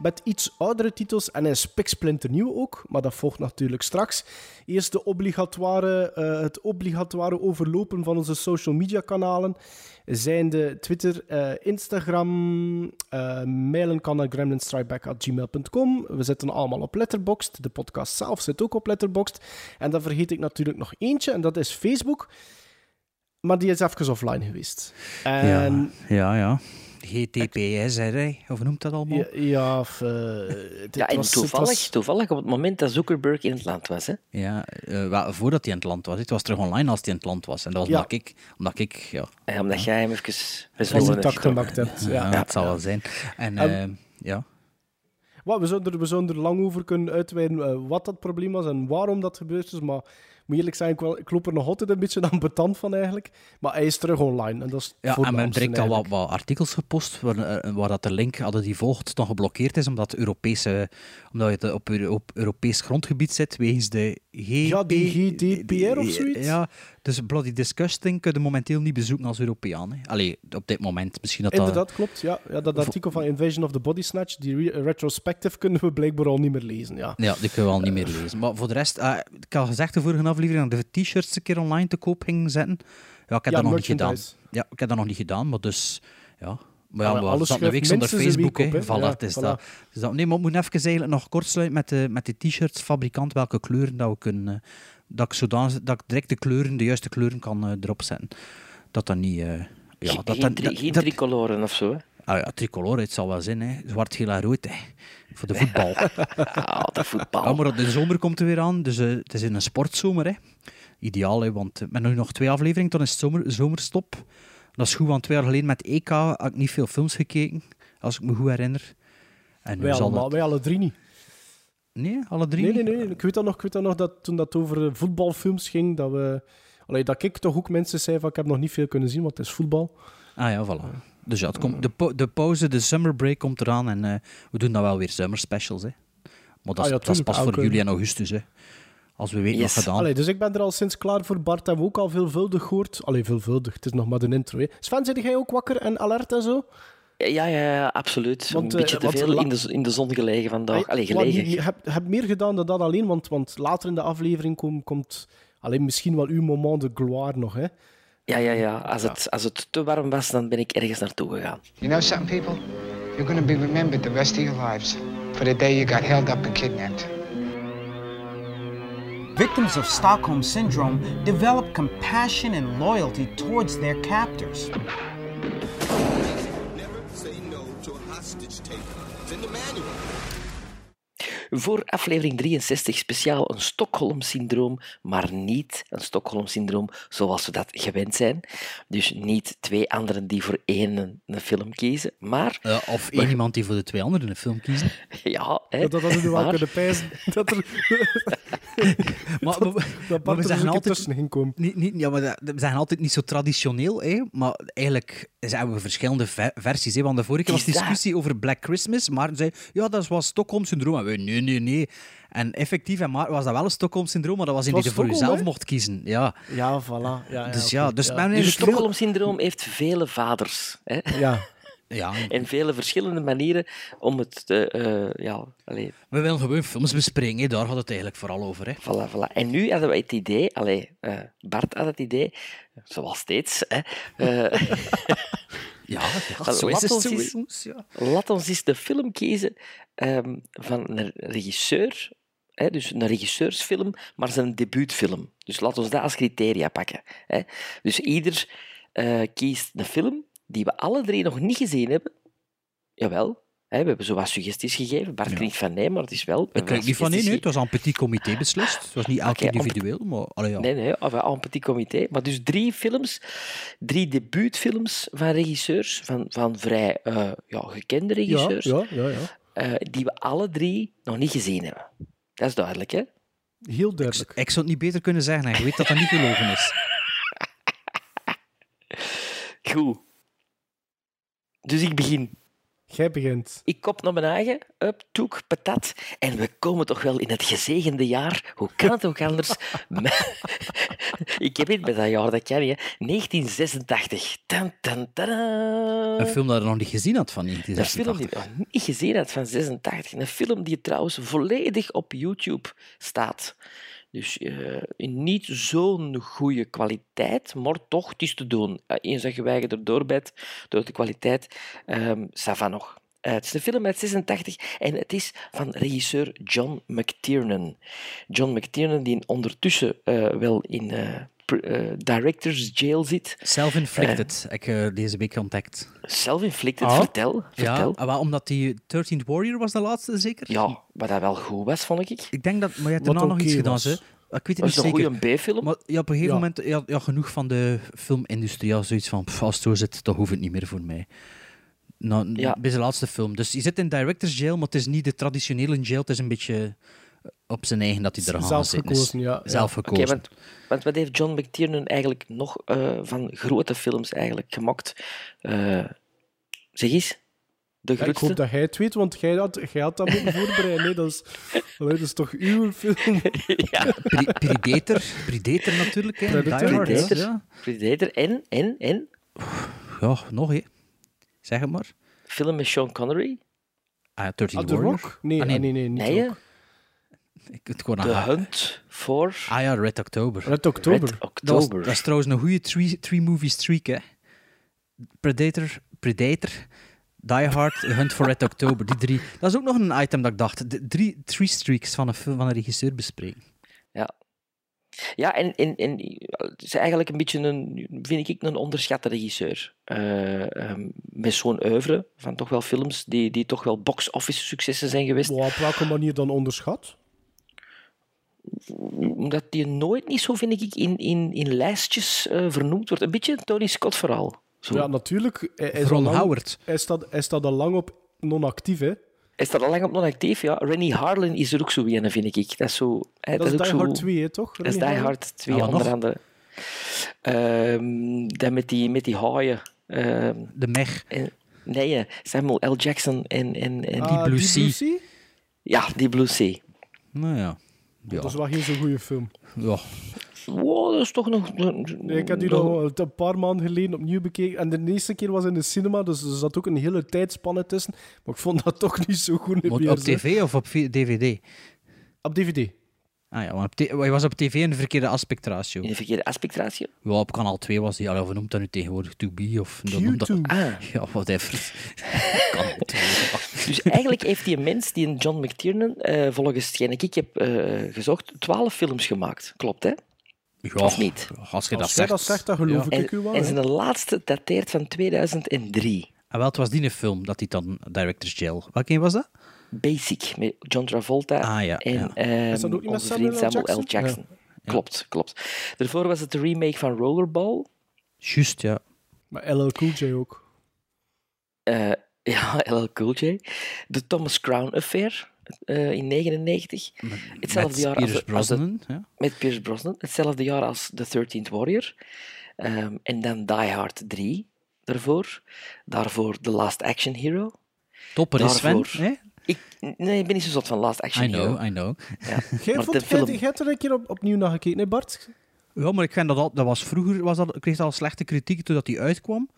met iets oudere titels en een spiksplinternieuw ook, maar dat volgt natuurlijk straks. Eerst de obligatoire, eh, het obligatoire overlopen van onze social media kanalen. Zijn de Twitter, uh, Instagram, uh, mailen kan naar gremlinstrikeback.gmail.com. We zitten allemaal op Letterboxd. De podcast zelf zit ook op Letterboxd. En dan vergeet ik natuurlijk nog eentje, en dat is Facebook. Maar die is even offline geweest. En ja. ja. GTPS, hè, of noemt dat allemaal? Ja, ja, of, eh, het Ja, en was- het toevallig, was- toevallig op het moment dat Zuckerberg in het land was. Hè? Ja, eh, voordat hij in het land was. Het was terug online als hij in het land was. En dat was Ja. omdat ik, omdat ik ja, Ja, omdat jij hem even hebt. tak gemaakt hebt. Ja. ja, het zal wel zijn. En Ehm, eh, ja, Wat, we, zouden er, we zouden er lang over kunnen uitweiden eh, wat dat probleem was en waarom dat gebeurd is. Maar moet eerlijk zijn, ik, wel, ik loop er nog altijd een beetje aan betant van eigenlijk. Maar hij is terug online. En dat is ja en men heeft direct al wat, artikels gepost waar, eh, waar dat de link hadden die volgt nog geblokkeerd is omdat, Europese, omdat je het op, Euro- op Europees grondgebied zit wegens de Ja, die GDPR of zoiets? Ja, dus Bloody Disgusting kun je momenteel niet bezoeken als Europeaan. Hè. Allee, op dit moment. Misschien dat dat... Inderdaad, klopt. Ja, ja, dat artikel van Invasion of the Body Snatch, die re- retrospective, kunnen we blijkbaar al niet meer lezen. Ja. Ja, die kunnen we al niet meer lezen. Maar voor de rest, eh, ik had gezegd de vorige aflevering dat de t-shirts een keer online te koop gingen zetten. Ja, ik heb Ja, dat nog niet gedaan. Ja, ik heb dat nog niet gedaan, maar dus, ja. Maar ja, Maar alles zat een week zonder Facebook, week hè. op, hè. Voilà, Ja, het is voilà. dat. Dus dat. Nee, maar we moeten even eigenlijk nog kort sluiten met de, met de t-shirts, fabrikant, welke kleuren dat we kunnen... eh, dat, ik zodanig, dat ik direct de kleuren, de juiste kleuren kan eh, erop zetten. Dat dat niet... eh, ja, Geen, dat, geen, dat, tri- dat- geen tricoloren of zo. Hè? Ah ja, tricolore, het zal wel zijn, hè. Zwart, geel en rood, hè. Voor de voetbal. Ah, dat voetbal. Ja, maar de zomer komt er weer aan, dus eh, het is in een sportzomer. Hè. Ideaal, hè, want eh, met nu nog twee afleveringen, dan is het zomer, zomerstop. Dat is goed, want twee jaar geleden met EK had ik niet veel films gekeken, als ik me goed herinner. En Wij, allemaal, dat... wij alle drie niet. Nee, alle drie Nee, nee, niet? nee. Ik weet dat nog, ik weet dat nog dat toen dat over eh, voetbalfilms ging, dat, we, allee, dat ik toch ook mensen zei van ik heb nog niet veel kunnen zien, want het is voetbal. Ah ja, voilà. Dus ja, het komt, de, pa- de pauze, de summer break komt eraan en eh, we doen dan wel weer summer specials. Hè. Maar dat, Ah ja, dat is pas voor juli en augustus. Hè. Als we weten Yes. wat gedaan. Allee, dus ik ben er al sinds klaar voor. Bart hebben we ook al veelvuldig gehoord. Allee, veelvuldig. Het is nog maar de intro. Hè. Sven, zit jij ook wakker en alert en zo? Ja, ja, ja, absoluut. Want, een beetje eh, te want veel la- in de, in de zon gelegen vandaag. Allee, gelegen. je, je hebt, je hebt meer gedaan dan dat alleen, want, want later in de aflevering kom- komt alleen misschien wel uw moment de gloire nog. Hè. Ja, ja, ja. Als het, als het te warm was, dan ben ik ergens naartoe gegaan. You know something, people? You're going to be remembered the rest of your lives for the day you got held up and kidnapped. Victims of Stockholm Syndrome develop compassion and loyalty towards their captors. Voor aflevering 63 speciaal een Stockholm-syndroom, maar niet een Stockholm-syndroom zoals we dat gewend zijn. Dus niet twee anderen die voor één een film kiezen, maar of één iemand die voor de twee anderen een film kiezen. ja, hè, Dat, dat hadden we wel maar- kunnen pijzen. Dat, er, Maar, dat, maar- maar we keer altijd. Niet, niet, ja, maar dat- we zijn altijd niet zo traditioneel, hè? maar eigenlijk zijn we verschillende ve- versies. Hè? Want de vorige keer was dat- discussie over Black Christmas. Maarten zei, ja, dat was Stockholm-syndroom. En wij, nee, nee, nee. En effectief en maar was dat wel een Stockholm-syndroom, maar dat was in je Stockholm, jezelf hè? mocht kiezen. Ja. Ja, voilà. Ja, Dus ja, dus men Dus Stockholm-syndroom heeft vele vaders. Hè? Ja, Ja, En vele verschillende manieren om het te... eh, ja, allee, we willen gewoon films bespreken, daar gaat het eigenlijk vooral over. Hè? Voilà, voilà. En nu hadden we het idee, allee, eh, Bart had het idee, zoals steeds, hè, eh, Ja, ja zo is het ons eens- ja. laat ons eens de film kiezen ehm, van een regisseur, hè, dus een regisseursfilm, maar zijn debuutfilm. Dus laat ons dat als criteria pakken. Hè. Dus ieder eh, kiest een film die we alle drie nog niet gezien hebben. Jawel, hè, we hebben zo wat suggesties gegeven. Bart Ja. klinkt van nee, maar het is wel... Ik kijk niet van nee, nee, het was aan een petit comité beslist. Het was niet elk individueel, maar allee, ja. Nee, nee, een petit comité. Maar dus drie films, drie debuutfilms van regisseurs, van, van vrij eh, ja, gekende regisseurs, ja, ja, ja. eh, die we alle drie nog niet gezien hebben. Dat is duidelijk, hè? Heel Ik, duidelijk. ik zou het niet beter kunnen zeggen, hè. je weet dat dat niet gelogen is. Goed. Dus ik begin. Jij begint. Ik kop naar mijn eigen, up, toek, patat. En we komen toch wel in het gezegende jaar. Hoe kan het ook anders? Ik heb het met dat jaar, dat kan niet. hè. 1986. Tan, tan, tadaa. Een film dat je nog niet gezien had van Een film 1986. die ik nog niet gezien had van 86. Een film die trouwens volledig op YouTube staat. Dus eh, in niet zo'n goede kwaliteit, maar toch, het is te doen. Eh, Eens dat je erdoor bent, door de kwaliteit, ehm ça va nog. Eh, het is een film uit 86 en het is van regisseur John McTiernan. John McTiernan, die ondertussen eh, wel in eh, eh, director's jail zit. Self-inflicted, heb ik eh, deze week ontdekt. Self-inflicted, Ah. vertel. Ja, vertel. ah, omdat die 13th Warrior was de laatste, zeker? Ja, wat dat wel goed was, vond ik. Ik denk dat, maar je hebt daarna nog iets gedaan, was. hè? Ik weet het Dat niet is een zeker. goede B-film. Maar ja, op een gegeven Ja. moment ja, ja, genoeg van de filmindustrie. Ja, zoiets van, pff, als het zo zit, dan hoeft het niet meer voor mij. Nou, Ja. Bij zijn laatste film. Dus je zit in director's jail, maar het is niet de traditionele jail. Het is een beetje op zijn eigen dat hij er aan Zelf gekozen, ja. Zelf Oké, gekozen. want, want wat heeft John McTiernan eigenlijk nog eh, van grote films eigenlijk gemaakt? Eh, zeg eens. De Ja, ik grootste? hoop dat jij het weet, want jij had, jij had dat moeten voorbereiden. Nee, dat, is, Allee, dat is toch uw film? ja, Pre- Predator, Predator natuurlijk. Hè. Predator, Die Hard. Predator. Ja. Predator en, en, en ja, nog hè. Zeg het maar. film met Sean Connery. Ah, 13 Ah, Warrior. Rock? Nee, Ah, nee, nee, nee, niet Nee. Ik het gewoon The aan- Hunt for Ah ja, Red October. Red October. Red Dat, was, October. dat is trouwens een goede three, three movie streak, hè. Predator, Predator, Die Hard, Hunt for Red October. Die drie. Dat is ook nog een item dat ik dacht. De drie three streaks van een, film, van een regisseur bespreken. Ja. Ja, en, en, en het is eigenlijk een beetje een, vind ik, een onderschatte regisseur. Eh, ehm, met zo'n oeuvre van toch wel films die, die toch wel box-office successen zijn geweest. Maar op welke manier dan onderschat? Omdat die nooit niet zo, vind ik, in, in, in lijstjes eh, vernoemd wordt. Een beetje een Tony Scott verhaal. Zo. Ja, natuurlijk. Hij, Ron lang- Howard. Hij staat, hij staat al lang op non-actief, hè. Hij staat al lang op non-actief, ja. Rennie Harlan is er ook zo een, vind ik. Dat is zo... hè, Dat is ook Die zo, Hard 2, hè, toch? Dat is Die Hard 2, Ja, wat onder nog? andere. Ehm, dat met die, met die haaien. Ehm, De Meg. en, nee, Samuel L. Jackson en... en, en Ah, Blue Deep Sea. Sea? Ja, die Blue Sea. Nou ja. Ja. Dat is wel geen zo'n goede film. ja. Wow, dat is toch nog... Nee, ik heb die nog een paar maanden geleden opnieuw bekeken. En de eerste keer was in de cinema, dus er zat ook een hele tijdspanne tussen. Maar ik vond dat toch niet zo goed. Meer, op tv of op DVD? Op DVD. Ah ja, maar op t- hij was op tv in de verkeerde aspectratio. In de verkeerde aspectratio. Ja, op kanaal 2 was hij. Of noemt dat nu tegenwoordig? To be of... dat noemt dat- Q2. Ah, Ja, whatever. kanaal 2. dus eigenlijk heeft die mens, die een John McTiernan, eh, volgens hetgeen ik heb eh, gezocht, twaalf films gemaakt. Klopt, hè? Ja, Of niet? Als je dat Als zegt. dat zegt, dan geloof Ja. ik u En, wel. en hè. zijn laatste dateert van 2003. Ah, wel, het was die een film dat hij dan Director's Jail. Welke een was dat? Basic, met John Travolta Ah, ja, en ja. ehm, onze Samuel vriend L. Samuel L. Jackson? Klopt, klopt. Daarvoor was het de remake van Rollerball. Juist, ja. Maar LL Cool J ook. Eh, ja, LL Cool J. De Thomas Crown Affair eh, in 99. Hetzelfde Met jaar als, Pierce als de- Brosnan. Ja. met Pierce Brosnan. Hetzelfde jaar als The 13th Warrior. Ehm, en dan Die Hard 3 daarvoor. Daarvoor The Last Action Hero. Topper is Sven. Daarvoor. hè? Ik, nee, ik ben niet zo zot van Last Action I know, Hero. I know. Ja. Jij, vond, film... jij hebt er een keer op, opnieuw naar gekeken, hè Bart? Ja, maar ik vind dat al, dat was vroeger, was dat, ik kreeg al slechte kritiek toen dat die uitkwam.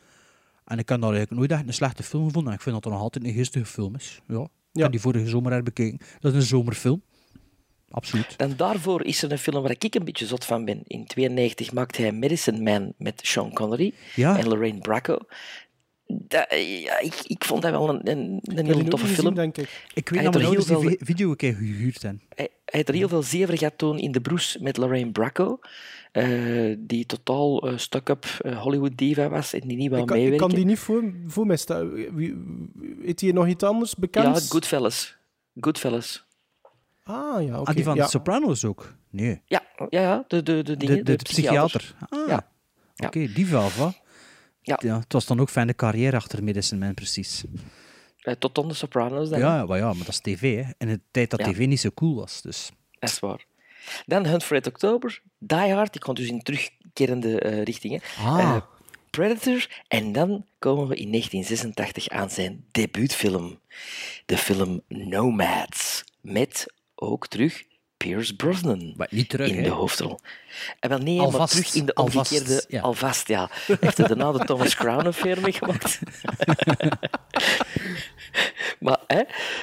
En ik heb dat eigenlijk nooit echt een slechte film gevonden. En ik vind dat dat nog altijd een geestige film is. Ja. Ik Ja. heb die vorige zomer herbekeken. Dat is een zomerfilm. Absoluut. Dan daarvoor is er een film waar ik een beetje zot van ben. In 92 maakte hij Medicine Man met Sean Connery Ja, en Lorraine Bracco. Dat, ja, ik, ik vond dat wel een, een, een Ik hele nog toffe film. denk ik. ik hij weet dat er heel ouders die video een keer gehuurd hebben. Hij, hij had er heel veel zever gehad toen in de broes met Lorraine Bracco. eh, die totaal eh stuck-up eh, Hollywood diva was en die niet wou Ik kan, ik meewerken. kan die niet voor, voor mij staan. Wie- Weet hij nog iets anders bekend? Ja, Goodfellas. Goodfellas. Ah, ja, oké. ah, die van ja. de Sopranos ook? Nee. Ja, ja, ja de, de, de, De, dingen, de, psychiater. Ah, Ja. Oké, die wel, wat? Ja. Het was dan ook fijne carrière achter Medicine Man, precies. Eh, tot on de Sopranos dan. Ja, maar ja, maar dat is tv, hè. In de tijd dat Ja. tv niet zo cool was, dus... Dat is waar. Dan Hunt for Red October. Die Hard, die komt dus in terugkerende eh, richtingen. Ah, Eh, Predator. En dan komen we in 1986 aan zijn debuutfilm. De film Nomads. Met ook terug Pierce Brosnan Maar niet terug, in de hoofdrol. En wel nee, Alvast, maar terug in de alvast, omgekeerde... ja. Alvast, ja. Heeft hij daarna de Thomas Crown affaire meegemaakt? maar, hè,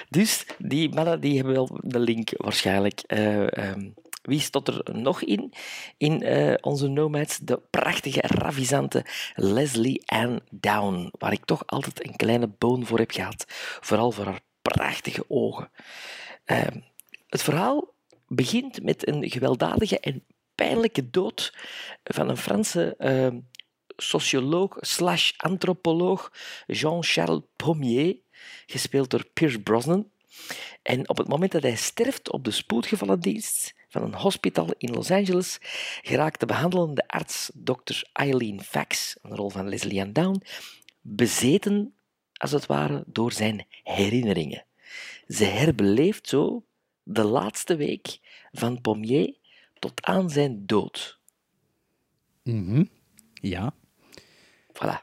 dus die mannen die hebben wel de link waarschijnlijk. Eh, ehm, wie stond er nog in? In eh, onze Nomads, de prachtige, ravissante Leslie Ann Down, waar ik toch altijd een kleine boon voor heb gehad. Vooral voor haar prachtige ogen. Ehm, het verhaal begint met een gewelddadige en pijnlijke dood van een Franse ehm, socioloog slash antropoloog Jean-Charles Pommier, gespeeld door Pierce Brosnan. En op het moment dat hij sterft op de spoedgevallendienst van een hospital in Los Angeles, geraakt de behandelende arts Dr. Eileen Fax, een rol van Leslie Ann Down, bezeten, als het ware, door zijn herinneringen. Ze herbeleeft zo de laatste week van Pommier tot aan zijn dood. Mhm. Ja, Voilà.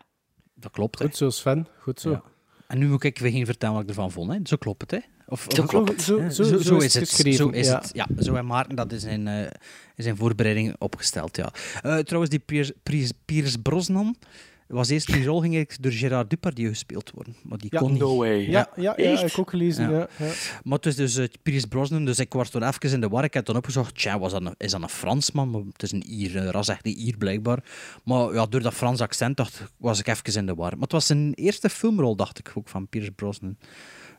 dat klopt. Hè. Goed zo, Sven. Goed zo. Ja. En nu moet ik weer geen vertellen wat ik ervan vond. Hè. Zo klopt het, hè? Of, Zo of- klopt het. Zo, Ja, zo, zo, is het geschreven. Zo is ja. het. Ja, zo en Maarten dat is in, eh, in zijn voorbereiding opgesteld. Ja. Eh, trouwens, die Piers, Piers, Piers Brosnan was eerst die rol ging eigenlijk door Gerard Depardieu gespeeld worden, maar die Ja, kon niet. way. Ja, ja, ja, ik ook gelezen. Ja. Ja. Ja, Maar het is dus uh, Piers Brosnan, dus ik was toen even in de war. Ik heb toen opgezocht, tja, was dat een, is dat een Fransman? Maar het is een Ier, een ras echt een Ier blijkbaar. Maar ja, door dat Frans accent dacht, was ik even in de war. Maar het was zijn eerste filmrol, dacht ik ook, van Piers Brosnan.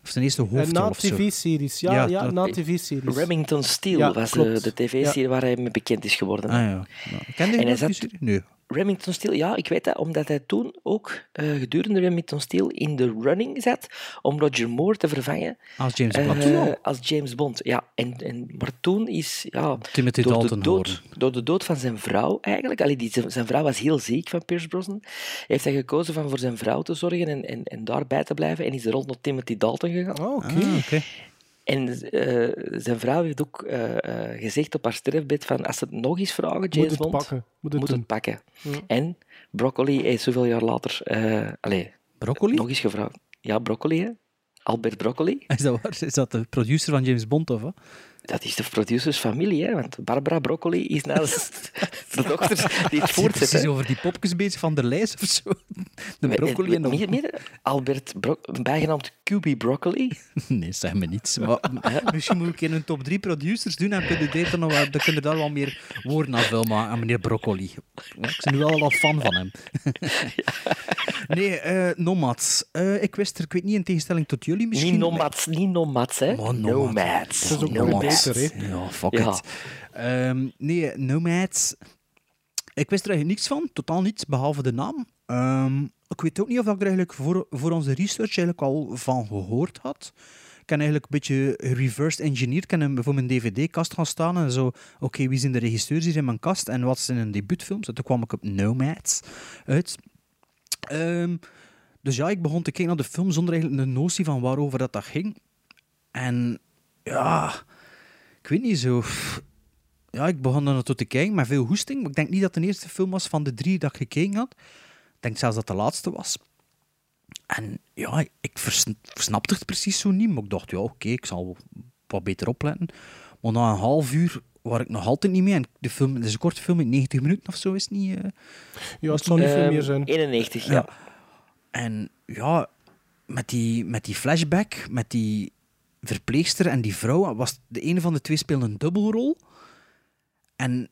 Of zijn eerste En hoofdrol na of zo. tv-series. Ja, Ja, ja, na tv-series. Remington Steele Ja, was klopt. eh, de tv-serie waar hij mee bekend is geworden. Ah ja. ja. Ken je En hij dat, zat- die serie? Nee. Remington Steele, ja, ik weet dat, omdat hij toen ook eh, gedurende Remington Steele in de running zat om Roger Moore te vervangen Als James eh, Bond. als James Bond. Ja, en, en, maar toen is ja, Timothy door, Dalton de dood, door de dood van zijn vrouw eigenlijk, allee, die, zijn vrouw was heel ziek van Pierce Brosnan, heeft hij gekozen van voor zijn vrouw te zorgen en, en, en daarbij te blijven en is de rol naar Timothy Dalton gegaan. Oh, oké. Ah, oké. En eh, zijn vrouw heeft ook eh, eh, gezegd op haar sterfbed van als ze het nog eens vragen, Moet James het Bond, pakken. Moet het moet pakken. En Broccoli is zoveel jaar later... eh allee, Broccoli? nog eens gevraagd. Ja, Broccoli, hè? Albert Broccoli. Is dat waar? Is dat de producer van James Bond, of wat? Dat is de producersfamilie, hè? Want Barbara Broccoli is nou de dochter die het voortzet. Precies hè. over die popjes bezig van der Lijs of zo. De broccoli en met- de... meer- meer- Albert, Bro bijgenaamd QB Broccoli. Nee, zeg me niets. Maar, misschien moet ik in een top 3 producers doen en kun je, daar dan, dan kun je daar wel meer woorden aan vullen aan meneer Broccoli. Ik ben nu wel al fan van hem. Nee, eh Nomads. Eh, ik wist er, ik weet niet, in tegenstelling tot jullie misschien... Niet nomads, niet nomads, hè? Maar Nomads. Dat is ook Nomads. Beter, hè? Ja, fuck Ja. it. Ehm, nee, Nomads. Ik wist er eigenlijk niks van, totaal niets, behalve de naam. Ehm, ik weet ook niet of ik er eigenlijk voor, voor onze research eigenlijk al van gehoord had. Ik heb eigenlijk een beetje reversed engineerd. Ik heb hem voor mijn dvd-kast gaan staan en zo... Oké, wie zijn de regisseurs hier in mijn kast en wat zijn hun debuutfilms? En toen kwam ik op Nomads uit. Ehm, dus ja, ik begon te kijken naar de film zonder eigenlijk een notie van waarover dat, dat ging. En ja, ik weet niet zo. Ja, ik begon er naartoe te kijken met veel hoesting. Maar ik denk niet dat het de eerste film was van de drie dat ik gekeken had. Ik denk zelfs dat het de laatste was. En ja, ik vers- versnapte het precies zo niet. Maar ik dacht, ja, oké, ik zal wat beter opletten. Maar na een half uur was ik nog altijd niet mee. En de film, het is een korte film in 90 minuten of zo, is het niet... eh. Ja, het zal niet veel Ehm, meer zijn. 91, ja. Ja. En ja, met die, met die flashback, met die verpleegster en die vrouw, was de ene van de twee speelde een dubbelrol. En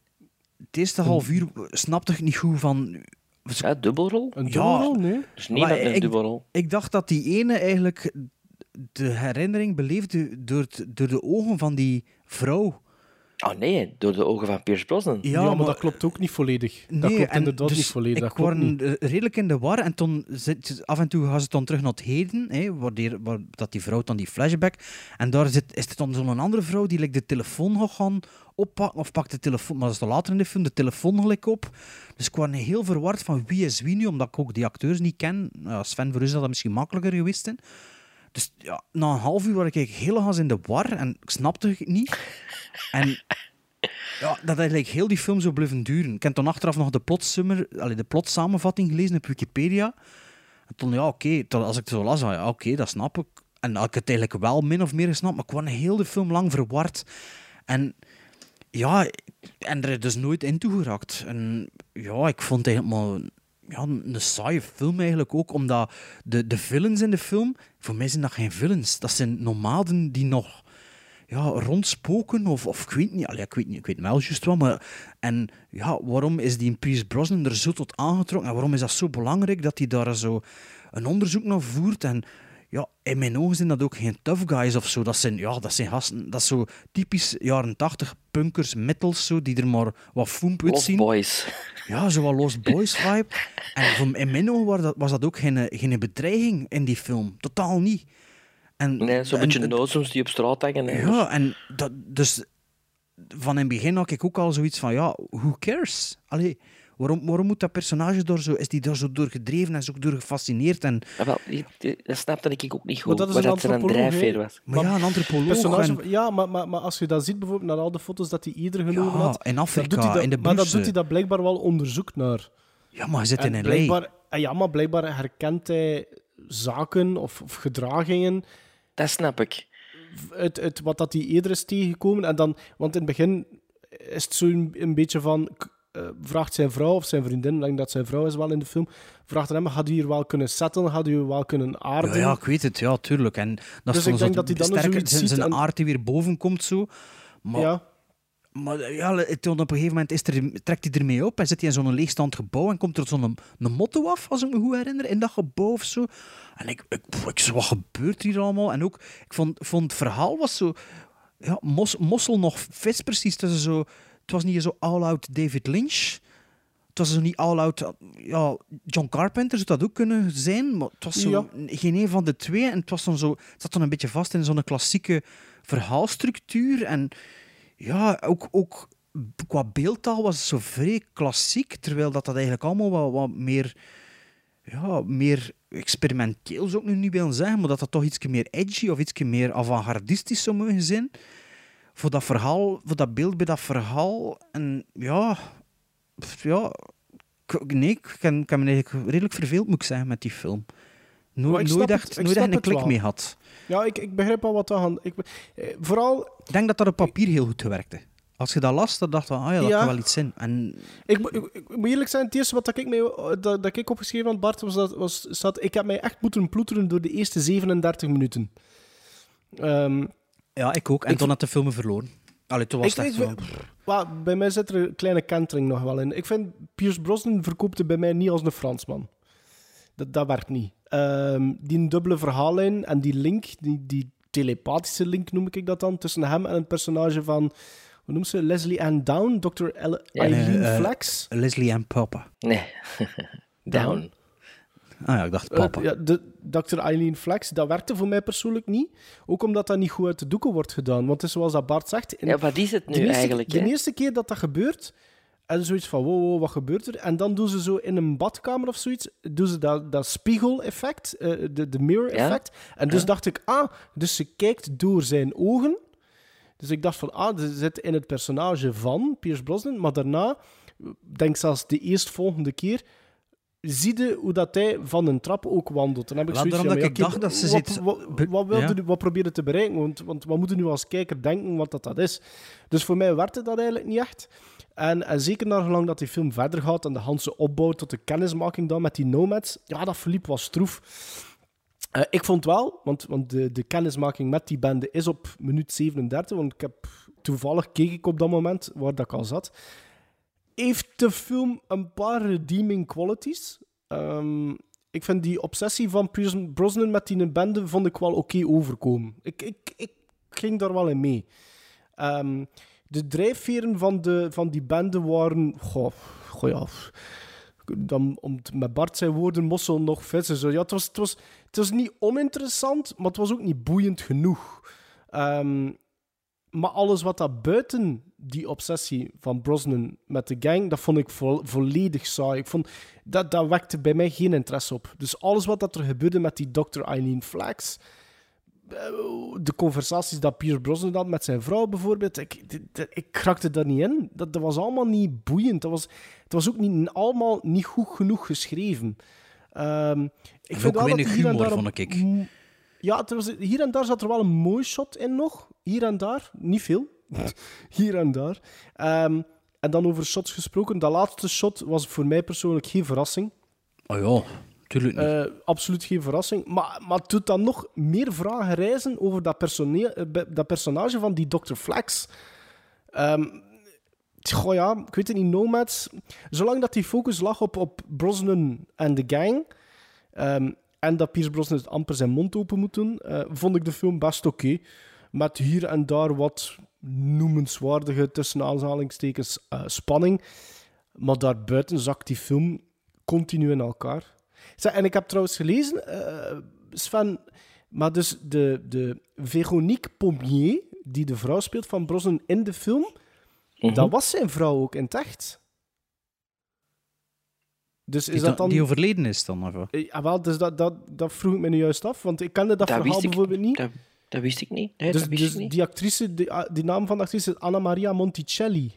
het eerste half uur snapte ik niet goed van... Ja, dubbelrol. Een Ja. dubbelrol? Nee. Dus Maar een ik- dubbelrol. Ik dacht dat die ene eigenlijk de herinnering beleefde door, het- door de ogen van die vrouw. Oh nee, door de ogen van Pierce Brosnan. Ja, maar, dat klopt ook niet volledig. dat klopt en inderdaad dus niet volledig. Ik Dat klopt word niet. eh, redelijk in de war en toen zit, ze- af en toe gaan ze dan terug naar het heden, hè, waar, die, waar dat die vrouw dan die flashback. En daar zit, is het dan zo'n andere vrouw die like, de telefoon gaat gaan oppakken, of pakt de telefoon, maar dat is dan later in de film, de telefoon gelijk op. Dus ik word heel verward van wie is wie nu, omdat ik ook die acteurs niet ken. Nou Ja, Sven, voor u is dat misschien makkelijker geweest. Dus ja, na een half uur was ik helemaal in de war en ik snapte het niet. En Ja, dat eigenlijk heel die film zo blijven duren. Ik heb dan achteraf nog de plotsummer, de plotsamenvatting gelezen op Wikipedia. En toen, ja, oké, toen als ik het zo las, ja, oké, dat snap ik. En had ik het eigenlijk wel min of meer gesnapt, maar ik was heel de film lang verward. En ja, en er is dus nooit in toegeraakt. En ja, ik vond het helemaal ja, een saaie film eigenlijk ook, omdat de, de villains in de film, voor mij zijn dat geen villains. Dat zijn nomaden die nog ja, rondspoken, of, of ik weet niet, allee, ik weet niet, ik weet wel juist wel, maar en ja, waarom is die Pierce Brosnan er zo tot aangetrokken en waarom is dat zo belangrijk dat hij daar zo een onderzoek naar voert en ja, in mijn ogen zijn dat ook geen tough guys of zo. Dat zijn, ja, dat zijn gasten, dat is zo typisch jaren 80 punkers, metals, zo, die er maar wat foemp Lost uitzien. Boys. Ja, zo wat Lost Boys vibe. En voor, in mijn ogen was dat, was dat ook geen, geen bedreiging in die film. Totaal niet. En, Nee, zo'n beetje nozems die op straat hangen. Ja, en dat, dus van in het begin had ik ook al zoiets van, ja, who cares? Allee, waarom, waarom moet dat personage door zo, is die daar zo door gedreven en zo door gefascineerd? En, Ja, wel, dat snapte ik ook niet Maar goed, dat is een dat zijn antropoloog, drijfveer was. maar ja, een antropoloog. Personage, en- ja, maar, maar, maar als je dat ziet, bijvoorbeeld naar al de foto's dat hij eerder genomen ja, had, in dan Afrika, doet hij dat, in de maar dat doet hij dat blijkbaar wel onderzoek naar. Ja, maar hij zit En in een blijkbaar, ah ja, maar blijkbaar herkent hij zaken of, of gedragingen Dat snap ik. uit, uit wat dat hij eerder is tegengekomen. En dan, want in het begin is het zo een, een beetje van... eh, vraagt zijn vrouw of zijn vriendin, ik denk dat zijn vrouw is wel in de film, vraagt aan hem, had u hier wel kunnen settelen, had u wel kunnen aarden? Ja, ja, ik weet het, ja, tuurlijk. En dat Dus is ik dan denk dat hij dan sterker, zijn, zijn en- aard die weer boven komt zo. Maar, Ja. maar ja, het, op een gegeven moment is er, trekt hij ermee op en zit hij in zo'n leegstand gebouw en komt er zo'n een motto af, als ik me goed herinner, in dat gebouw of zo. En ik, ik, ik zo, wat gebeurt hier allemaal? En ook, ik vond, vond het verhaal was zo... Ja, mos, mossel nog vis precies tussen zo... Het was niet zo all-out David Lynch... Het was zo niet all-out... Ja, John Carpenter zou dat ook kunnen zijn, maar het was zo Ja. geen een van de twee. En het, was dan zo, het zat dan een beetje vast in zo'n klassieke verhaalstructuur. En ja, ook, ook qua beeldtaal was het zo vrij klassiek, terwijl dat, dat eigenlijk allemaal wat, wat meer, ja, meer experimenteel zou ik nu niet willen zeggen, maar dat dat toch iets meer edgy of iets meer avant-gardistisch zou mogen zijn. Voor dat verhaal, voor dat beeld bij dat verhaal. En ja, ja nee, ik kan, kan me eigenlijk redelijk verveeld, moet ik zeggen, met die film. Nooit, ik nooit echt, het- ik nooit echt snap een klik wel. mee had. Ja, ik, ik begrijp wel wat dat gaan. Ik, eh, vooral, Ik denk dat dat op papier heel goed werkte. Als je dat las, dan dacht je, ah ja, dat Ja. kan wel iets zijn. En ik, ik, ik- ik moet eerlijk zijn, het eerste wat dat ik, mij, dat, dat ik opgeschreven had, Bart, was dat, was, ik heb mij echt moeten ploeteren door de eerste 37 minuten. Ehm, ja, ik ook. En Ik- toen had de film me verloren. Allee, toen was Ik- het echt wel, bij mij zit er een kleine kentering nog wel in. Ik vind, Pierce Brosnan verkoopt het bij mij niet als een Fransman. Dat, dat werkt niet. Ehm, die dubbele verhaallijn en die link, die, die telepathische link noem ik dat dan, tussen hem en het personage van, hoe noemt ze, Leslie Ann Down, Dr. Ja. Eileen Nee, eh, Flex. Leslie en Papa. Nee. Down. Ah ja, ik dacht Eh, Papa. ja, de, Dr. Eileen Flex, dat werkte voor mij persoonlijk niet. Ook omdat dat niet goed uit de doeken wordt gedaan. Want het is zoals dat Bart zegt, Ja, wat is het nu de eerste, eigenlijk? de eerste keer dat dat gebeurt, en zoiets van, wow, wow, wat gebeurt er? En dan doen ze zo in een badkamer of zoiets, doen ze dat, dat spiegel-effect, eh, de, de mirror-effect. En dus Ja. dacht ik, ah, dus ze kijkt door zijn ogen. Dus ik dacht van, ah, ze zit in het personage van Pierce Brosnan, maar daarna, ik denk zelfs de eerstvolgende keer, zie je hoe dat hij van een trap ook wandelt. Dan heb ik zoiets van, dat ja, ik dacht dat ze wat, zit- Wat, wat, wilde ja. nu- wat probeerde te bereiken? Want, want wat moeten nu als kijker denken wat dat, dat is? Dus voor mij werkte dat eigenlijk niet echt. En, en zeker naar gelang dat die film verder gaat en de Hanse opbouw tot de kennismaking dan met die nomads, ja, dat verliep was stroef. Eh, ik vond wel, want, want de, de kennismaking met die bende is op minuut 37, want ik heb toevallig keek ik op dat moment waar dat ik al zat. Heeft de film een paar redeeming qualities? Ehm, ik vind die obsessie van Pierce Brosnan met die bende vond ik wel oké overkomen. Ik, ik, ik ging daar wel in mee. Ehm, de drijfveren van, de, van die bende waren... Goh, goh ja, dan, om met Bart zijn woorden, mossel nog vissen. Zo. Ja, het, was, het, was, het was niet oninteressant, maar het was ook niet boeiend genoeg. Ehm, maar alles wat dat buiten die obsessie van Brosnan met de gang, dat vond ik vo- volledig saai. Ik vond, dat, dat wekte bij mij geen interesse op. Dus alles wat dat er gebeurde met die Dr. Eileen Flax, de conversaties dat Pierce Brosnan had met zijn vrouw bijvoorbeeld, ik, ik raakte daar niet in. Dat, dat was allemaal niet boeiend. Dat was, het was ook niet, allemaal niet goed genoeg geschreven. Ehm, ik ook weinig humor, daar vond ik. Ja, was, hier en daar zat er wel een mooi shot in nog. Hier en daar. Niet veel. hier en daar. Ehm, en dan over shots gesproken. Dat laatste shot was voor mij persoonlijk geen verrassing. Oh ja, tuurlijk niet. Eh, absoluut geen verrassing. Maar, maar doet dan nog meer vragen reizen over dat, eh, dat personage van die Dr. Flex. Ehm goh ja, ik weet het niet, Nomads. Zolang dat die focus lag op, op Brosnan en de gang... ehm, en dat Pierce Brosnan het amper zijn mond open moet doen, eh, vond ik de film best oké. Met hier en daar wat noemenswaardige, tussen aanhalingstekens, eh, spanning. Maar daarbuiten zakt die film continu in elkaar. Zeg, en ik heb trouwens gelezen, eh, Sven, maar dus de, de Véronique Pommier, die de vrouw speelt van Brosnan in de film, Mhm. dat was zijn vrouw ook in het echt. Dus is die, dat dan- dan... die overleden is dan? Of? wat? Eh, Ja, wel, dus dat, dat, dat vroeg ik me nu juist af, want ik kende dat, Dat verhaal ik- bijvoorbeeld niet. Dat, dat wist ik niet. Nee, dus dat wist dus ik niet. die actrice, die, ah, die naam van de actrice is Anna Maria Monticelli.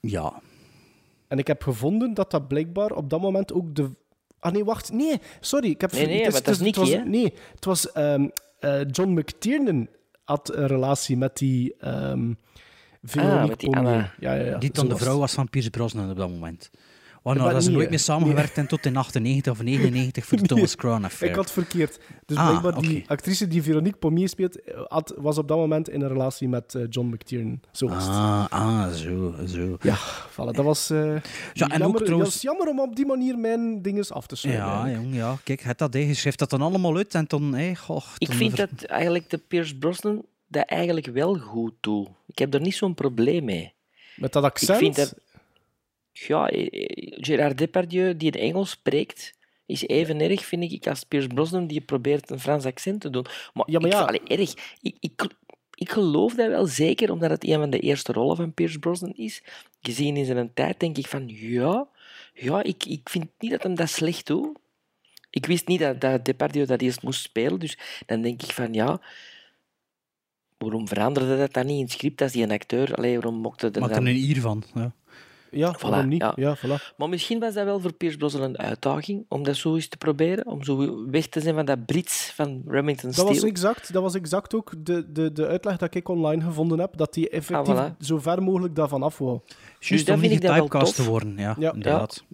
Ja. En ik heb gevonden dat dat blijkbaar op dat moment ook de... Ah nee, wacht. Nee, sorry. Ik heb Nee, nee, het maar dat is het was, hè? Nee, het was ehm, eh, John McTiernan had een relatie met die... ehm Veronique Ah, met die. Anna. Ja, ja, ja. die dan de vrouw was van Pierce Brosnan op dat moment. Oh, Maar nou, dat ze niet, nooit hè. meer samengewerkt en tot in 98 of 99 voor de Thomas Crown Affair. Ik had verkeerd. Dus Ah, blijkbaar die actrice die Veronique Pommier speelt, had, was op dat moment in een relatie met eh, John McTiernan. Zo was het. Ah, ah, zo, zo. Ja, voilà, dat was... eh, Ja, en jammer, ook trouwens- is jammer om op die manier mijn dinges af te sluiten. Ja, jong, ja. Kijk, het dat, je schrijft dat dan allemaal uit en dan... Hé, goh, Ik vind ver- dat eigenlijk de Pierce Brosnan dat eigenlijk wel goed doet. Ik heb er niet zo'n probleem mee. Met dat accent... Ik vind dat... Ja, eh, eh, Gerard Depardieu, die het Engels spreekt, is even erg, vind ik, als Pierce Brosnan, die probeert een Frans accent te doen. Maar, Ja, maar ik, ja. allee, erg. Ik, ik, ik geloof dat wel zeker, omdat het een van de eerste rollen van Pierce Brosnan is. Gezien in zijn tijd denk ik van, ja, ja ik, ik vind niet dat hem dat slecht doet. Ik wist niet dat, dat Depardieu dat eerst moest spelen, dus dan denk ik van, ja... Waarom veranderde dat dan niet in het script als die een acteur... Allee, waarom mocht het Maak er dan... een hier van. Ja. Ja, waarom niet? ja. Ja, voilà. Maar misschien was dat wel voor Pierce Brosnan een uitdaging om dat zo eens te proberen, om zo weg te zijn van dat Brits van Remington Dat was, exact, dat was exact ook de, de, de uitleg dat ik online gevonden heb, dat hij effectief Ah, voilà. zo ver mogelijk daarvan af wou. Juist dat om vind niet getypecast te worden. Ja, Ja. inderdaad.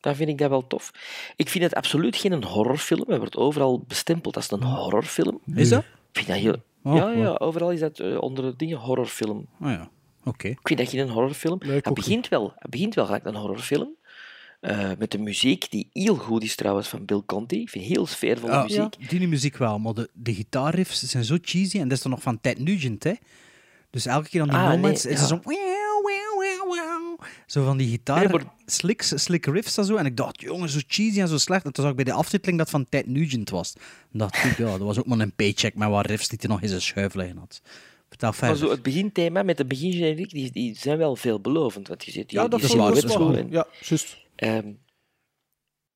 Dan vind ik dat wel tof. Ik vind het absoluut geen horrorfilm. Het wordt overal bestempeld als een horrorfilm. Is dat? Ik vind dat heel... Oh, ja, oh. ja, overal is dat eh, onder de dingen horrorfilm. Oh ja, oké. Ik vind dat geen horrorfilm. Nee, het, begint wel, het begint wel gelijk een horrorfilm. Eh, met de muziek, die heel goed is trouwens, van Bill Conti. Ik vind heel sfeervolle Ja, muziek. die muziek wel, maar de, de gitaarriffs zijn zo cheesy en dat is dan nog van Ted Nugent, hè? Dus elke keer aan die Ah, moments nee, is ja. er zo... wow, wow, wow, wow. Zo van die gitaar, Nee, maar- slicks, slick riffs en zo. En ik dacht, jongen, zo cheesy en zo slecht. En toen zag ik bij de aftiteling dat van Ted Nugent was. En dacht ik, ja, dat was ook maar een paycheck met wat riffs die hij nog in zijn schuif liggen had. Vertel Maar verder. zo het beginthema met de begingeneriek, die, die zijn wel veelbelovend. Want je zit hier, Ja, dat die is waar. Ja, juist. Ehm,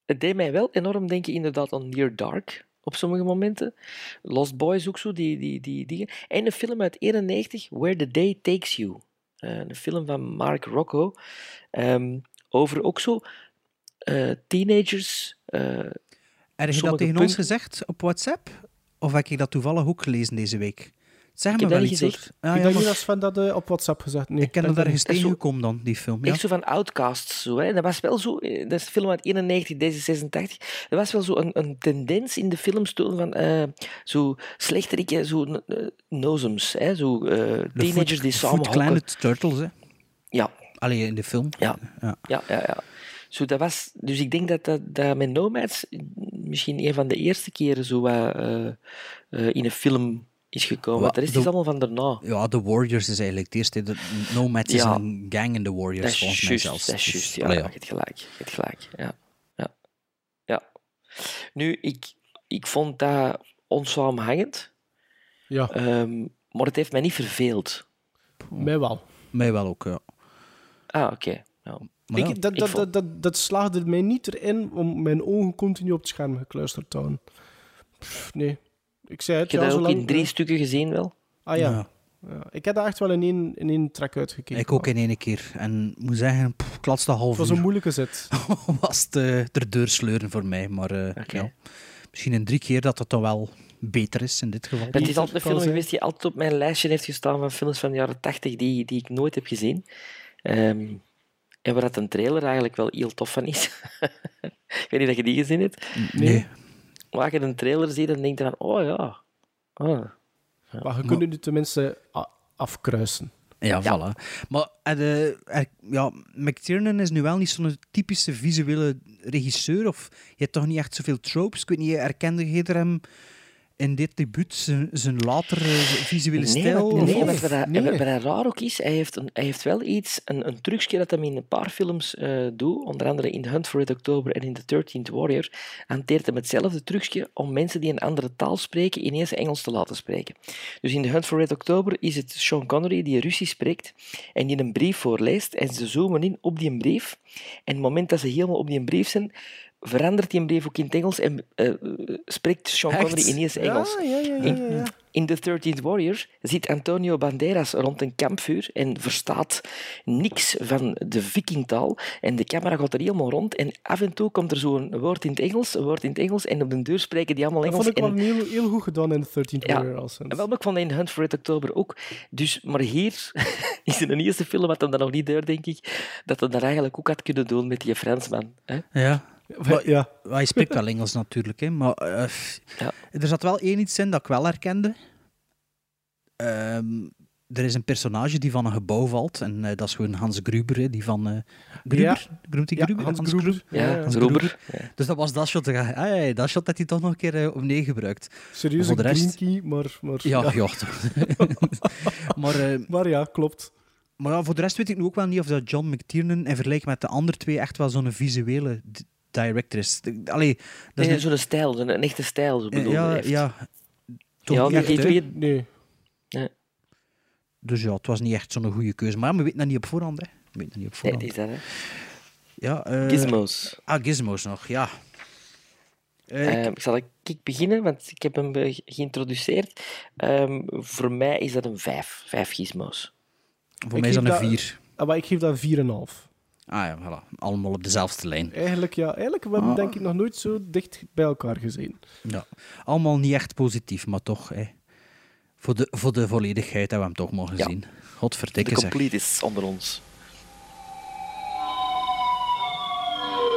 het deed mij wel enorm denken inderdaad aan Near Dark op sommige momenten. Lost Boys ook zo, die, die, die dingen. En een film uit 91, Where the Day Takes You. Eh, een film van Mark Rocco. ehm, over ook zo eh, teenagers. eh, Heb je dat tegen ons gezegd op WhatsApp? Of heb ik dat toevallig ook gelezen deze week? Zeg Ik me heb wel dat iets, gezegd. Ja, ik denk maar niet dat Sven dat eh, op WhatsApp gezegd. Nee, ik ken er ergens Dat zo- tegengekomen dan, die film. Ja. Echt zo van Outcasts. Zo, hè. Dat was wel zo, eh, dat is een film uit 91, deze 86. Er was wel zo een, een tendens in de films toen van eh, zo slechterikken, zo uh, nozems. Hè, zo eh, teenagers Foot- die samen hokken. Turtles, hè. Ja, Allee, in de film. ja, Ja. ja, ja. ja. Zo, dat was, dus ik denk dat, dat, dat met Nomads misschien een van de eerste keren zo wat, eh, eh, in een film is gekomen. Wa- Want de rest de- is allemaal van daarna. Ja, The Warriors is eigenlijk het eerste. De Nomads is Ja. een gang in The Warriors, Dat is volgens mij juist, zelfs. dat is Dus, juist. Ja, allee, je hebt gelijk. Je hebt gelijk. Ja. Ja. ja. Nu, ik, ik vond dat onsamenhangend, Ja, ehm, maar het heeft mij niet verveeld. mij wel. Mij wel ook, ja. Ah, oké. Ja. Maar ja, ik, dat, ik dat, vond- dat, dat, dat slaagde mij niet erin om mijn ogen continu op het scherm gekluisterd te houden. Pff, nee. Ik zei het, Ik heb dat ook in drie stukken gezien wel. Ah ja. Ja. Ja. Ik heb dat echt wel in één, in één trek uitgekeken. Ik ook in één keer. En ik moet zeggen, pff, ik laatste half Het was uur een moeilijke zit. was het eh, er deur sleuren voor mij. Maar eh, ja, misschien in drie keer dat het dan wel beter is in dit geval. Het is altijd een film geweest die altijd op mijn lijstje heeft gestaan van films van de jaren 80 die, die ik nooit heb gezien. Ehm, en waar dat een trailer eigenlijk wel heel tof van is. ik weet niet of je die gezien hebt. Nee. Als je een trailer ziet, dan denk je van, oh ja. Oh. Maar je kunt het nu tenminste afkruisen. Ja, voilà. Maar eh, de, ja, McTiernan is nu wel niet zo'n typische visuele regisseur. Of je hebt toch niet echt zoveel tropes. Ik weet niet, herkende je er hem in dit debuut zijn, zijn latere visuele Nee, stijl? nee, of- wat, wat, nee. wat, raar ook is, hij heeft, een, hij heeft wel iets, een, een trucje dat hij in een paar films eh doet, onder andere in Hunt for Red October en in The 13th Warrior, hanteert hem hetzelfde trucje om mensen die een andere taal spreken ineens Engels te laten spreken. Dus in The Hunt for Red October is het Sean Connery die Russisch spreekt en die een brief voorleest en ze zoomen in op die brief en het moment dat ze helemaal op die brief zijn, verandert die brief ook in het Engels en eh, spreekt Sean Echt? Connery ineens Engels. Ja, ja, ja, ja, In- ja. In The 13th Warrior zit Antonio Banderas rond een kampvuur en verstaat niks van de vikingtaal. En de camera gaat er helemaal rond en af en toe komt er zo'n woord in het Engels, een woord in het Engels en op de deur spreken die allemaal Dat Engels. vond ik wel en, heel, heel goed gedaan in de 13th Ja. Warrior. al en wel, ik vond dat in Hunt for Red October ook. Dus, maar hier is er een eerste film, wat hem dan nog niet deur, denk ik, dat hij dat eigenlijk ook had kunnen doen met die Fransman. Hè? Ja. Ja, ja. Maar Hij spreekt wel Engels natuurlijk, hè, maar eh, Ja. er zat wel één iets in dat ik wel herkende. Ehm, er is een personage die van een gebouw valt en eh, dat is gewoon Hans Gruber, hè, die van... eh Gruber? Noemt hij Ja, Gruber? Hans Gruber. Ja, Ja, Hans Gruber. Dus dat was dat shot. Ah, ja, ja, dat shot dat hij toch nog een keer eh, opnieuw gebruikt. Serieus Voor een de rest- key, maar... Maar Ja, ja. ja. maar, Maar ja, klopt. maar ja, voor de rest weet ik nu ook wel niet of dat John McTiernan in vergelijking met de andere twee echt wel zo'n visuele d- director is. De- Allee, dat Nee, is zo'n stijl, zo'n een echte stijl, zo bedoel ja, heeft. ja, toch Ja, niet die- echt, twee- Nee. Dus ja, het was niet echt zo'n goede keuze. Maar ja, we weten dat niet op voorhand. Hè. We weten dat niet op Nee, voorhand. is dat, hè? Ja, eh, Gizmos. Ah, Gizmos nog, ja. Eh, ik- Ehm, zal ik beginnen, want ik heb hem eh, geïntroduceerd. Ehm, voor mij is dat een 5. 5 gizmos. voor ik mij is dat een dat- 4. Ah, maar ik geef dat 4,5. Ah ja, voilà. Allemaal op dezelfde lijn. Eigenlijk, ja. Eigenlijk, we hebben Ah. denk ik nog nooit zo dicht bij elkaar gezien. Ja. Allemaal niet echt positief, maar toch. Hè. Voor, de, voor de volledigheid hebben we hem toch mogen Ja. zien. De Godverdikke zeg. complete is onder ons.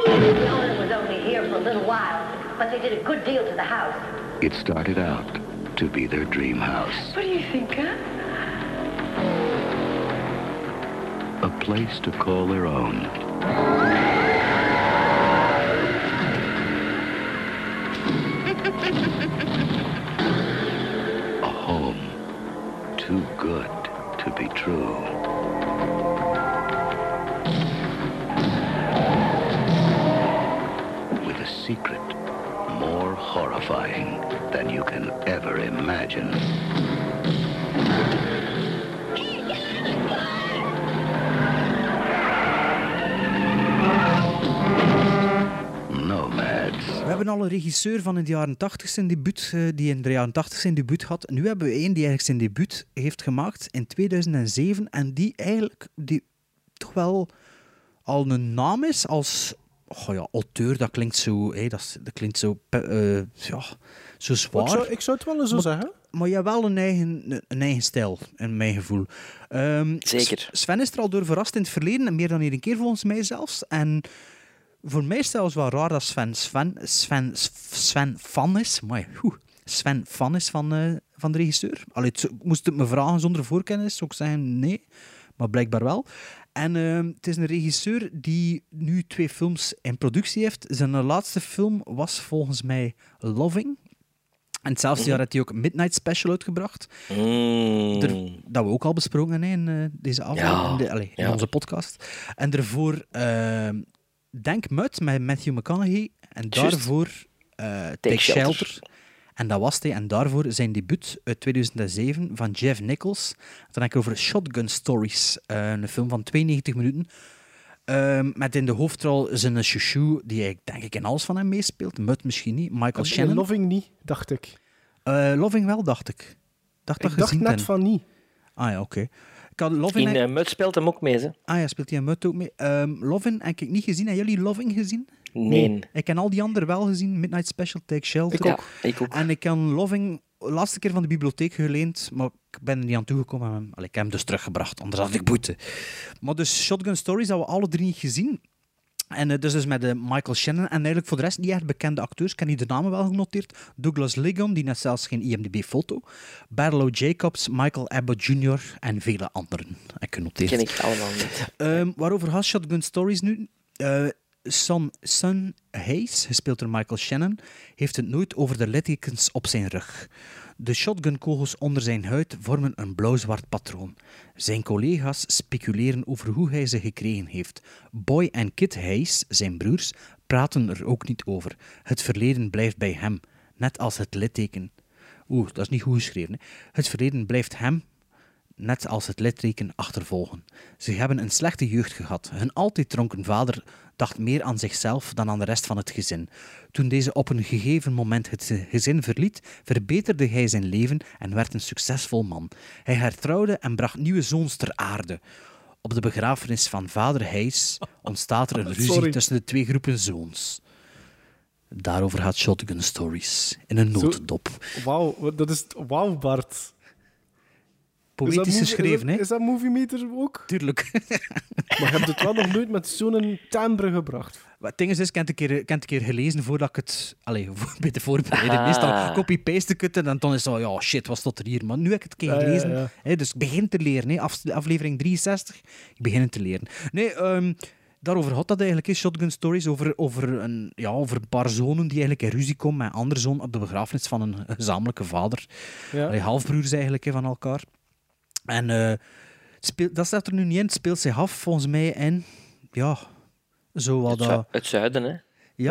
The owner was only here for a little while, but they did a good deal to the house. It started out to be their dream house, What do you think, huh? A place to call their own. a home too good to be true. With a secret more horrifying than you can ever imagine. Een regisseur van in de jaren 80 zijn debuut, eh, die in de jaren 80 zijn debuut had. Nu hebben we één die eigenlijk zijn debuut heeft gemaakt in 2007 en die eigenlijk die toch wel al een naam is als oh ja, auteur. Dat klinkt zo, hé, dat, is- dat klinkt zo, eh, ja, zo Ik zwaar. zou, ik zou het wel eens zo Maar- zeggen. Maar je hebt wel een eigen, een eigen stijl, in mijn gevoel. Ehm, Zeker. Sven is er al door verrast in het verleden, en meer dan één keer volgens mij zelfs. En voor mij is het zelfs wel raar dat Sven, Sven, Sven, Sven fan is. Maar Sven fan is van, eh, van de regisseur. Allee, het, moest het me vragen zonder voorkennis, zou ik zeggen nee. Maar blijkbaar wel. En ehm, het is een regisseur die nu twee films in productie heeft. Zijn laatste film was volgens mij Loving. En hetzelfde jaar had hij ook Midnight Special uitgebracht. Mm. Er- dat we ook al besproken hebben in eh, deze aflevering, Ja, in, de- allee, in ja. onze podcast. En daarvoor ehm Denk Mut met Matthew McConaughey. En daarvoor eh, Take, Shelter. Shelter. En dat was hij. En daarvoor zijn debuut uit 2007 van Jeff Nichols. Dan heb ik over Shotgun Stories. eh, een film van 92 minuten. Ehm, met in de hoofdrol zijn chouchou, die ik denk ik in alles van hem meespeelt. Mut misschien niet. Michael In Shannon. Loving niet, dacht ik. Eh, Loving wel, dacht ik. Dacht dat Ik dacht net ten. van niet. Ah ja, oké. In uh, Mud speelt hem ook mee, hè? Ah ja, speelt hij in Mut ook mee. Ehm Loving heb ik niet gezien. Hebben jullie Loving gezien? Nee. Ik heb al die anderen wel gezien. Midnight Special, Take Shelter. Ik ook. Ja, ik ook. En ik heb Loving de laatste keer van de bibliotheek geleend, maar ik ben er niet aan toegekomen. Allee, ik heb hem dus teruggebracht, anders had ik boete. Maar dus Shotgun Stories hebben we alle drie niet gezien. En uh, dus, dus met uh, Michael Shannon en eigenlijk voor de rest niet echt bekende acteurs. Ik heb niet de namen wel genoteerd. Douglas Ligon, die net zelfs geen IMDb-foto. Barlow Jacobs, Michael Abbott Jr. en vele anderen. Ik genoteerd. Ken ik allemaal niet. Um, waarover gaat Shotgun Stories nu? Uh, Son, Son Hayes, gespeeld door Michael Shannon, heeft het nooit over de littekens op zijn rug. De shotgunkogels onder zijn huid vormen een blauw-zwart patroon. Zijn collega's speculeren over hoe hij ze gekregen heeft. Boy en Kit Hayes, zijn broers, praten er ook niet over. Het verleden blijft bij hem, net als het litteken. Oeh, dat is niet goed geschreven. Het verleden blijft hem, net als het litteken, achtervolgen. Ze hebben een slechte jeugd gehad. Hun altijd dronken vader dacht meer aan zichzelf dan aan de rest van het gezin. Toen deze op een gegeven moment het gezin verliet, verbeterde hij zijn leven en werd een succesvol man. Hij hertrouwde en bracht nieuwe zoons ter aarde. Op de begrafenis van vader Hayes ontstaat er een ruzie Sorry. tussen de twee groepen zoons. Daarover gaat Shotgun Stories in een notendop. Wauw, dat is... Wauw, Bart. Poëtisch movie- geschreven, is hè? dat, is dat Movie Meter ook? Tuurlijk. Maar je hebt het wel nog nooit met zo'n timbre gebracht. Maar Het ding is, is, ik heb het een keer, ik heb het een keer gelezen voordat ik het... Allee, voor- bij de voorbereiding. Ah. Meestal copy-paste ik het en dan is het zo... Ja, shit, wat stond er hier? Maar nu heb ik het een keer Ja, ja, gelezen. ja. Hè, dus ik begin te leren. Hè. Af- aflevering 63. Ik begin het te leren. Nee, ehm, daarover had dat eigenlijk. Hè. Shotgun Stories. Over, over, een, ja, over een paar zonen die eigenlijk in ruzie komen met een andere zoon op de begrafenis van een gezamenlijke vader. Ja. Allee, halfbroers eigenlijk hè, van elkaar. En eh, speelt, dat staat er nu niet in. Het speelt zich af volgens mij in... Ja, zo wat... Het, dat- het zuiden, hè? ja,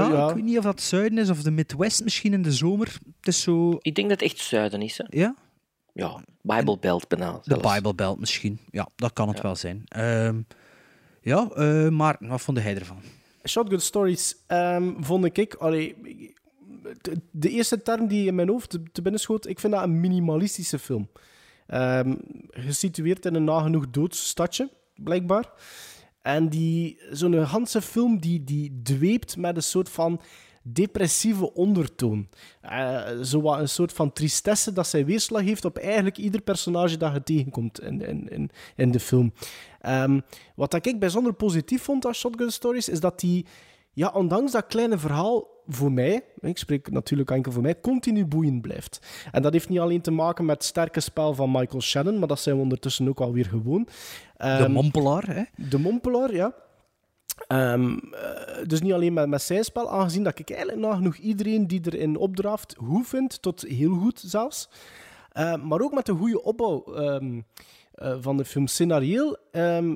Ja. ik weet niet of dat het zuiden is of de Midwest misschien in de zomer. Het is zo... Ik denk dat het echt zuiden is, hè? Ja, Ja, Bible Belt bijna. de. Bible Belt misschien. Ja, dat kan het Ja. wel zijn. Ehm, ja, eh, maar wat vond hij ervan? Shotgun Stories ehm, vond ik... Allee, de, de eerste term die in mijn hoofd te, te binnen schoot, ik vind dat een minimalistische film. Ehm, gesitueerd in een nagenoeg doods stadje, blijkbaar. En die, zo'n ganse film die, die dweept met een soort van depressieve ondertoon. Eh, zo een soort van tristesse dat zij weerslag heeft op eigenlijk ieder personage dat je tegenkomt in, in, in, de film. Ehm, wat ik bijzonder positief vond aan Shotgun Stories, is dat die, ja, ondanks dat kleine verhaal, voor mij, ik spreek natuurlijk enkel voor mij, continu boeiend blijft. En dat heeft niet alleen te maken met het sterke spel van Michael Shannon, maar dat zijn we ondertussen ook alweer gewoon. De Ehm, mompelaar, hè? de Mompelaar, ja. Ehm, eh, dus niet alleen met, met zijn spel, aangezien dat ik eigenlijk nagenoeg iedereen die erin opdraaft goed vind, tot heel goed zelfs. Eh, maar ook met de goede opbouw ehm, eh, van de film. Scenarieel ehm,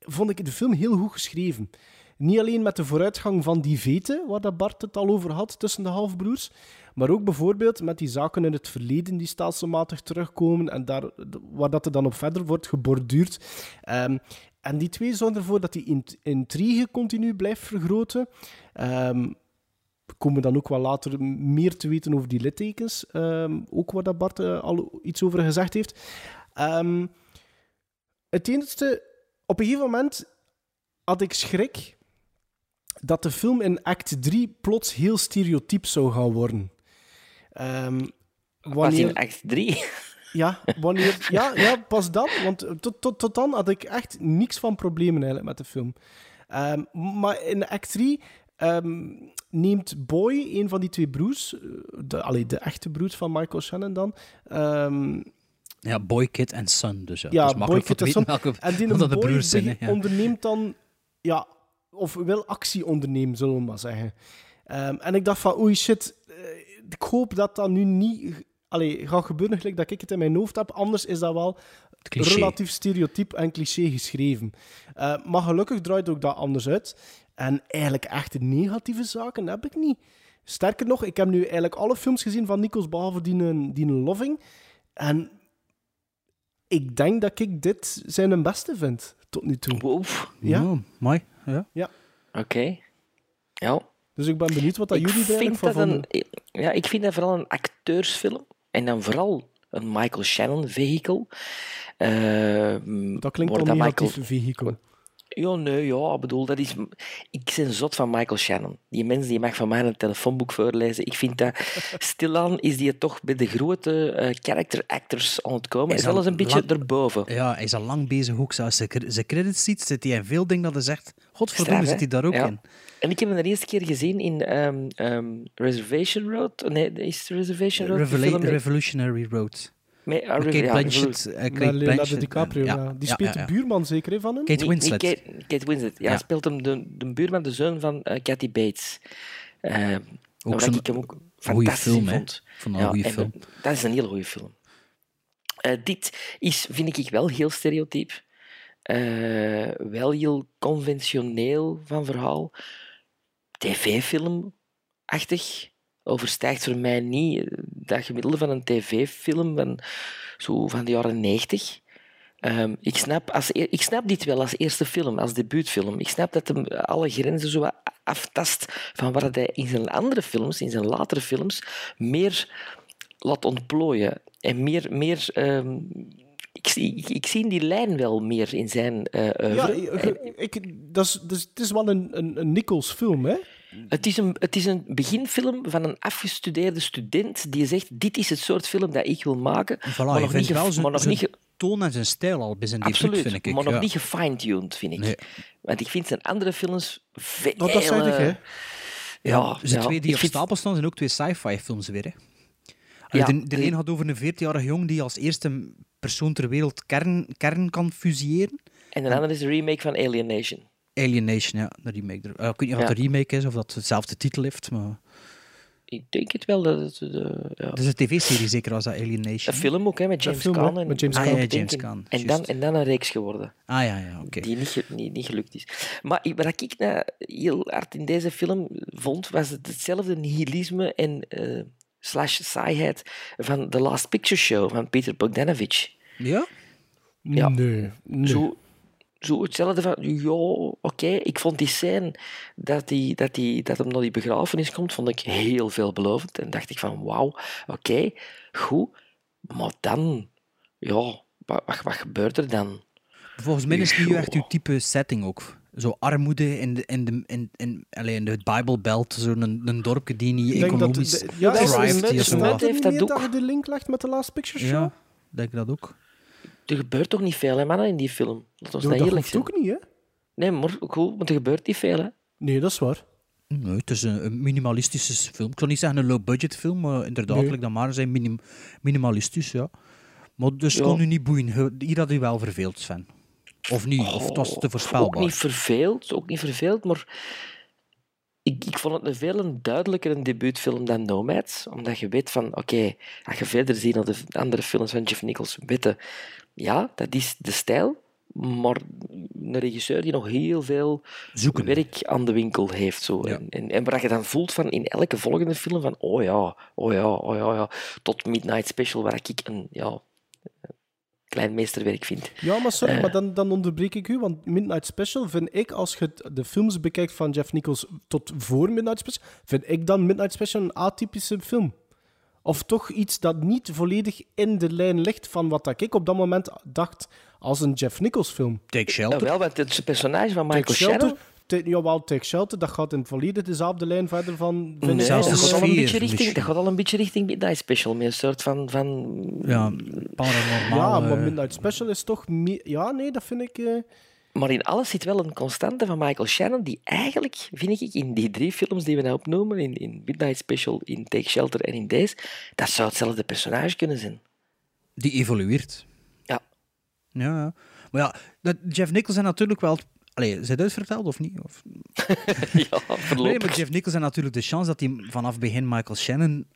vond ik de film heel goed geschreven. Niet alleen met de vooruitgang van die veten, waar dat Bart het al over had, tussen de halfbroers, maar ook bijvoorbeeld met die zaken in het verleden die stelselmatig terugkomen en daar, waar dat er dan op verder wordt geborduurd. Ehm, en die twee zorgen ervoor dat die int- intrigue continu blijft vergroten. Ehm, we komen dan ook wel later meer te weten over die littekens. ehm, ook waar dat Bart eh, al iets over gezegd heeft. Het enige... Op een gegeven moment had ik schrik dat de film in act 3 plots heel stereotyp zou gaan worden. Ehm, Was in act 3? ja, wanneer, ja, ja, pas dan. Want tot, tot, tot dan had ik echt niks van problemen eigenlijk met de film. Ehm, maar in act 3 ehm, neemt Boy, een van die twee broers, eh, de, allee, de echte broers van Michael Shannon dan, ehm, Ja, Boy, Kid en Son. Dus ja, ja, dat is Boy, makkelijk Kid en te weten Son. welke En die Boy onderneemt dan, ja, of wil actie ondernemen, zullen we maar zeggen. Ehm, en ik dacht van, oei shit, eh, ik hoop dat dat nu niet allee, gaat gebeuren gelijk dat ik het in mijn hoofd heb. Anders is dat wel cliché. relatief stereotyp en cliché geschreven. Eh, maar gelukkig draait ook dat anders uit. En eigenlijk echte negatieve zaken heb ik niet. Sterker nog, ik heb nu eigenlijk alle films gezien van Nikos, behalve die, een- die Loving. En ik denk dat ik dit zijn beste vind, tot nu toe. Wow. Ja. Mooi. Ja. Oké. Ja. Dus ik ben benieuwd wat dat Ik jullie vind van dat vonden. een, ja, ik vind dat vooral een acteursfilm. En dan vooral een Michael Shannon-vehikel. Eh, Dat klinkt al dat negatief, Michael- vehikel. Ja, nee, ja, ik bedoel, dat is... Ik ben zot van Michael Shannon. Die mens die mag van mij een telefoonboek voorlezen. Ik vind dat... Stilaan is die toch bij de grote eh, character actors aan het komen. Is Zelfs al een beetje erboven. Ja, hij is al lang bezig ook. Als ze zijn credits ziet, zit hij in veel dingen dat hij zegt... Godverdomme, Straf, zit hij daar ook Ja. in. En ik heb hem de eerste keer gezien in ehm, ehm, Reservation Road. Nee, is het Reservation Road? Revela- Revolutionary Road. Met- Rev- Kate ja, Blanchett. Eh, Kate Blanchett, DiCaprio, en- ja. Die speelt ja, ja. de buurman zeker hè, van hem? Kate Niet- niet Winslet. Kate, Kate Winslet. Ja, Ja. speelt hem de, de buurman, de zoon van eh Kathy Bates. Eh Ook zo'n ik hem ook goeie fantastisch film, vond. Dat een goeie en film. Dat, dat is een hele goede film. Eh, dit is, vind ik, wel heel stereotyp. Eh, wel heel conventioneel van verhaal. TV-film-achtig. Overstijgt voor mij niet eh, dat gemiddelde van een tv-film van, zo van de jaren 90. Ehm, ik, snap als, ik snap dit wel als eerste film, als debuutfilm. Ik snap dat hem alle grenzen zo wat aftast van waar hij in zijn andere films, in zijn latere films, meer laat ontplooien. En meer... meer ehm, ik, zie- ik, ik zie die lijn wel meer in zijn eh Ja, ik, dat is, dat is, het is wel een, een, een Nichols film, hè? Het is, een, het is een beginfilm van een afgestudeerde student die zegt dit is het soort film dat ik wil maken, Voilà, maar nog niet, wel maar nog zijn niet toon en zijn stijl al bij zijn debuut, vind ik. maar nog ja. niet gefine-tuned, vind ik. Nee. Want ik vind zijn andere films veel... Oh, dat zei ik, hè? Ja, Dus twee die ik op vind- stapel staan, zijn ook twee sci-fi films weer. Hè. Ja, de, de die- een gaat over een 14-jarige jong die als eerste persoon ter wereld kern, kern kan fuseren. En de andere is de remake van Alien Nation. Alien Nation, ja, de remake. er- eh, ik weet niet of Ja. het een remake is of dat het dezelfde titel heeft, maar... Ik denk het wel. Dat het, eh, ja. Is een tv-serie zeker als dat Alien Nation. Een film ook, hè, met James Caan. En, met James Ah, en ja, James Caan, En dan, en dan een reeks geworden. Ah ja, ja, oké. Die niet, niet, niet gelukt is. Maar ik- wat ik nou heel hard in deze film vond, was het hetzelfde nihilisme en eh, slash saaiheid van The Last Picture Show van Peter Bogdanovich. Ja? Ja. Nee. nee. Zo, zo hetzelfde van, ja, oké, ik vond die scène dat, die, dat, die, dat hem naar die begrafenis komt, vond ik heel veelbelovend. En dacht ik van, wauw, oké, goed. Maar dan, ja, wat, wat, wat gebeurt er dan? Volgens mij is het echt uw type setting ook. Zo armoede in de, in de, in, in, allee, in de Bible Belt, zo'n een, een dorpje die niet Ik denk dat... economisch de- ja, dat is Thrived, het net heeft dat ook. dat je de link legt met de Last Picture Show? Ja, denk ik dat ook. Er gebeurt toch niet veel, hè, mannen, in die film? Ons Doe, dat dat eerlijk hoeft zijn. ook niet, hè? Nee, maar cool, want er gebeurt niet veel, hè. Nee, dat is waar. Nee, het is een, minimalistische film. Ik zou niet zeggen een low-budget film, maar inderdaad, Nee. like dat maar zijn minim, minimalistisch, ja. Maar dus Ja. kon u niet boeien. Hier had u wel verveeld, Sven. Of niet, of het was te Ook voorspelbaar. niet verveeld, ook niet verveeld, maar ik, ik vond het een veel een duidelijker een debuutfilm dan Nomads. Omdat je weet van, oké, als je verder ziet naar de andere films van Jeff Nichols, weten, ja, dat is de stijl, maar een regisseur die nog heel veel Zoeken. werk aan de winkel heeft. Zo. Ja. En, en, en waar je dan voelt van in elke volgende film van, oh ja, oh ja, oh ja, ja, tot Midnight Special, waar ik een, ja, klein meesterwerk vind. Ja, maar sorry, Eh. maar dan, dan onderbreek ik u, want Midnight Special vind ik, als je de films bekijkt van Jeff Nichols tot voor Midnight Special, vind ik dan Midnight Special een atypische film. Of toch iets dat niet volledig in de lijn ligt van wat dat ik op dat moment dacht als een Jeff Nichols film. Take Ja, Shelter. wel, want het is een personage van Take Michael Shelter, Shannon. jawel, Take Shelter, dat gaat in volledig dezelfde lijn verder van... vind Nee, dat de gaat, al een sfeer beetje richting, dat gaat al een beetje richting Midnight Special, met een soort van... van Ja, paranormaal. Ja, maar Midnight Special is toch... Ja, nee, dat vind ik... eh, Maar in alles zit wel een constante van Michael Shannon, die eigenlijk, vind ik, in die drie films die we nou opnoemen, in, in Midnight Special, in Take Shelter en in deze, dat zou hetzelfde personage kunnen zijn. Die evolueert. Ja. Ja, ja. Maar ja, dat Jeff Nichols is natuurlijk wel... Allee, is het uitverteld of niet? Of... ja, Nee, voorlopig. maar Jeff Nichols heeft natuurlijk de chance dat hij vanaf begin Michael Shannon...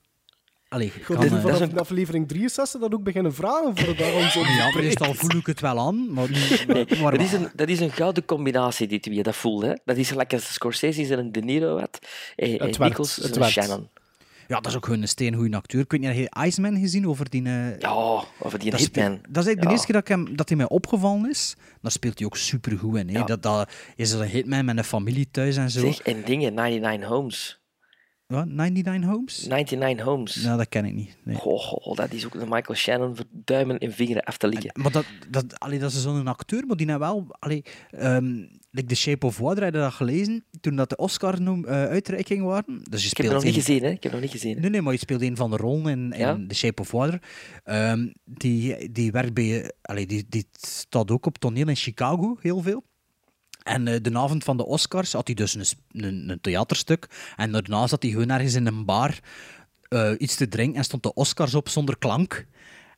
Allee, Ik kan... eh, dat is vanaf een- aflevering 63 dat ook beginnen vragen voor daarom zo Ja, maar eerst al voel ik het wel aan, maar Dat is, een, dat is een gouden combinatie, die twee, dat voelt. Hè? Dat is als Scorsese en een De Niro had, en, en Nichols. Shannon. Ja, dat is ook gewoon een steengoeie acteur. Ik weet niet, heb je Iceman gezien over die... eh, Ja, over die dat, Hitman. dat is eigenlijk de eerste keer dat, ik hem, dat hij mij opgevallen is. Daar speelt hij ook supergoed in. Hè. Ja. Dat, dat is een hitman met een familie thuis en zo. Zeg, en dingen, 99 Homes. Wat? 99 Homes? 99 Homes. Nou, dat ken ik niet. Nee. Goh, goh, dat is ook een Michael Shannon voor duimen en vingeren af te likken. Maar dat, dat, allee, dat is zo'n acteur, maar die nou wel... Allee, like The Shape of Water, had je dat gelezen? Toen dat de Oscar-uitreiking waren. Dus je Ik heb het nog niet gezien, hè? Ik heb nog niet gezien. Nee, nee, maar je speelde een van de rollen in, in Ja? The Shape of Water. Ehm, die, die werkt bij... Allee, die, die staat ook op toneel in Chicago, heel veel. En eh, de avond van de Oscars had hij dus een, een, een theaterstuk. En daarna zat hij gewoon ergens in een bar eh, iets te drinken en stond de Oscars op zonder klank.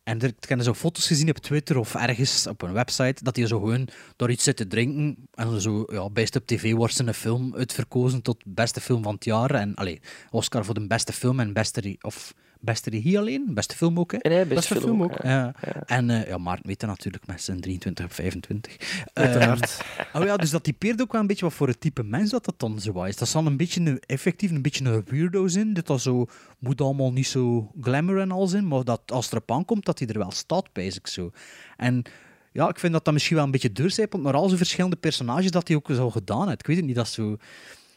En er, ik heb zo foto's gezien op Twitter of ergens op een website dat hij zo gewoon door iets zit te drinken. En zo, ja, best op tv wordt zijn film uitverkozen tot beste film van het jaar. En allee, Oscar voor de beste film en beste, of beste regie alleen, beste film ook. Hè? Beste film, film ook. ja. Ja. En eh, ja, Maarten weet dat natuurlijk met zijn 23 op 25. Uiteraard. Eh, oh ja, dus dat typeert ook wel een beetje wat voor het type mens dat dat dan zo is. Dat zal een beetje een, effectief een beetje een weirdo zijn. Dat dat zo moet allemaal niet zo glamour en al zijn, maar dat als er op aankomt, dat hij er wel staat, ik zo. En ja, ik vind dat dat misschien wel een beetje doorcijpelt naar al zijn verschillende personages dat hij ook zo gedaan heeft. Ik weet het niet, dat zo...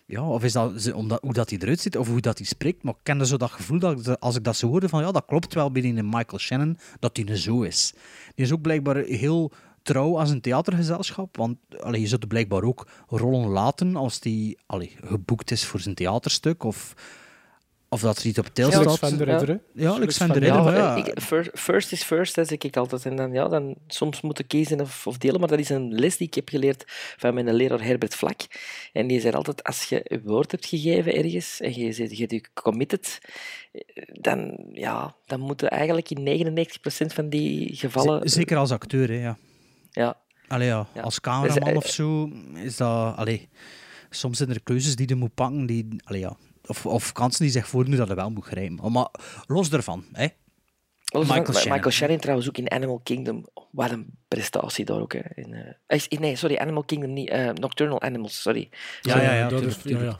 Ja, of is dat omdat, hoe dat hij eruit ziet of hoe dat hij spreekt. Maar ik kende zo dat gevoel dat als ik dat zo hoorde van ja, dat klopt wel binnen een Michael Shannon, dat hij zo is. Die is ook blijkbaar heel trouw aan zijn theatergezelschap. Want allee, je er blijkbaar ook rollen laten als die geboekt is voor zijn theaterstuk. Of, of dat er iets op tel Ja, Alex staat. van Ridder? Ja, van van der der Ridder. Ja, ja. ik- first, first is first, hè, zeg ik altijd. En dan, ja, dan soms moeten kiezen of, of delen. Maar dat is een les die ik heb geleerd van mijn leraar Herbert Vlak. En die zei altijd, als je een woord hebt gegeven ergens en je zit je bent committed, dan, ja, dan moeten eigenlijk in 99% van die gevallen... Z- Zeker als acteur, hè, ja. Ja, Allee, ja. Ja. Als cameraman Dus, eh, of zo is dat. Allee, soms zijn er keuzes die je moet pakken. Die, allee, ja. Of, of kansen die zich voordoen dat je wel moet grijpen. Maar los daarvan, hè. Michael Michael, Shannon. Michael Shannon trouwens ook in Animal Kingdom. Wat een prestatie daar ook. Hè. In, eh, nee, sorry, Animal Kingdom niet. eh, Nocturnal Animals, sorry. Ja, ja, ja. dat is-.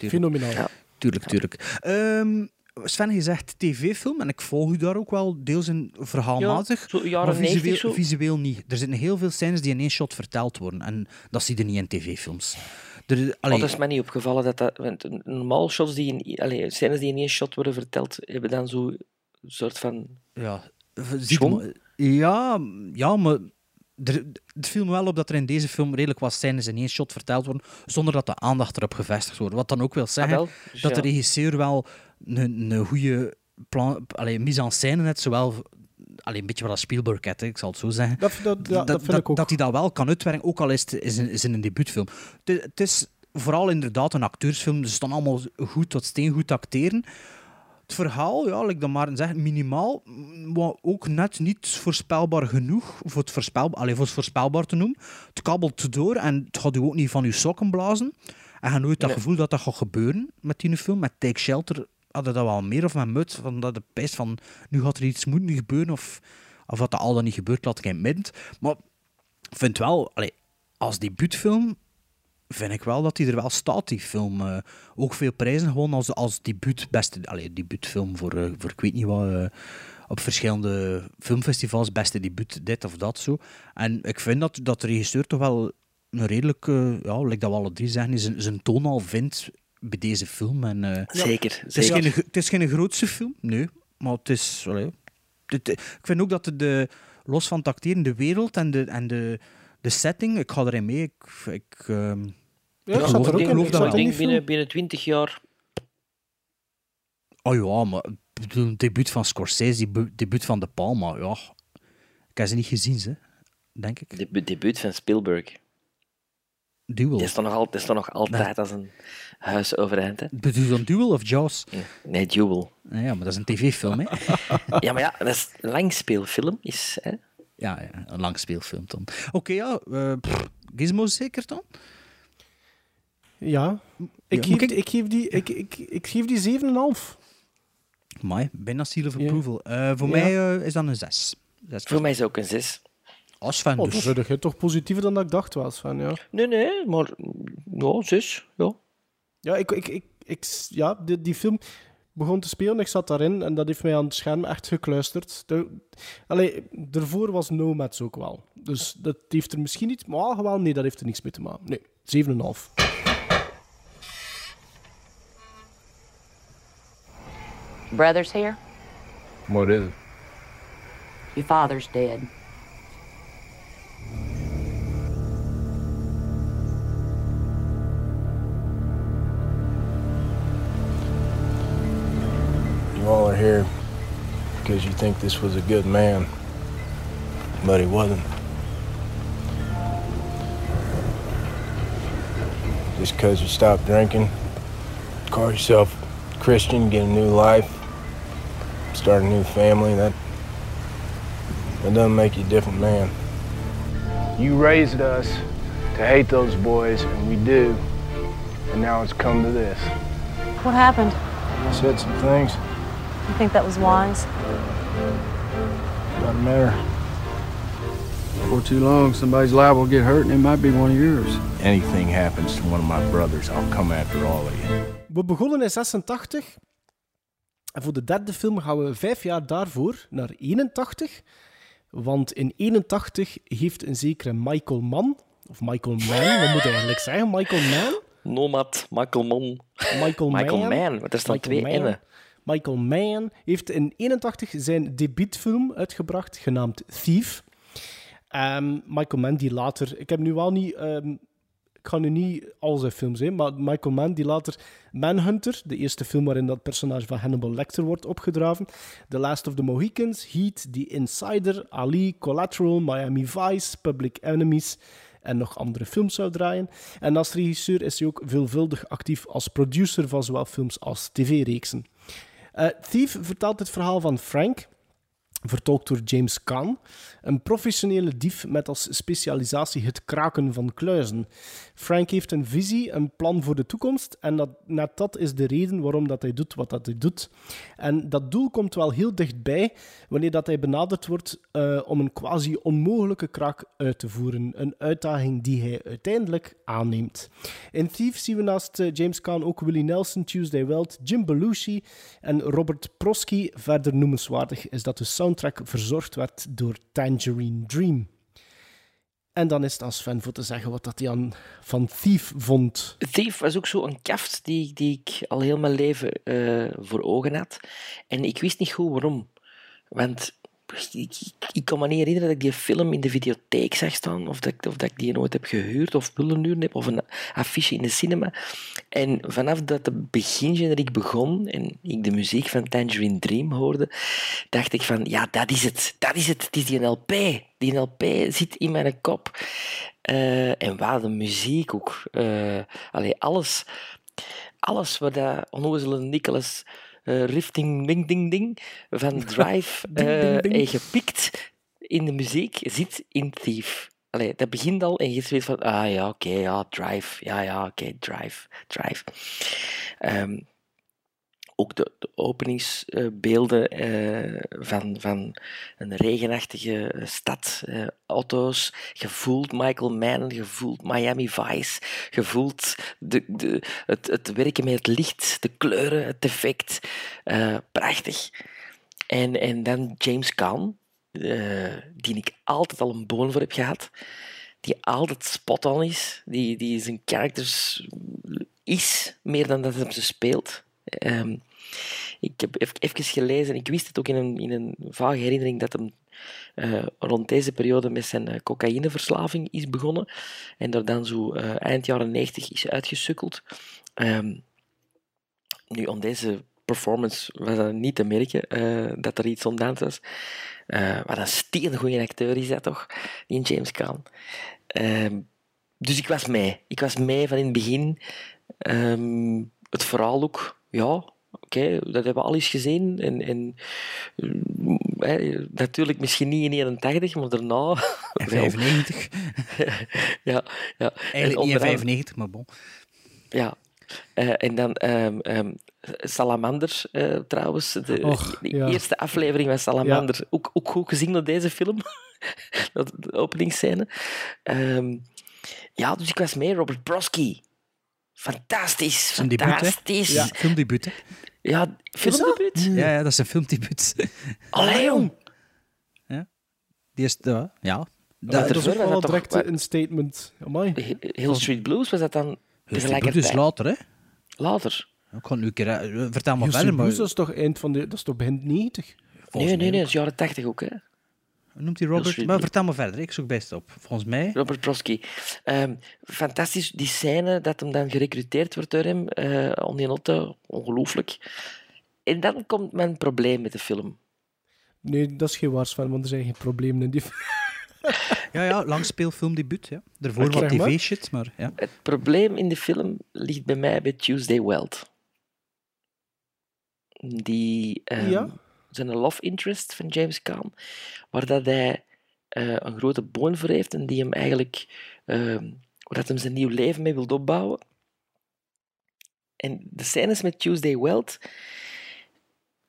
Fenomenaal. Ja. Tuurlijk, tuurlijk. Ehm, Sven, je zegt tv-film en ik volg u daar ook wel deels in verhaalmatig. Ja, zo jaren maar 90 visueel, zo. visueel niet. Er zitten heel veel scènes die in één shot verteld worden en dat zie je niet in tv-films. Er, allee, dat is mij niet opgevallen. Dat dat, want normaal shots die in, allee, scènes die in één shot worden verteld, hebben dan zo een soort van... Ja, ziet ja, ja, maar er, het viel me wel op dat er in deze film redelijk wat scènes in één shot verteld worden, zonder dat de aandacht erop gevestigd wordt. Wat dan ook wil zeggen Ah. Dus dat de regisseur wel een, een goede plan, allee, mise en scène heeft, zowel allee, een beetje wat als Spielberg ik zal het zo zeggen. Dat, dat, dat, vind ik ook. dat hij dat wel kan uitwerken, ook al is het is een, is een debuutfilm. Het, is vooral inderdaad een acteursfilm, dus staan allemaal goed tot steengoed acteren. Het verhaal, ja, like dat maar zegt, minimaal, maar ook net niet voorspelbaar genoeg voor het, voorspel, allee, voor het voorspelbaar te noemen. Het kabbelt door en het gaat u ook niet van uw sokken blazen. En je nooit dat Nee. gevoel dat dat gaat gebeuren met die film. Met Take Shelter hadden dat wel meer of met Mut, van dat de pijst van nu gaat er iets moeten gebeuren of, of dat dat al dan niet gebeurt, laat ik in het. Maar ik vind wel, als debuutfilm vind ik wel dat hij er wel staat, die film. Eh, ook veel prijzen gewoon als, als debuut, beste debuutfilm voor, eh, voor ik weet niet wat, eh, op verschillende filmfestivals, beste debuut, dit of dat zo. En ik vind dat, dat de regisseur toch wel een redelijk, ja, like dat we alle drie zeggen, zijn, zijn toon al vindt bij deze film. En, eh, Zeker, het, is zeker. geen, het is geen grootste film, nee, maar het is... allee, het- ik vind ook dat de, los van het acteren, de wereld en de, en de, de setting, ik ga erin mee. Ik, ik, ehm, Ja, ik geloof- zat er ook ik geloof dat Ik denk binnen, binnen 20 jaar... Oh ja, maar het debuut van Scorsese, het debuut van De Palma, ja. Ik heb ze niet gezien, ze, denk ik. De debuut van Spielberg. Duel. Die is toch nog, al, is toch nog altijd als een huis overeind, hè? Bedoel je dan Duel of Jaws? Nee, Duel. Ja, maar dat is een tv-film, hè? Ja, maar ja, dat is een langspeelfilm. Is, hè? ja, ja, een lang speelfilm dan. Oké, ja. eh pff, Gizmo zeker dan? Ja. Ja, Ik, geef, ik- die- ik, geef die, ik, ik, ik geef die 7,5. Mai, bijna seal of Ja. approval. Eh, voor Ja. mij eh, is dat een 6. Voor mij is het ook een 6. Als fan Oh, dus. dan je toch positiever dan dat ik dacht was. Van, ja. Nee, nee, maar... Ja, 6. Ja. Ja, ik, ik, ik, ik, ja die, die film begon te spelen, ik zat daarin en dat heeft mij aan het scherm echt gekluisterd. De, allee, daarvoor was Nomads ook wel. Dus dat heeft er misschien niet... Maar wel, nee, dat heeft er niks mee te maken. Nee, 7,5. Brothers here? What is it? Your father's dead. Here because you think this was a good man, but he wasn't. Just because you stopped drinking, call yourself Christian, get a new life, start a new family, that, that doesn't make you a different man. You raised us to hate those boys, and we do, and now it's come to this. What happened? I said some things, You think that was wise? doesn't matter. For too long, somebody's liable to get hurt and it might be one of yours. Anything happens to one of my brothers, I'll come after all of you. We begonnen in 86. En voor de derde film gaan we vijf jaar daarvoor naar 81. Want in 81 heeft een zekere Michael Mann, of Michael Mann, wat moet je eigenlijk zeggen? Michael Mann? Nomad, Michael Mann. Michael, Michael Mann. Mann, want er staan Michael twee. N'en. Michael Mann heeft in 81 zijn debuutfilm uitgebracht, genaamd Thief. Ehm, Michael Mann die later... Ik heb nu wel niet... ehm, ik ga nu niet al zijn films in, maar Michael Mann die later Manhunter, de eerste film waarin dat personage van Hannibal Lecter wordt opgedraven, The Last of the Mohicans, Heat, The Insider, Ali, Collateral, Miami Vice, Public Enemies en nog andere films zou draaien. En als regisseur is hij ook veelvuldig actief als producer van zowel films als tv-reeksen. Eh, Thief vertelt het verhaal van Frank, vertolkt door James Caan, een professionele dief met als specialisatie het kraken van kluizen. Frank heeft een visie, een plan voor de toekomst en dat, net dat is de reden waarom dat hij doet wat dat hij doet. En dat doel komt wel heel dichtbij wanneer dat hij benaderd wordt eh, om een quasi onmogelijke kraak uit te voeren. Een uitdaging die hij uiteindelijk aanneemt. In Thief zien we naast eh, James Caan ook Willie Nelson, Tuesday Weld, Jim Belushi en Robert Prosky. Verder noemenswaardig is dat de soundtrack verzorgd werd door Tangerine Dream. En dan is het aan Sven voor te zeggen wat dat hij aan van Thief vond. Thief was ook zo een kaft die, die ik al heel mijn leven eh, voor ogen had. En ik wist niet goed waarom. Want ik, ik, kan me niet herinneren dat ik die film in de videotheek zag staan, of dat, ik- of dat ik die nooit heb gehuurd of huren heb, of een affiche in de cinema. En vanaf dat de begingeneriek begon en ik de muziek van Tangerine Dream hoorde, dacht ik van, ja, dat is het. Dat is het. Het is die LP. Die LP zit in mijn kop. Eh, en waar de muziek ook. eh allee, alles, alles wat dat onnozele Nicholas Rifting Ding Ding Ding van Drive Ding, ding, eh, gepikt in de muziek, zit in Thief. Allee, dat begint al en je weet van, ah ja, oké, ja, Drive. Ja, ja, oké, Drive, Drive. Ehm, ook de, de openingsbeelden eh, van, van een regenachtige eh, stad, eh, auto's. Je voelt Michael Mann, je voelt Miami Vice, je voelt de, de, het, het werken met het licht, de kleuren, het effect. Prachtig. En, en dan James Caan, die ik altijd al een boon voor heb gehad. Die altijd spot on is, die, die zijn characters is, meer dan dat hij ze speelt. Ehm, ik heb even, gelezen, ik wist het ook in een, in een vage herinnering, dat hem eh, rond deze periode met zijn eh, cocaïneverslaving is begonnen. En er dan zo eh, eind jaren 90 is uitgesukkeld. Ehm, nu, om deze performance was dat niet te merken dat er iets ondaan was. Wat een steengoeie acteur is dat toch, die James Caan. Ehm, dus ik was mee. Ik was mee van in het begin. Het verhaal ook, ja, oké, dat hebben we al eens gezien. En, en eh, natuurlijk misschien niet in 81, maar daarna. En wel. 95. ja, ja. En Eigenlijk niet in onderaan- 95, maar bon. ja. Eh, en dan ehm, ehm, Salamander, eh, trouwens. De, Och, de ja. eerste aflevering van Salamander. Ook, ook goed gezien door deze film. Dat- de openingsscène. Ehm, ja, dus ik was mee. Robert Prosky. Fantastisch. Fantastisch. Ja, filmdebuut, hè? Ja, filmdebuut? Ja, ja, dat is een filmdebuut. Allee, jong. Die is, ja, ja. Dat, dat is ook wel dat direct toch- een statement. Amai. Hill Street Blues was dat dan Dus die tegelijkertijd? is later, hè? Later. Ik kan nu een keer... eh, Vertel maar verder, maar... Blues, dat is toch eind van de... Dat is toch begin 90? Nee, nee, nee, dat is jaren 80 ook, hè. Noemt hij Robert? Maar vertel maar verder, ik zoek best op. Volgens mij... Robert Prosky. Ehm, fantastisch, die scène dat hem dan gerecruiteerd wordt door hem, eh on die auto, ongelooflijk. En dan komt mijn probleem met de film. Nee, dat is geen waars van, want er zijn geen problemen in die Ja, ja, langspeelfilmdebuut, ja. Daarvoor wat tv-shit, maar ja. Het probleem in de film ligt bij mij bij Tuesday Weld. Die ehm, Ja? Zijn love interest van James Caan, waar dat hij eh, een grote boon voor heeft en die hem eigenlijk, ehm, dat hem zijn nieuw leven mee wil opbouwen. En de scènes met Tuesday Weld,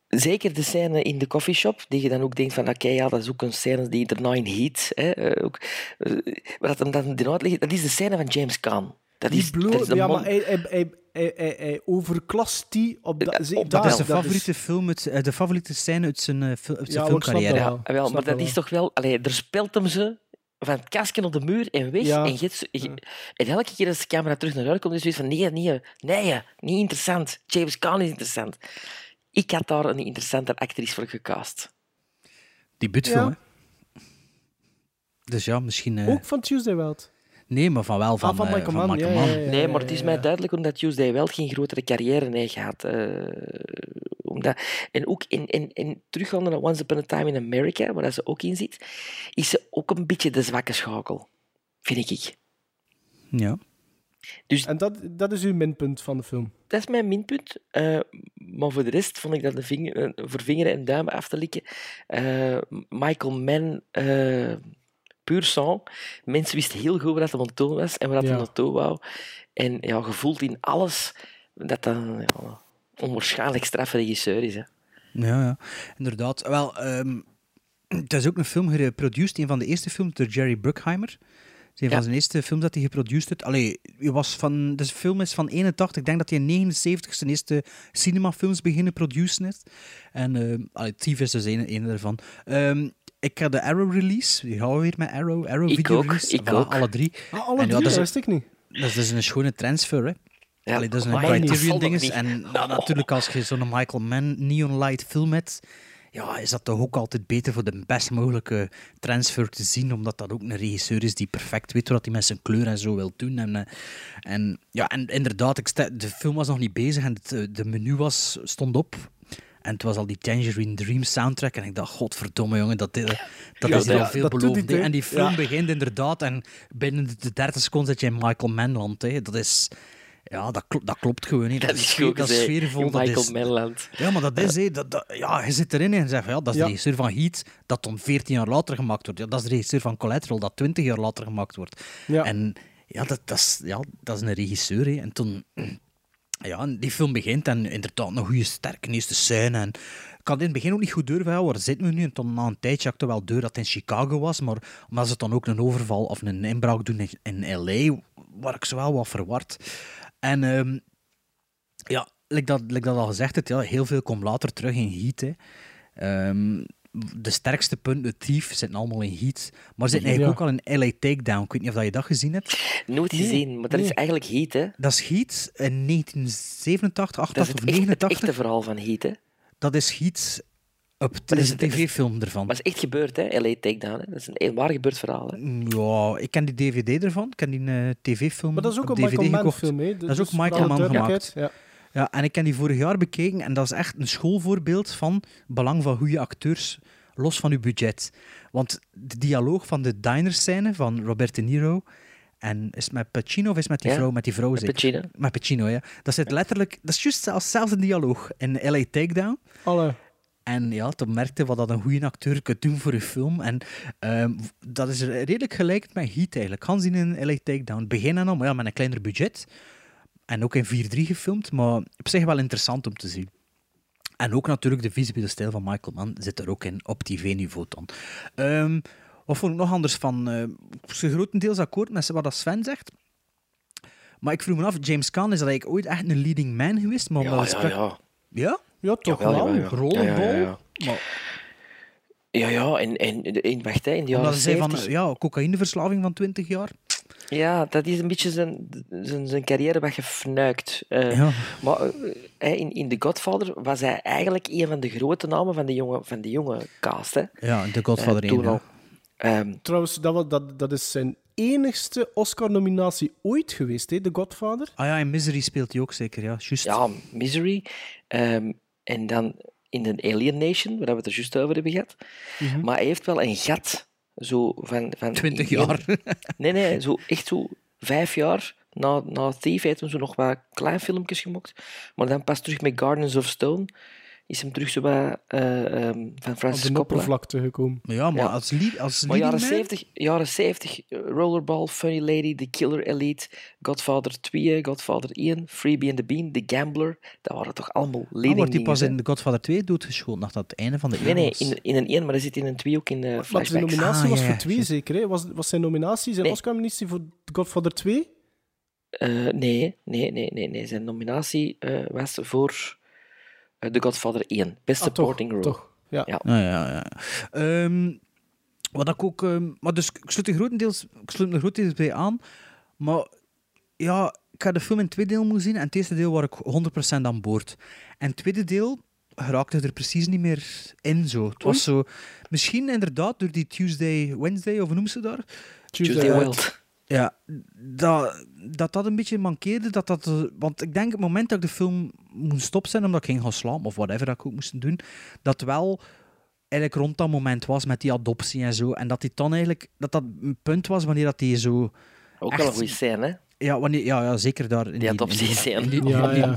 zeker de scène in de coffeeshop, die je dan ook denkt van oké, ja, dat is ook een scène die daarna in Heat, hè, eh, ook, eh, hem dan in uitlegt, dat is de scène van James Caan. Dat Die is, blow- dat is de ja, man- maar hij, hij, hij, hij, hij, hij overklast die op dat... op Dat dat is de favoriete, film, uit- eh, de favoriete scène uit zijn, eh, uit zijn Ja, maar filmcarrière. dat Ja, wel. ah, wel, maar dat is toch wel... Allee, er speelt hem ze van het kastje op de muur en weg. Ja. En, en elke keer als de camera terug naar haar komt, is het zoiets van nee, nee, nee, niet interessant. James Caan is interessant. Ik had daar een interessante actrice voor gecast. Debuutfilm, Ja. hè. Dus ja, misschien... eh, Ook van Tuesday Weld. Nee, maar van wel van, Ah, van eh, Michael van Mann, Michael ja, Mann. ja, ja. Nee, maar het is mij duidelijk omdat Tuesday wel geen grotere carrière heeft gehad. eh, omdat, en ook in, in, in teruggaande naar Once Upon a Time in America, waar ze ook in zit, is ze ook een beetje de zwakke schakel, vind ik. Ja. Dus En dat, dat is uw minpunt van de film. dat is mijn minpunt. eh, maar voor de rest vond ik dat de vinger, eh, voor vingeren en duimen af te likken. eh, Michael Mann, eh puur sang. Mensen wisten heel goed waar dat aan toe was en waar dat Ja. naartoe wou. En ja, gevoeld in alles dat dat een ja, onwaarschijnlijk straffe regisseur is. Hè. Ja, ja, inderdaad. Wel, ehm, het is ook een film geproduceerd, een van de eerste films door Jerry Bruckheimer. Het is een van zijn eerste films dat hij geproduceerd heeft. Allee, hij was van, de film is van 81. Ik denk dat hij in 79 zijn eerste cinemafilms beginnen produceren heeft. En ehm allee, Thief is dus een, een daarvan. Ehm, ik had de Arrow release. Die gaan we weer met Arrow. Arrow Ik video ook, release. ik Voilà, ook. Alle drie. Ah, alle En drie, dat dat is- wist ik niet. Dat is dus een schone transfer, hè. Ja, Allee, dat is een Criterion ding. En natuurlijk, als je zo'n Michael Mann Neon Light film hebt, ja, is dat toch ook altijd beter voor de best mogelijke transfer te zien, omdat dat ook een regisseur is die perfect weet wat hij met zijn kleur en zo wil doen. En, eh, en, ja, en inderdaad, ik de film was nog niet bezig en het, eh, de menu was, stond op. En het was al die Tangerine Dream soundtrack. En ik dacht, godverdomme jongen, dat, dat Ja, is heel ja, veel dat beloofd. En die film Ja. begint inderdaad en binnen de 30 seconden zit je in Michael Manland. Hè. Dat is... Ja, dat, klo- dat klopt gewoon niet. Dat is goed dat is sfeervol. Dat Michael is, Manland. ja, maar dat is, hè, dat, dat- ja, je zit erin en zegt ja, dat is de regisseur van Heat, dat dan 14 jaar later gemaakt wordt. Ja, dat is de regisseur van Collateral, dat 20 jaar later gemaakt wordt. Ja. En ja, dat, dat, is, ja, dat is een regisseur. Hè. En toen, ja, die film begint en inderdaad een goede, sterke eerste scène. En ik had in het begin ook niet goed durven, ja, waar zitten we nu? En toen na een tijdje had ik wel deur dat het in Chicago was, maar omdat ze dan ook een overval of een inbraak doen in, L.A., waar ik zo wel wat verward. En ehm, ja, like dat, like dat al gezegd het, ja, heel veel komt later terug in Heat. Hè. Ehm, de sterkste punten, de Thief, zitten allemaal in Heat. Maar zitten eigenlijk Ja. ook al in LA Takedown. Ik weet niet of dat je dat gezien hebt. Nooit gezien, maar dat is eigenlijk Heat, hè? Dat is Heat in 1987, Dat is 88 het, of echt, het 89. echte verhaal van Heat, hè? Dat is Heat. Op, dat is is een het- tv-film ervan. Maar het is echt gebeurd, hè? LA Takedown, hè? Dat is een, een waar gebeurd verhaal, hè? Ja, ik ken die DVD ervan. Ik ken die eh, tv-film Maar dat is ook op een DVD Michael Mann film, hè? Dat is Dus ook Michael Mann gemaakt. Ja. Ja, en ik heb die vorig jaar bekeken en dat is echt een schoolvoorbeeld van belang van goede acteurs, los van uw budget. Want de dialoog van de diner-scène van Robert De Niro, en is het met Pacino of is het met die Ja, vrouw? Met die vrouw met zeker? Pacino. Met Pacino, ja. Dat zit letterlijk, dat is juist zelfs zelfs dialoog in LA Takedown. Alle. En ja, toen merkte wat dat een goede acteur kan doen voor een film. En ehm, dat is redelijk gelijk met Heat eigenlijk. Gaan zien in LA Takedown. Beginnen al, maar ja, met een kleiner budget. En ook in 4-3 gefilmd, maar op zich wel interessant om te zien. En ook natuurlijk de visuele stijl van Michael Mann zit er ook in, op tv-niveau dan. Ehm, wat vond ik nog anders van? eh ik ben grotendeels akkoord met wat dat Sven zegt. Maar ik vroeg me af, James Caan, is dat eigenlijk ooit echt een leading man geweest? Maar Ja, ja, ja. Ja? Ja, toch Jawel, wel. ja. Rollenbol? Ja, ja, ja, ja. Maar Ja, ja, en, en, en wacht, hè, in de jaren Omdat ze zei van, 70. ja, cocaïneverslaving van 20 jaar. Ja, dat is een beetje zijn, zijn, zijn carrière wat gefnuikt. Eh, Ja. Maar eh, in, in The Godfather was hij eigenlijk een van de grote namen van de jonge, van de jonge cast. Hè. Ja, The Godfather Eh, 1, toen ja. al. Ehm, Trouwens, dat, dat, dat is zijn enigste Oscar-nominatie ooit geweest, hè, The Godfather. Ah ja, in Misery speelt hij ook zeker, ja. Juist. ja, Misery. Ehm, en dan in de Alien Nation, waar we het er juist over hebben gehad. Mhm. Maar hij heeft wel een gat. Zo van, van 20 in- jaar. Nee, nee, zo, echt zo vijf jaar. Na, na Thief heeft hem zo nog wat klein filmpjes gemaakt. Maar dan pas terug met Gardens of Stone is hem terug zo wat eh, ehm, van Op Francis de Coppola. oppervlakte gekomen. Ja, maar Ja. als, lead, als Maar jaren man- 70, jaren 70 eh, Rollerball, Funny Lady, The Killer Elite, Godfather 2, Godfather 1, Freebie and the Bean, The Gambler, dat waren toch allemaal Ah, leading wordt hij pas dingen, in The Godfather 2 doodgeschoten, nadat het einde van de? Nee, nee, in, in een 1, maar dat zit in een 2 ook in de Maar de flashbacks. nominatie Ah, was ja, voor twee, juist. zeker. Hè? Was, was zijn nominatie, zijn Nee. Oscar-nominatie voor The Godfather 2? Eh, nee, nee, nee, nee, nee. Zijn nominatie eh, was voor eh, The Godfather 1, Best Ah, toch, Supporting Role. toch. Ja. Ja. Ah, ja, ja. Ehm, wat ik ook... ehm, maar dus, ik sluit er grotendeels, ik sluit grotendeels bij aan. Maar ja, ik ga de film in twee delen moeten zien. En het eerste deel was ik 100% aan boord. En het tweede deel geraakte er precies niet meer in. Zo. Het was zo... Misschien inderdaad door die Tuesday, Wednesday, of hoe noemen ze daar? Tuesday Wild. Ja, dat, dat dat een beetje mankeerde. Dat dat, want ik denk het moment dat ik de film moest stopzetten, omdat ik ging gaan slapen, of whatever dat ik ook moest doen, dat wel eigenlijk rond dat moment was met die adoptie en zo. En dat die dan eigenlijk, dat dat een punt was wanneer dat die zo... Ook echt- wel een goede scène, hè? Ja, wanneer, ja, ja, zeker daar. In Die die- in Ja, ja.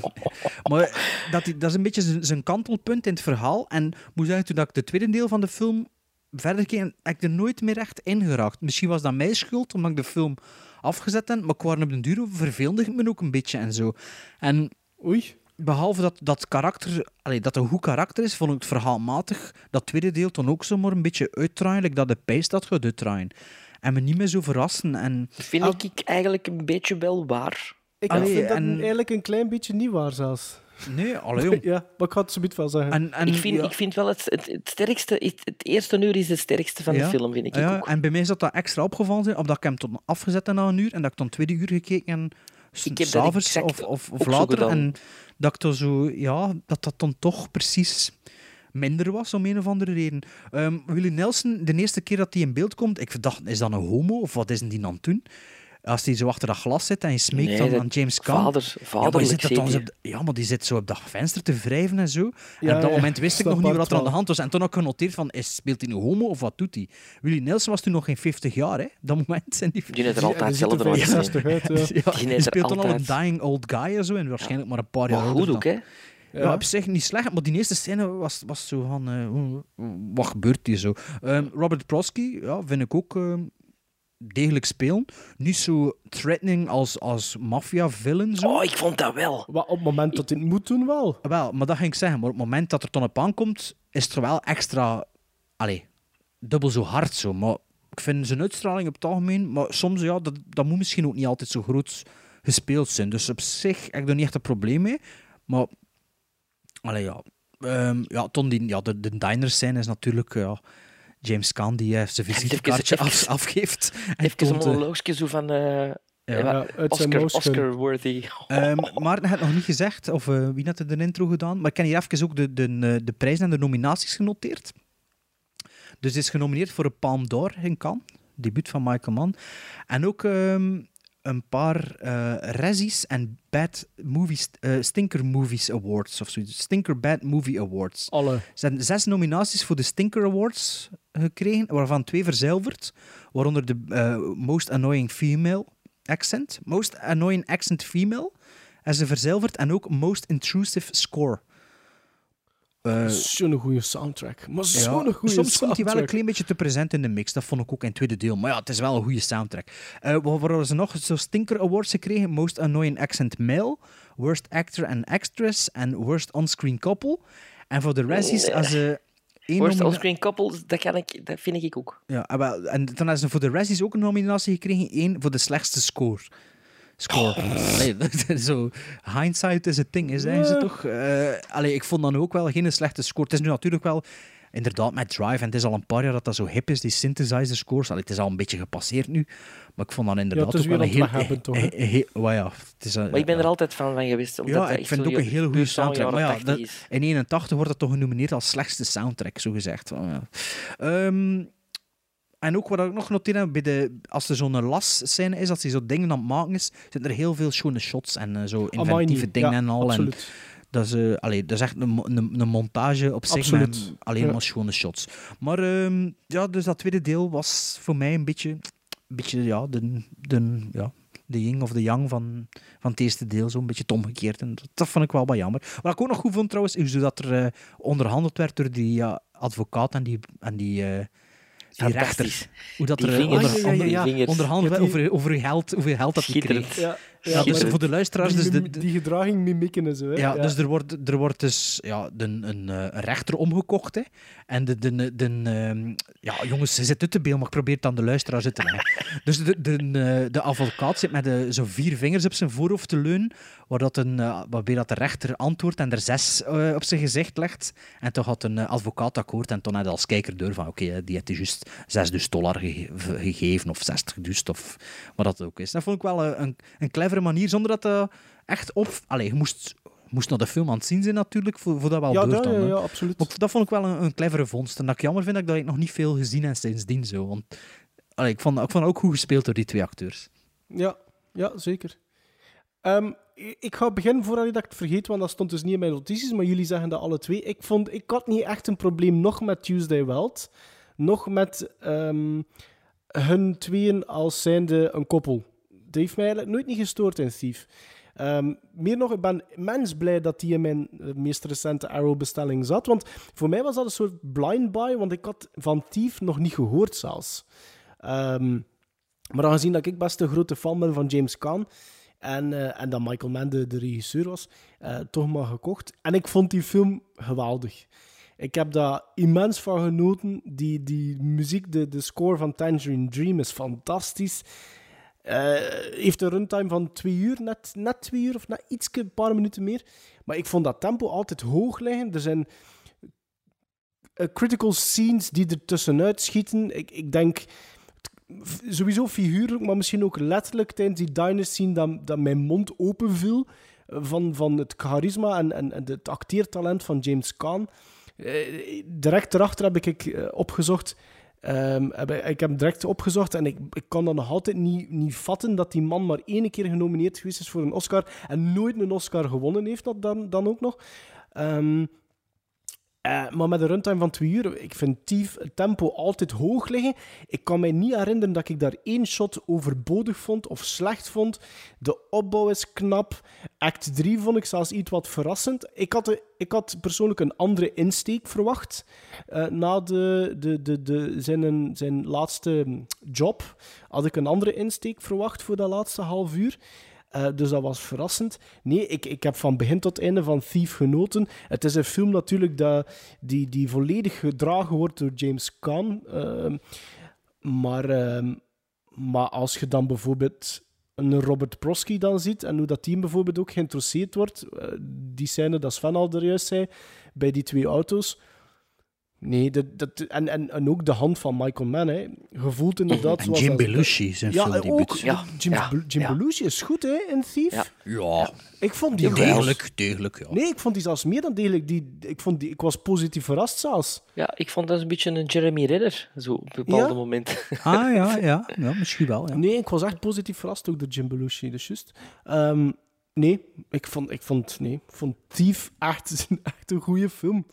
Maar dat, die- dat is een beetje zijn- zijn kantelpunt in het verhaal. En ik moet zeggen, toen dat ik de tweede deel van de film verder keek, heb ik er nooit meer echt in geraakt. Misschien was dat mijn schuld, omdat ik de film afgezet heb, maar ik was op den duur verveelde ik me ook een beetje en zo. En Oei. behalve dat dat karakter, allee, dat een goed karakter is, vond ik het verhaalmatig dat tweede deel toen ook zomaar een beetje uitdraaien, like dat de pijs dat gaat uitdraaien. En me niet meer zo verrassen. En, Vind ik eigenlijk een beetje wel waar. Ik Allee, vind dat en- eigenlijk een klein beetje niet waar zelfs. Nee, allee, jong. Ja, maar ik ga het zo wel zeggen. En, en, ik, vind, ja. ik vind wel het, het, het sterkste, het, het eerste uur is het sterkste van Ja. de film, vind ik ja, ook. En bij mij is dat, dat extra opgevallen zijn, omdat ik hem tot afgezet heb na een uur en dat ik dan tweede uur gekeken en s'avonds of, of, of later. En dat ik dan zo, ja, dat dat dan toch precies minder was om een of andere reden. Ehm Willie Nelson, de eerste keer dat hij in beeld komt, ik dacht, is dat een homo of wat is die dan toen? Als hij zo achter dat glas zit en je smeekt Nee, dan dat- aan James Caan. vader- ja, maar, dan op ja, maar die zit zo op dat venster te wrijven en zo. en op dat ja, moment wist ik nog niet wat er aan de hand was. En toen had ik genoteerd van, is, speelt hij nu homo of wat doet hij? Willie Nelson was toen nog geen 50 jaar, hè? Dat moment zijn die... Die heeft er altijd hetzelfde uit. 65 uit, ja. Ja, Die speelt dan al een dying old guy en zo, en waarschijnlijk maar een paar jaar Maar goed ook, hè? Ja. Ja. op zich niet slecht, maar die eerste scène was, was zo van... eh, wat gebeurt hier zo? Ehm, Robert Prosky, ja, vind ik ook ehm, degelijk spelen. Niet zo threatening als, als maffia-villain. zo. Oh, ik vond dat wel. Maar op het moment dat hij het moet doen, wel. Wel, maar dat ging ik zeggen. Maar op het moment dat er dan op aankomt, is het er wel extra... Allee, dubbel zo hard zo. Maar ik vind zijn uitstraling op het algemeen... Maar soms, ja, dat, dat moet misschien ook niet altijd zo groot gespeeld zijn. Dus op zich heb ik er niet echt een probleem mee. Maar... Allee, ja. Ehm, ja, toen die, ja, de, de diner scène is natuurlijk... Ja, James Caan die heeft zijn Even- visitekaartje af, afgeeft. En Even een toont, eh, monoloogje zo van... eh, Ja. eh, zijn Oscar. Oscar-worthy. Ehm Maarten had nog niet gezegd, of eh, wie had er de intro gedaan, maar ik heb hier even ook de, de, eh, de prijzen en de nominaties genoteerd. Dus is genomineerd voor een Palme d'Or in Cannes, debuut van Michael Mann. En ook ehm, een paar eh Razzies en Bad Movies, eh, Stinker Movies Awards of zoiets. Stinker Bad Movie Awards. Alle. Ze hebben zes nominaties voor de Stinker Awards gekregen, waarvan twee verzilverd, waaronder de eh, Most Annoying Female Accent, Most Annoying Accent Female, en ze verzilverd, en ook Most Intrusive Score. Eh, Zo'n goede soundtrack. Maar ja, zo'n goede soms soundtrack. komt hij wel een klein beetje te present in de mix. Dat vond ik ook in het tweede deel. Maar ja, het is wel een goede soundtrack. Eh waar waar ze nog zo Stinker Awards gekregen. Most Annoying Accent Male, Worst Actor and Actress en Worst On-Screen Couple. En voor de Razzies, Nee. als ze... één Worst on-screen couples, dat, kan ik, dat vind ik ook. Ja, en wel- en dan hebben ze voor de Razzies ook een nominatie gekregen. één voor de slechtste score. Score. Allee, is zo, hindsight is het ding, is ze toch? Eh, allee, ik vond dan ook wel geen slechte score. Het is nu natuurlijk wel inderdaad met Drive, en het is al een paar jaar dat dat zo hip is, die synthesizer scores. Allee, het is al een beetje gepasseerd nu, maar ik vond dat inderdaad ook wel een heel... weghebben, toch, he- he- he- wel ja, het is een- Maar ik ben er altijd fan van geweest. Omdat ja, ik vind het ook een hele goede soundtrack. Maar ja, jaren 80 dat- is. in 81 wordt dat toch genomineerd als slechtste soundtrack, zo gezegd. Ja. En ook wat ik nog noteer heb, bij de, als er zo'n las-scène is, als hij zo dingen aan het maken is, zitten er heel veel schone shots en eh, zo inventieve dingen Ja, en al. En absoluut. dat, is, allee, dat is echt een, een, een montage op zich met alleen Ja. maar schone shots. Maar ehm, ja, dus dat tweede deel was voor mij een beetje, een beetje ja, de, de, ja, de yin of de yang van, van het eerste deel, zo'n beetje het omgekeerd. En dat, dat vond ik wel wat jammer. Wat ik ook nog goed vond trouwens, is dat er eh, onderhandeld werd door die advocaat en die, en die, die rechter. Hoe dat Die er vingers, onder, onder, ja, over, over hoeveel geld, hoeveel geld dat Schitterend. kreeg. Ja, Ja, dus voor de luisteraars, dus die, de, de- die gedraging mimikken en zo. Hè? ja, dus er wordt, er wordt dus ja, een, een, eh, rechter omgekocht. Hè. En de, de, de, ehm, ja, jongens, ze zit uit de beeld, maar ik probeer het aan de luisteraar te leggen. Dus de, de, eh, de advocaat zit met de, zo vier vingers op zijn voorhoofd te leunen, waar dat een, eh, waarbij dat de rechter antwoordt en er zes eh, op zijn gezicht legt. En toch had een eh, advocaat akkoord en toen had hij als kijker door van oké, eh, die heeft hij juist 6 dollar gege- gegeven of 60 dus of wat dat ook is. Dat vond ik wel eh, een, een clevere manier, zonder dat dat echt op... Allee, je moest, moest naar de film aan het zien zijn natuurlijk, voor, voor dat wel ja, ja, ja, absoluut. Maar dat vond ik wel een, een clevere vondst. En dat ik jammer vind dat ik dat ik nog niet veel gezien heb sindsdien. Zo. Want, allee, ik, vond, ik vond het ook goed gespeeld door die twee acteurs. Ja, ja zeker. Ehm, ik ga beginnen voordat ik het vergeet, want dat stond dus niet in mijn notities, maar jullie zeggen dat alle twee. Ik, vond, ik had niet echt een probleem nog met Tuesday Welt, nog met ehm, hun tweeën als zijnde een koppel. Heeft mij eigenlijk nooit niet gestoord in Thief. Ehm, meer nog, ik ben immens blij dat die in mijn eh, meest recente Arrow-bestelling zat, want voor mij was dat een soort blind buy, want ik had van Thief nog niet gehoord zelfs. Ehm, maar aangezien dat ik best een grote fan ben van James Caan en, eh, en dat Michael Mann de, de regisseur was, eh, toch maar gekocht. En ik vond die film geweldig. Ik heb daar immens van genoten. Die, die muziek, de, de score van Tangerine Dream is fantastisch. Eh, heeft een runtime van twee uur, net, net twee uur of net iets, een paar minuten meer. Maar ik vond dat tempo altijd hoog liggen. Er zijn eh, critical scenes die er tussenuit schieten. Ik, ik denk sowieso figuurlijk, maar misschien ook letterlijk tijdens die diner scene dat, dat mijn mond open viel eh, van, van het charisma en, en, en het acteertalent van James Caan. Direct erachter heb ik eh, opgezocht. Ehm, ik, heb hem direct opgezocht en ik, ik kan dat nog altijd niet, niet vatten dat die man maar één keer genomineerd geweest is voor een Oscar en nooit een Oscar gewonnen heeft dat dan, dan ook nog. Ehm, eh, maar met een runtime van twee uur, ik vind Thief het tempo altijd hoog liggen. Ik kan mij niet herinneren dat ik daar één shot overbodig vond of slecht vond. De opbouw is knap. Act 3 vond ik zelfs iets wat verrassend. Ik had, ik had persoonlijk een andere insteek verwacht. eh, na de, de, de, de, zijn, zijn laatste job had ik een andere insteek verwacht voor dat laatste half uur. Eh, dus dat was verrassend. Nee, ik, ik heb van begin tot einde van Thief genoten. Het is een film natuurlijk dat, die, die volledig gedragen wordt door James Caan. Ehm, maar, ehm, maar als je dan bijvoorbeeld een Robert Prosky dan ziet en hoe dat team bijvoorbeeld ook geïnteresseerd wordt, eh, die scène dat Sven al er juist zei, bij die twee auto's. Nee, dat, dat, en, en, en ook de hand van Michael Mann. Hè. Je voelt inderdaad... En Jim Belushi, zijn ja, filmdebuut. ook. Ja, Jim, ja, Jim ja. Belushi is goed hè, in Thief. Ja. Ja, Ik vond die degelijk, degelijk, ja. Nee, ik vond die zelfs meer dan degelijk. Die, ik, vond die, ik was positief verrast zelfs. Ja, ik vond dat een beetje een Jeremy Renner, zo op bepaalde Ja? momenten. Ah, ja, ja, ja misschien wel. Ja. Nee, ik was echt positief verrast ook door Jim Belushi. Dus juist. Ehm, nee, ik vond, ik vond, nee, ik vond Thief echt, echt een goede film.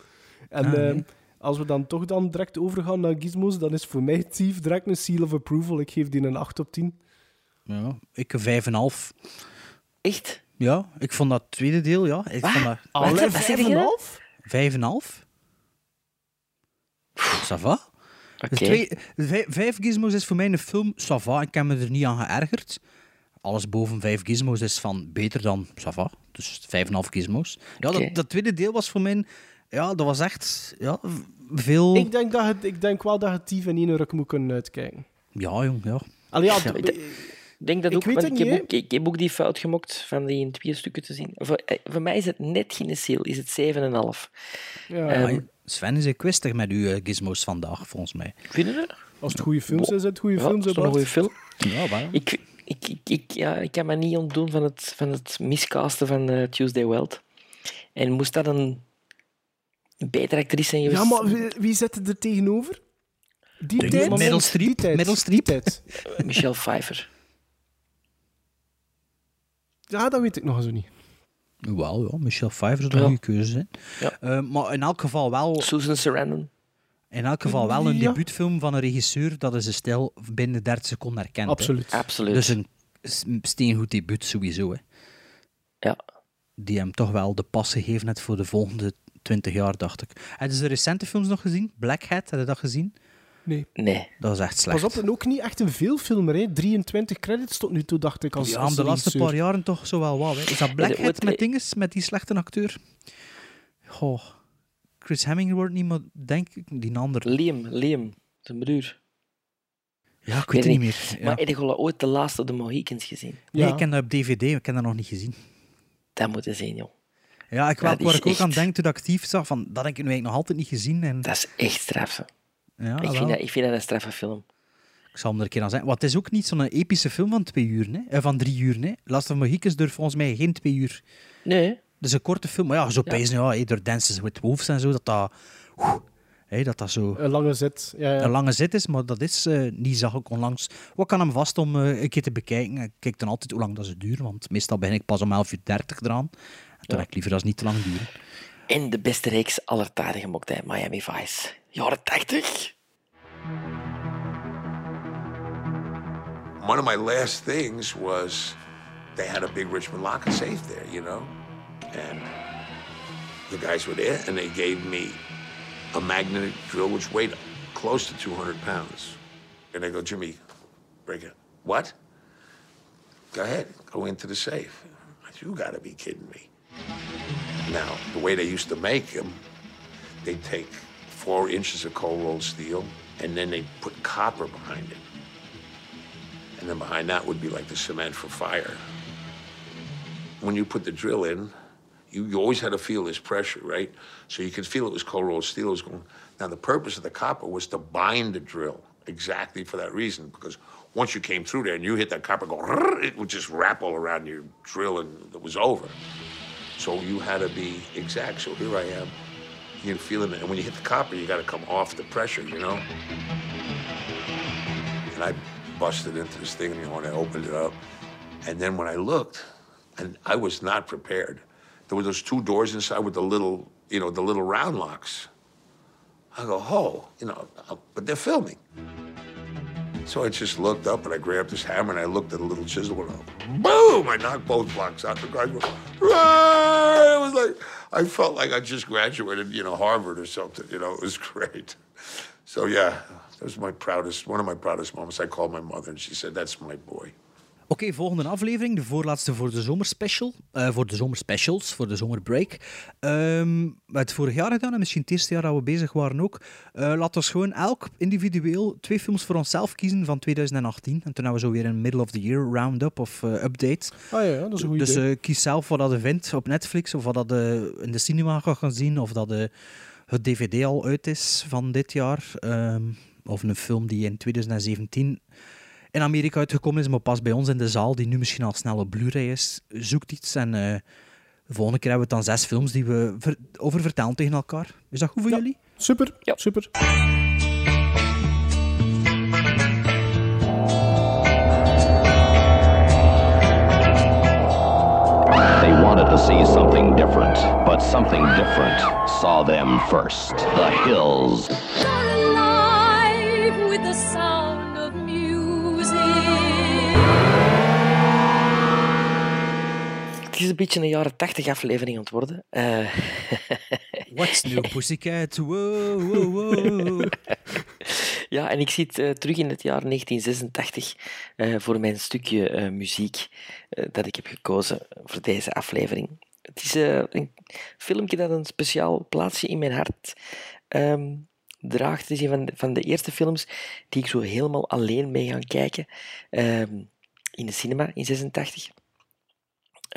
En Ah, nee. ehm, als we dan toch dan direct overgaan naar Gizmos, dan is voor mij Thief direct een seal of approval. Ik geef die een 8 op 10. Ja, ik een 5,5. Echt? Ja, ik vond dat tweede deel, ja. Ik vond dat je? 5,5? 5,5. Ça va? Oké. Dus twee, vijf, vijf gizmos is voor mij een film, ça va, ik heb me er niet aan geërgerd. Alles boven vijf gizmos is van beter dan ça va. Dus 5,5 gizmos. Ja, dat, dat tweede deel was voor mij... Ja, dat was echt ja, veel... Ik denk, dat het, ik denk wel dat Thief in één ruk moet kunnen uitkijken. Ja, jong, ja. Allee, ja, Ja, dat- Ik denk dat Ik ook, want het ik heb, niet, ook, ik heb ook die fout gemokt van die in twee stukken te zien. Voor, eh, voor mij is het net geen ziel, is het 7,5. Ja. Ehm, Sven is ik kwistig met uw eh, gizmos vandaag, volgens mij. Vind je dat? Als het goede films is, is het goede Ja, films. is toch een goede film? Ja. Ik, ik, ik, ik, ja, ik kan me niet ontdoen van het, van het miscasten van eh, Tuesday Weld. En moest dat een betere actrice zijn geweest? Ja, maar wie, wie zit er tegenover? Die De tijd? Meryl Die Streep, tijd. Meryl Streep. Michelle Pfeiffer. Ja, dat weet ik nog zo niet. Wel, ja, Michelle Pfeiffer zou een Ja. goede keuze zijn. Ja. Eh, maar in elk geval wel... Susan Sarandon. In elk geval wel een Ja. debuutfilm van een regisseur dat is stijl binnen 30 seconden herkent. hè. Absoluut. Absoluut. Dus een steengoed debuut sowieso. Hè. Ja. Die hem toch wel de pas gegeven heeft voor de volgende 20 jaar, dacht ik. Heb je de recente films nog gezien? Black Hat, heb je dat gezien? Nee. Nee. Dat is echt slecht. Pas op, en ook niet echt een veelfilmer. Hè. 23 credits tot nu toe, dacht ik. Als, ja, als de laatste paar jaren toch zo wel wat. Hè. Is dat Black Hat met dinges, met die slechte acteur? Goh. Chris Hemsworth niet, maar denk ik die ander. Liam, Liam, zijn broer. Ja, ik weet het niet meer. Ja. Maar heb je al ooit de laatste de Mohicans gezien? Nee, ik ken dat op DVD, maar ik heb dat nog niet gezien. Dat moet je zien, joh. Ja, ik waar ik ook aan denk toen ik actief zag, van, dat heb ik nu eigenlijk nog altijd niet gezien. En, Dat is echt straf. hè. ja, ik, vind dat, ik vind dat een straffe film. Ik zal hem er een keer aan zeggen. Want het is ook niet zo'n epische film van twee uur, hè? Eh, van drie uur. Hè? Last of Mohicans durft volgens mij geen twee uur. Nee, Dat is een korte film. Maar ja, zo Ja. pezen, ja, door Dances with Wolves en zo, dat dat, hey, dat, dat zo Een lange zit. Ja, ja. een lange zit is. Maar dat is eh, niet, zag ik onlangs. Wat kan hem vast om eh, een keer te bekijken? Ik kijk dan altijd hoe lang dat ze duren, want meestal begin ik pas om 11 uur 30 eraan. En toen heb ik liever als niet te lang duren. En de beste reeks aller tijden gemokt, Miami Vice. Jaren 80. One of my last things was they had a big Richmond lock and safe there, you know? And the guys were there and they gave me a magnetic drill which weighed close to 200 pounds. And they go, Jimmy, break it. What? Go ahead, go into the safe. I said, you gotta be kidding me. Now, the way they used to make them, they take four inches of cold rolled steel and then they put copper behind it. And then behind that would be like the cement for fire. When you put the drill in, you, you always had to feel this pressure, right? So you could feel it was cold rolled steel was going. Now the purpose of the copper was to bind the drill exactly for that reason, because once you came through there and you hit that copper, go, it would just wrap all around your drill and it was over. So you had to be exact. So here I am, you can feel it, and when you hit the copper, you got to come off the pressure, you know. And I busted into this thing, you know, and I opened it up. And then when I looked, and I was not prepared, there were those two doors inside with the little, you know, the little round locks. I go, oh, you know, but they're filming. So I just looked up and I grabbed this hammer and I looked at a little chisel and I, boom! I knocked both blocks out. The guy goes, "Rah!" it was like, I felt like I just graduated, you know, Harvard or something. You know, it was great. So yeah, that was my proudest, one of my proudest moments. I called my mother and she said, that's my boy. Oké, volgende aflevering, de voorlaatste voor de zomerspecial. eh voor de zomerspecials, voor de zomerbreak. We hebben het vorig jaar gedaan en misschien het eerste jaar dat we bezig waren ook. Eh laten we gewoon elk individueel twee films voor onszelf kiezen van 2018. En toen hebben we zo weer een middle of the year roundup of eh, update. Ah ja, dat is een goed Dus idee. eh, kies zelf wat dat je vindt op Netflix of wat dat in de cinema gaat gaan zien of dat de, het DVD al uit is van dit jaar. Ehm, of een film die in 2017 in Amerika uitgekomen is, maar pas bij ons in de zaal, die nu misschien al snel op Blu-ray is. Zoekt iets en eh, de volgende keer hebben we dan zes films die we ver- over vertellen tegen elkaar. Is dat goed voor jullie? Super, super. They wanted to see something different, but something different saw them first. The Hills. alive with the sound Het is een beetje een jaren 80 aflevering aan het worden. Eh, What's new, pussycat? Wow, wow, wow. ja, en ik zit eh, terug in het jaar 1986 eh, voor mijn stukje muziek dat ik heb gekozen voor deze aflevering. Het is een filmpje dat een speciaal plaatsje in mijn hart ehm, draagt. Het is een van de, van de eerste films die ik zo helemaal alleen mee gaan kijken. Ehm, in de cinema in 86.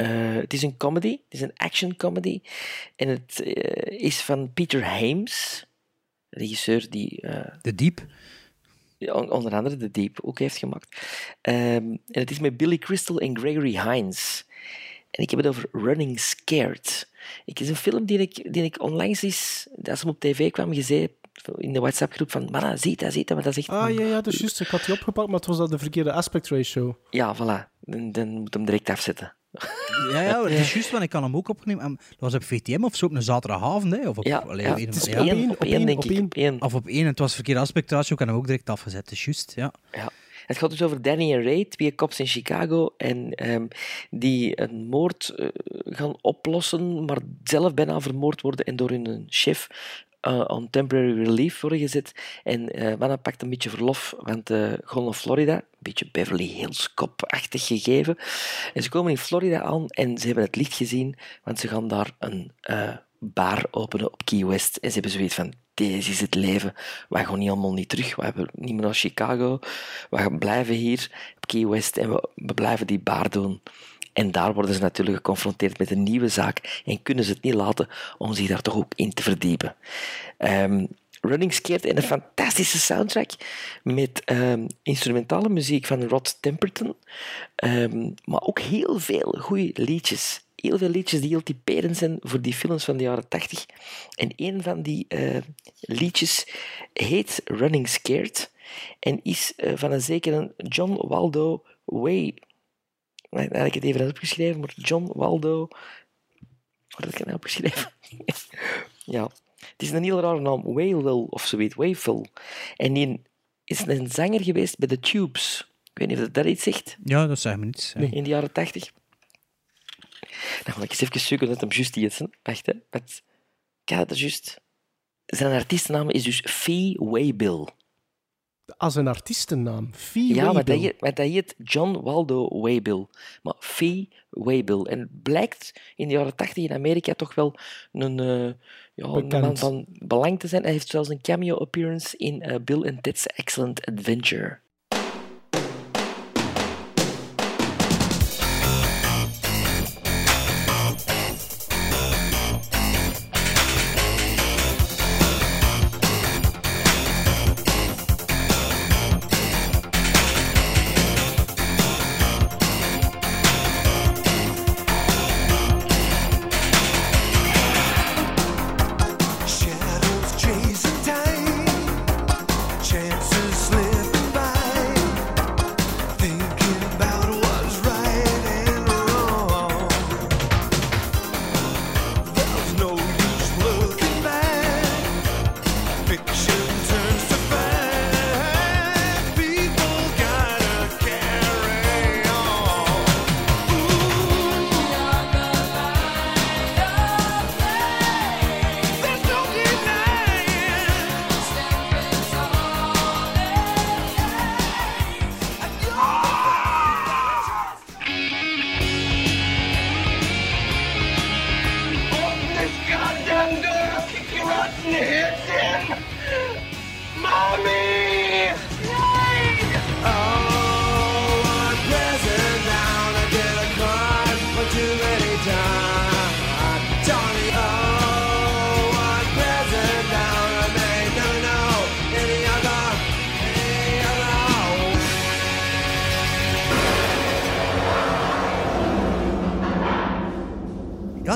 Eh, het is een comedy, het is een action comedy. En het eh, is van Peter Hames, regisseur die... eh, De Diep. on- onder andere The Deep ook heeft gemaakt. Ehm, en het is met Billy Crystal en Gregory Hines. En ik heb het over Running Scared. Het is een film die ik, die ik onlangs eens, als hem op tv kwam, gezien heb in de WhatsApp-groep van, man, zie dat, zie dat, maar dat is echt... Ah, ja, ja, dat is juist. Ik had die opgepakt, maar het was dat de verkeerde aspect ratio. Ja, voilà. Dan, dan moet hem direct afzetten. Ja, ja, het is juist, want ik kan hem ook opnemen. En Dat was op VTM of zo, op een zaterdagavond. Hè, of op, Ja, allee, ja, een- het is ja. op één, op één, denk ik. Op één. Of op één, en het was verkeerde aspectratio, ik kan hem ook direct afgezet. Het is juist, ja. Ja. Het gaat dus over Danny en Ray, twee cops in Chicago, en ehm, die een moord eh, gaan oplossen, maar zelf bijna vermoord worden en door hun chef eh, on temporary relief worden gezet. En eh Manna pakt een beetje verlof, want eh gewoon naar Florida, een beetje Beverly Hills Cop-achtig gegeven. En ze komen in Florida aan en ze hebben het licht gezien, want ze gaan daar een eh, bar openen op Key West. En ze hebben zoiets van, deze is het leven. Wij gaan niet allemaal niet terug. We hebben niet meer naar Chicago. We blijven hier op Key West en we, we blijven die bar doen. En daar worden ze natuurlijk geconfronteerd met een nieuwe zaak en kunnen ze het niet laten om zich daar toch ook in te verdiepen. Ehm, Running Scared en een fantastische soundtrack met ehm, instrumentale muziek van Rod Temperton, Ehm, maar ook heel veel goede liedjes. Heel veel liedjes die heel typerend zijn voor die films van de jaren 80. En een van die eh, liedjes heet Running Scared en is eh, van een zekere John Waldo Way. Nou, heb ik het even opgeschreven, maar John Waldo. Wat heb ik nou opgeschreven? ja, het is een heel rare naam. Waylil of zoiets. Wayville. En die is een zanger geweest bij The Tubes. Ik weet niet of dat daar iets zegt. Ja, dat zegt me niets. In de jaren tachtig. Ga ik eens even zoeken dat hem juist iets is. Wacht, hè. Wat? Ik had het juist. Zijn artiestennaam is dus Fee Waybill. Als een artiestennaam. Fee Ja, maar dat, heet, maar dat heet John Waldo Waybill. Maar Fee Waybill. En het blijkt in de jaren tachtig in Amerika toch wel een, eh, ja, een man van belang te zijn. Hij heeft zelfs een cameo appearance in eh, Bill and Ted's Excellent Adventure. Mommy!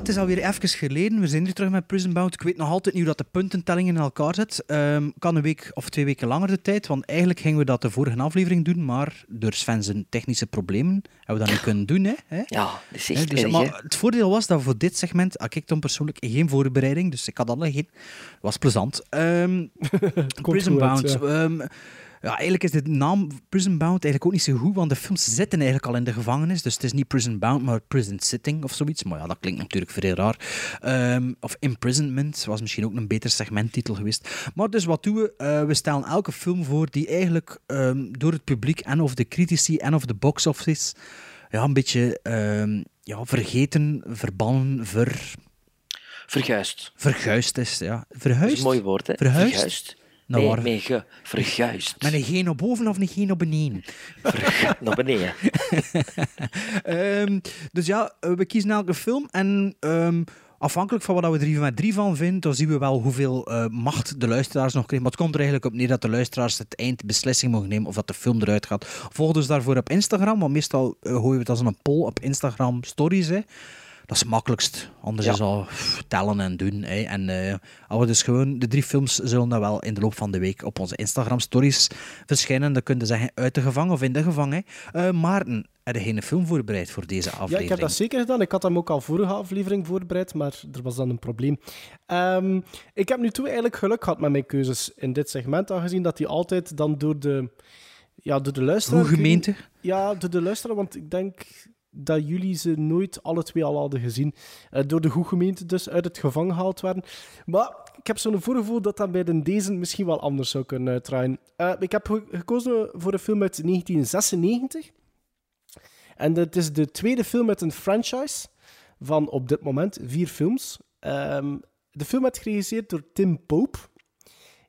Het is alweer even geleden. We zijn hier terug met Prison Bound. Ik weet nog altijd niet hoe dat de puntentelling in elkaar zit. Ehm kan een week of twee weken langer de tijd, want eigenlijk gingen we dat de vorige aflevering doen, maar door Sven zijn technische problemen hebben we dat niet kunnen doen. Hè? Hè? Ja, dat is Hè, echt dus, erg, maar het voordeel was dat voor dit segment had ik dan persoonlijk geen voorbereiding, dus ik had alle geen. was plezant. Ehm Prison uit, Bound. ja. ehm, ja, eigenlijk is de naam Prison Bound eigenlijk ook niet zo goed, want de films zitten eigenlijk al in de gevangenis. Dus het is niet Prison Bound, maar Prison Sitting of zoiets. Maar ja, dat klinkt natuurlijk vrij raar. Ehm, of Imprisonment was misschien ook een beter segmenttitel geweest. Maar dus wat doen we? Eh, we stellen elke film voor die eigenlijk ehm, door het publiek en of de critici en of de box office ja, een beetje ehm, ja, vergeten, verbannen, ver... Verguist. Verguist is, ja. Dat Verhuisd? is een mooi woord, hè? Verhuisd? Verguist. Nou, nee, ge, verguist. Met een geen op boven of een geen op beneden. Verga- naar beneden. Ehm, dus ja, eh, we kiezen elke film en ehm, afhankelijk van wat we er met drie van vinden, dan zien we wel hoeveel eh, macht de luisteraars nog krijgen. Maar het komt er eigenlijk op neer dat de luisteraars het eind beslissing mogen nemen of dat de film eruit gaat. Volg dus daarvoor op Instagram, want meestal eh, gooien we het als een poll op Instagram stories. Hè. Dat is het makkelijkst. Anders Ja. is al tellen en doen. Hè. En we dus gewoon de drie films zullen dan wel in de loop van de week op onze Instagram stories verschijnen. Dan kun je zeggen uit de gevangen of in de gevangen. Eh Maarten, heb je geen film voorbereid voor deze Ja, aflevering? ik heb dat zeker gedaan. Ik had hem ook al vorige aflevering voorbereid, maar er was dan een probleem. Ehm, ik heb nu toe eigenlijk geluk gehad met mijn keuzes in dit segment, aangezien dat die altijd dan door de, ja, door de luisteraar... Hoe gemeente? Ja, door de luisteraar, want ik denk dat jullie ze nooit alle twee al hadden gezien. Eh, door de goede gemeente dus uit het gevangen gehaald werden. Maar ik heb zo'n voorgevoel dat dat bij de deze misschien wel anders zou kunnen uitdraaien. Eh, ik heb ge- gekozen voor een film uit 1996. En het is de tweede film met een franchise van op dit moment vier films. Ehm, de film werd geregisseerd door Tim Pope.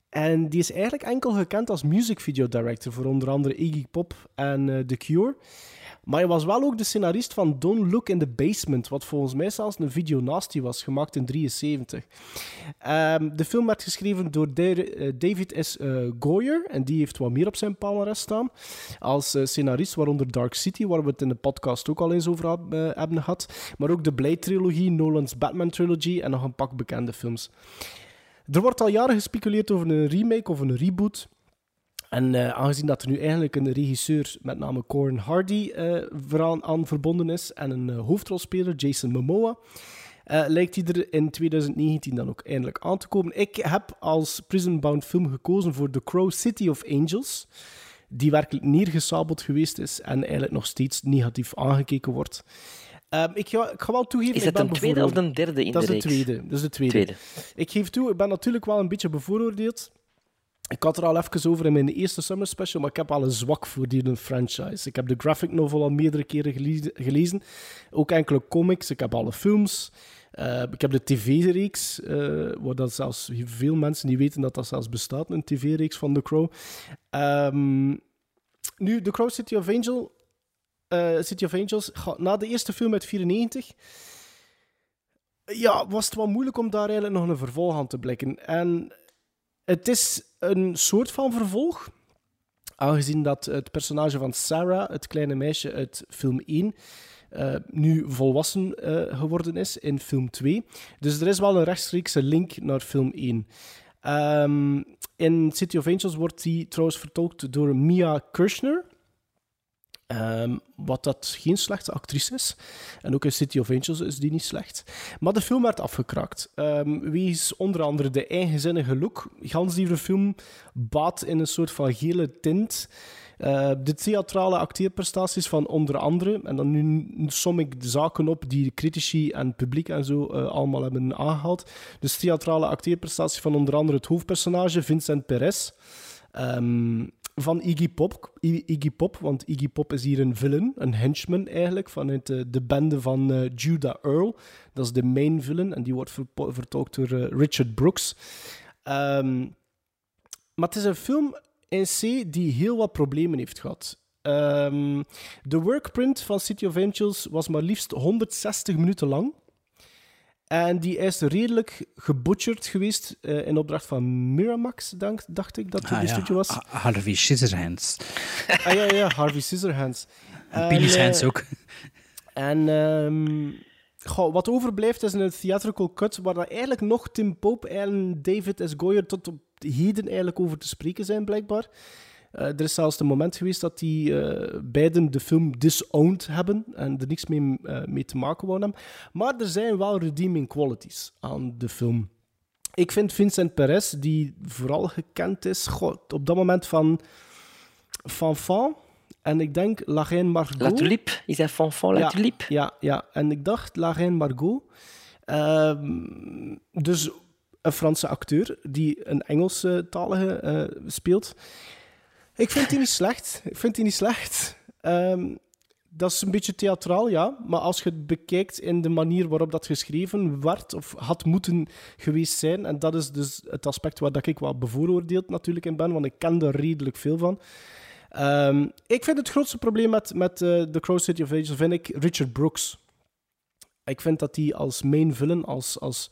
En die is eigenlijk enkel gekend als music video director voor onder andere Iggy Pop en eh, The Cure. Maar hij was wel ook de scenarist van Don't Look in the Basement, wat volgens mij zelfs een video nasty was, gemaakt in 73. Ehm, de film werd geschreven door eh, David S. eh, Goyer, en die heeft wat meer op zijn palmarès staan, als eh, scenarist, waaronder Dark City, waar we het in de podcast ook al eens over hebben gehad, maar ook de Blade-trilogie, Nolan's Batman-trilogy en nog een pak bekende films. Er wordt al jaren gespeculeerd over een remake of een reboot. En eh, aangezien dat er nu eigenlijk een regisseur, met name Corin Hardy, vooraan aan verbonden is en een eh, hoofdrolspeler, Jason Momoa, lijkt hij er in 2019 dan ook eindelijk aan te komen. Ik heb als Prison Bound film gekozen voor The Crow City of Angels, die werkelijk neergesabeld geweest is en eigenlijk nog steeds negatief aangekeken wordt. Ehm, ik, ga, ik ga wel toegeven... Is dat een tweede of een derde in dat de is de tweede. Dat is de tweede. Tweede. Ik geef toe, ik ben natuurlijk wel een beetje bevooroordeeld. Ik had er al even over in mijn eerste summer special, maar ik heb al een zwak voor die franchise. Ik heb de graphic novel al meerdere keren gele- gelezen. Ook enkele comics. Ik heb alle films. Eh, ik heb de tv-reeks, waar dat zelfs veel mensen die weten dat dat zelfs bestaat, een tv-reeks van The Crow. Ehm, nu, The Crow City of, Angel, eh, City of Angels, na de eerste film uit 94, ja, was het wel moeilijk om daar eigenlijk nog een vervolg aan te blikken. En het is een soort van vervolg, aangezien dat het personage van Sarah, het kleine meisje uit film 1, eh, nu volwassen eh, geworden is in film 2. Dus er is wel een rechtstreekse link naar film 1. Ehm, in City of Angels wordt die trouwens vertolkt door Mia Kirshner. Ehm, wat dat geen slechte actrice is. En ook in City of Angels is die niet slecht. Maar de film werd afgekraakt. Ehm wegens onder andere de eigenzinnige look. Gans die film baat in een soort van gele tint. Eh, de theatrale acteerprestaties van onder andere, en dan nu som ik de zaken op die critici en publiek en zo eh, allemaal hebben aangehaald. Dus theatrale acteerprestaties van onder andere het hoofdpersonage Vincent Perez. Ehm, van Iggy Pop, Iggy Pop, want Iggy Pop is hier een villain, een henchman eigenlijk, vanuit de, de bende van eh, Judah Earl. Dat is de main villain en die wordt vertolkt door eh, Richard Brooks. Ehm, maar het is een film in C die heel wat problemen heeft gehad. Ehm, de workprint van City of Angels was maar liefst 160 minuten lang. En die is redelijk gebutcherd geweest eh, in opdracht van Miramax, dank, dacht ik dat die Ah, de ja. studio was. Ha- Harvey Scissorhands. Ah ja, ja, Harvey Scissorhands. En eh, Hands ook. En goh, wat overblijft is een theatrical cut waar dat eigenlijk nog Tim Pope en David S. Goyer tot op heden eigenlijk over te spreken zijn, blijkbaar. Eh, er is zelfs een moment geweest dat die eh, beiden de film disowned hebben en er niks mee, eh, mee te maken wouden hebben. Maar er zijn wel redeeming qualities aan de film. Ik vind Vincent Perez, die vooral gekend is goh, op dat moment van Fanfan en ik denk La Reine Margot. La Tulipe, is dat Fanfan La ja, Tulipe? Ja, ja, en ik dacht La Reine Margot. Ehm, dus een Franse acteur die een Engelstalige eh speelt. Ik vind die niet slecht. Ik vind die niet slecht. Ehm, dat is een beetje theatraal, ja. Maar als je het bekijkt in de manier waarop dat geschreven werd, of had moeten geweest zijn, en dat is dus het aspect waar dat ik wat bevooroordeeld natuurlijk in ben, want ik ken er redelijk veel van. Ehm, ik vind het grootste probleem met, met eh, The Crow City of Angels, vind ik Richard Brooks. Ik vind dat hij als main villain, als, als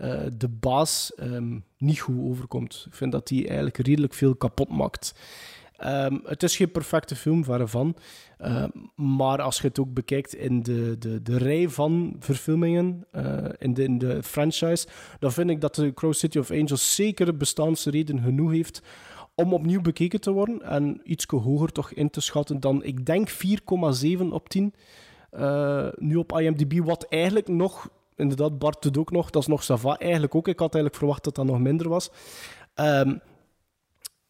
eh, de baas, ehm, niet goed overkomt. Ik vind dat hij eigenlijk redelijk veel kapot maakt. Ehm, het is geen perfecte film, verre. Ehm, maar als je het ook bekijkt in de, de, de rij van verfilmingen, eh, in, de, in de franchise, dan vind ik dat The Crow City of Angels zeker bestaansreden genoeg heeft om opnieuw bekeken te worden en iets hoger toch in te schatten dan, ik denk, 4,7 op 10. Eh, nu op IMDb, wat eigenlijk nog, inderdaad, Bart doet ook nog, dat is nog Sava eigenlijk ook. Ik had eigenlijk verwacht dat dat nog minder was. Ehm,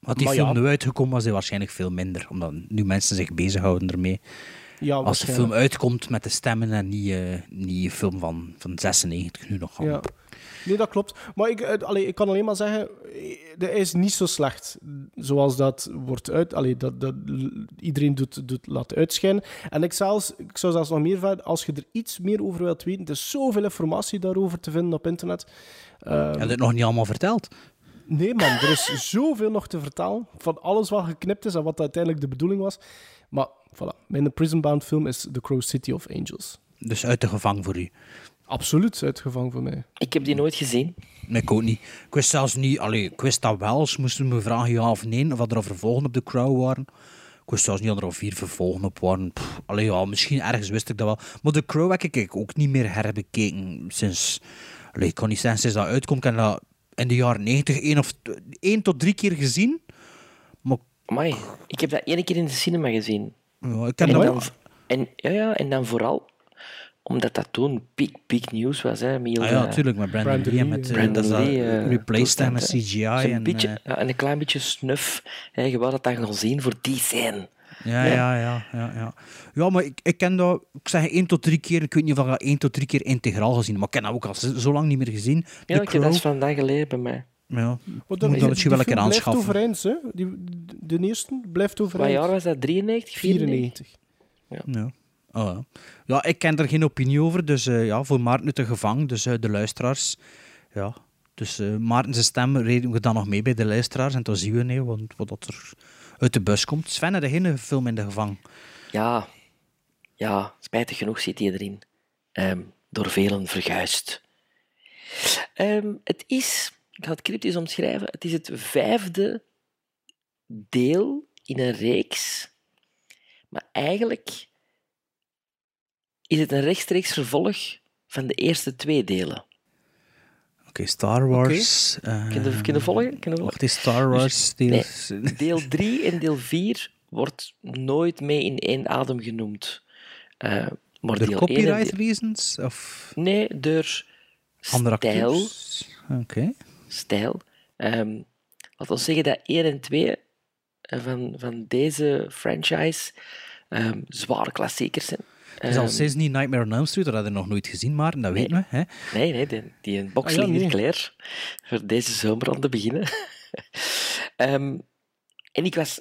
Had die maar film ja. nu uitgekomen, was hij waarschijnlijk veel minder. Omdat nu mensen zich bezighouden ermee. Ja, Als de film uitkomt met de stemmen en niet, niet een film van, van 96 nu nog. Ja. Nee, dat klopt. Maar ik, allee, ik kan alleen maar zeggen, hij is niet zo slecht zoals dat wordt uit... Allee, dat, dat iedereen doet, doet, laat uitschijnen. En ik, zelfs, ik zou zelfs nog meer verder, als je er iets meer over wilt weten, er is zoveel informatie daarover te vinden op internet. Ehm, Heb je het nog niet allemaal verteld? Nee, man, er is zoveel nog te vertellen. Van alles wat geknipt is en wat uiteindelijk de bedoeling was. Maar voilà, mijn Prison Bound film is The Crow City of Angels. Dus uit de gevangen voor u? Absoluut uitgevangen voor mij. Ik heb die nooit gezien. Nee, ik ook niet. Ik wist zelfs niet... Allee, ik wist dat wel. Ze moesten me vragen ja of nee, of er al vervolgen op de Crow waren. Ik wist zelfs niet dat er al vier vervolgen op waren. Pff, allee, ja, misschien ergens wist ik dat wel. Maar de Crow heb ik ook niet meer herbekeken sinds... Allee, ik kan niet zeggen sinds dat uitkomt. Ik heb dat in de jaren 90 één, of, één tot drie keer gezien. Maar Amai, ik heb dat één keer in de cinema gezien. ja, ik heb En dat dan, en, ja, ja, en dan vooral omdat dat toen big, big news was. Hè, met heel Ah ja, natuurlijk, met Brandon, Brandon Lee met ja. eh, dat is dat Lee, eh, replaced hem met. CGI. En, beetje, eh, ja, en een klein beetje snuf. Hè, je wou dat dan gaan zien voor die scène. Ja, Ja. ja, ja, ja, ja. Ja, maar ik, ik ken dat, ik zeg één tot drie keer, ik weet niet of ik dat één tot drie keer integraal gezien heb, maar ik ken dat ook al zo lang niet meer gezien. Ja, The ik heb dat is vandaag geleden bij mij. ja, Maar moet dan- dat misschien wel een keer film blijft aanschaffen. overeind, hè? Die, de eerste blijft Wat overeind. jaar was dat? 93? 94? 94. Ja. Oh, ja. ja, ik ken er geen opinie over, dus eh, ja, voor Maarten uit de gevangen, dus eh, de luisteraars, ja. Dus eh Maarten zijn stem reden we dan nog mee bij de luisteraars en dan zien we nee, wat, wat dat er uit de bus komt. Sven had geen film in de gevangen. Ja, ja, spijtig genoeg zit hij erin. Ehm, door velen verguisd. Ehm, het is, ik ga het cryptisch omschrijven, het is het vijfde deel in een reeks, maar eigenlijk is het een rechtstreeks vervolg van de eerste twee delen. Oké, Star Wars. eh, Kun je, kun je volgen? Kun je volgen? Wacht, is Star Wars deel... Nee, deel 3 en deel 4 wordt nooit mee in één adem genoemd. Eh, maar Door copyright 1 en deel- reasons? Of Nee, door andere stijl. Oké. stijl. Ehm laten we zeggen dat 1 en 2 eh, van, van deze franchise ehm, zware klassiekers zijn. Het is al Ehm, sinds niet Nightmare on Elm Street, dat hadden we nog nooit gezien, maar dat weten we. Hè? Nee, nee, die, die een box Ah, ja, ligt hier nee. klaar voor deze zomer aan te beginnen. Ehm, en ik was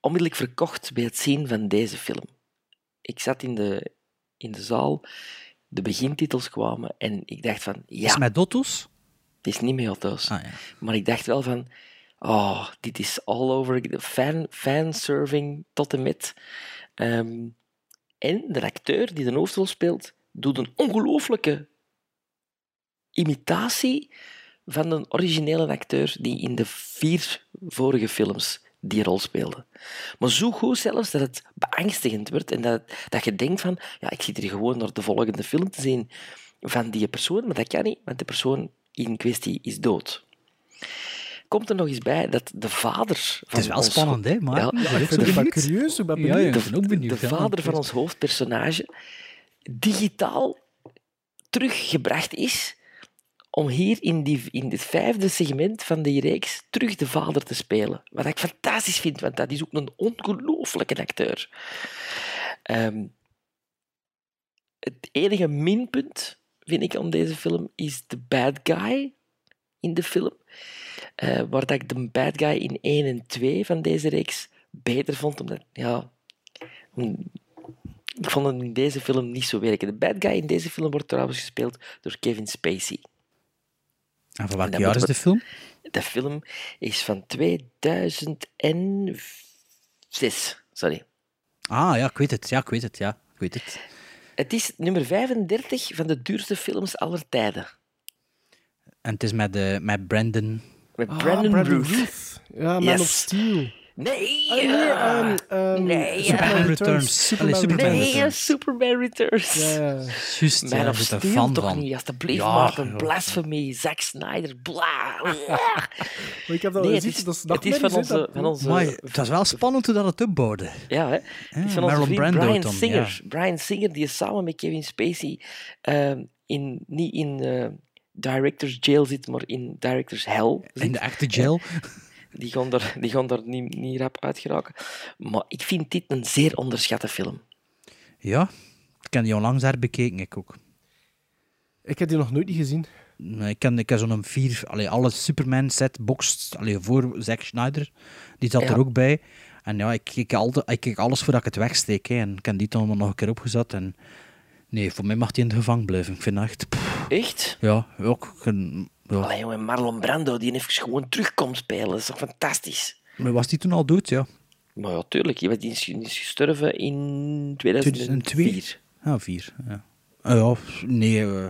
onmiddellijk verkocht bij het zien van deze film. Ik zat in de, in de zaal, de begintitels kwamen en ik dacht van, ja... Is het met Dotto's? Het is niet met auto's. Ah, ja. Maar ik dacht wel van, oh, dit is all over, fan, fanserving tot en met. Ehm, en de acteur die de hoofdrol speelt, doet een ongelooflijke imitatie van een originele acteur die in de vier vorige films die rol speelde. Maar zo goed zelfs dat het beangstigend wordt en dat, dat je denkt van, ja, ik zit hier gewoon naar de volgende film te zien van die persoon, maar dat kan niet, want de persoon in kwestie is dood. Komt er nog eens bij dat de vader van Het is wel spannend, hè? Maar Ja, ik ben ook wel benieuwd. curieus. Ik ben Ja, ja, benieuwd. ik ben ook benieuwd. de vader van ons hoofdpersonage digitaal teruggebracht is om hier in, die, in dit vijfde segment van die reeks terug de vader te spelen. Wat ik fantastisch vind, want dat is ook een ongelooflijke acteur. Ehm, het enige minpunt, vind ik, aan deze film, is de bad guy in de film. Eh, waar dat ik de bad guy in 1 en 2 van deze reeks beter vond, omdat, ja... om- ik vond het in deze film niet zo werken. De bad guy in deze film wordt trouwens gespeeld door Kevin Spacey. En van welk jaar is de film? De film is van 2006. Sorry. Ah, ja, ik weet het. Ja, ik weet het. Ja, ik weet het. Het is nummer 35 van de duurste films aller tijden. En het is met, eh, met Brandon... Met Ah, Brandon. Routh. Ja, Man Yes. of Steel. Nee! Ah, nee, Nee, Superman ja. Returns. Superman Superman Returns. Nee, Returns. Superman Returns. Ja, ja. Juist, Man ja, of er Steel fan toch van. niet, alsjeblieft, Ja, Maarten. ja. Blasphemy, Zack Snyder, bla. Maar ik heb dat Nee, nee, het is, dat is het is van onze... Van onze Maar het was wel spannend hoe dat het opbouwde. Ja, hè? Het is van onze vriend Brando Brian dan, Singer. ja. Brian Singer, die samen met Kevin Spacey ehm, in, niet in eh, Director's Jail zit, maar in Director's Hell zit. In de echte jail. Die gaan daar, die gaan daar niet, niet rap uit geraken. Maar ik vind dit een zeer onderschatte film. Ja, ik heb die onlangs herbekeken, ik ook. Ik heb die nog nooit niet gezien. Nee, Ik ken, ik ken zo'n vier, allee, alle Superman set boxed, allee, voor Zack Snyder. Die zat Ja. er ook bij. En ja, ik kijk, altijd, ik kijk alles voordat ik het wegsteek. Hè. En ik heb die dan nog een keer opgezet. En nee, voor mij mag die in de gevangen blijven. Ik vind dat echt... pff, Echt? ja, ook... geen- Ja. Allee, jongen, Marlon Brando, die even gewoon terugkomt spelen. Dat is toch fantastisch? Maar was die toen al dood, ja? Maar ja, tuurlijk. Die is, die is gestorven in 2004. 2002? Ja, vier. Ja, Ah, ja nee, eh,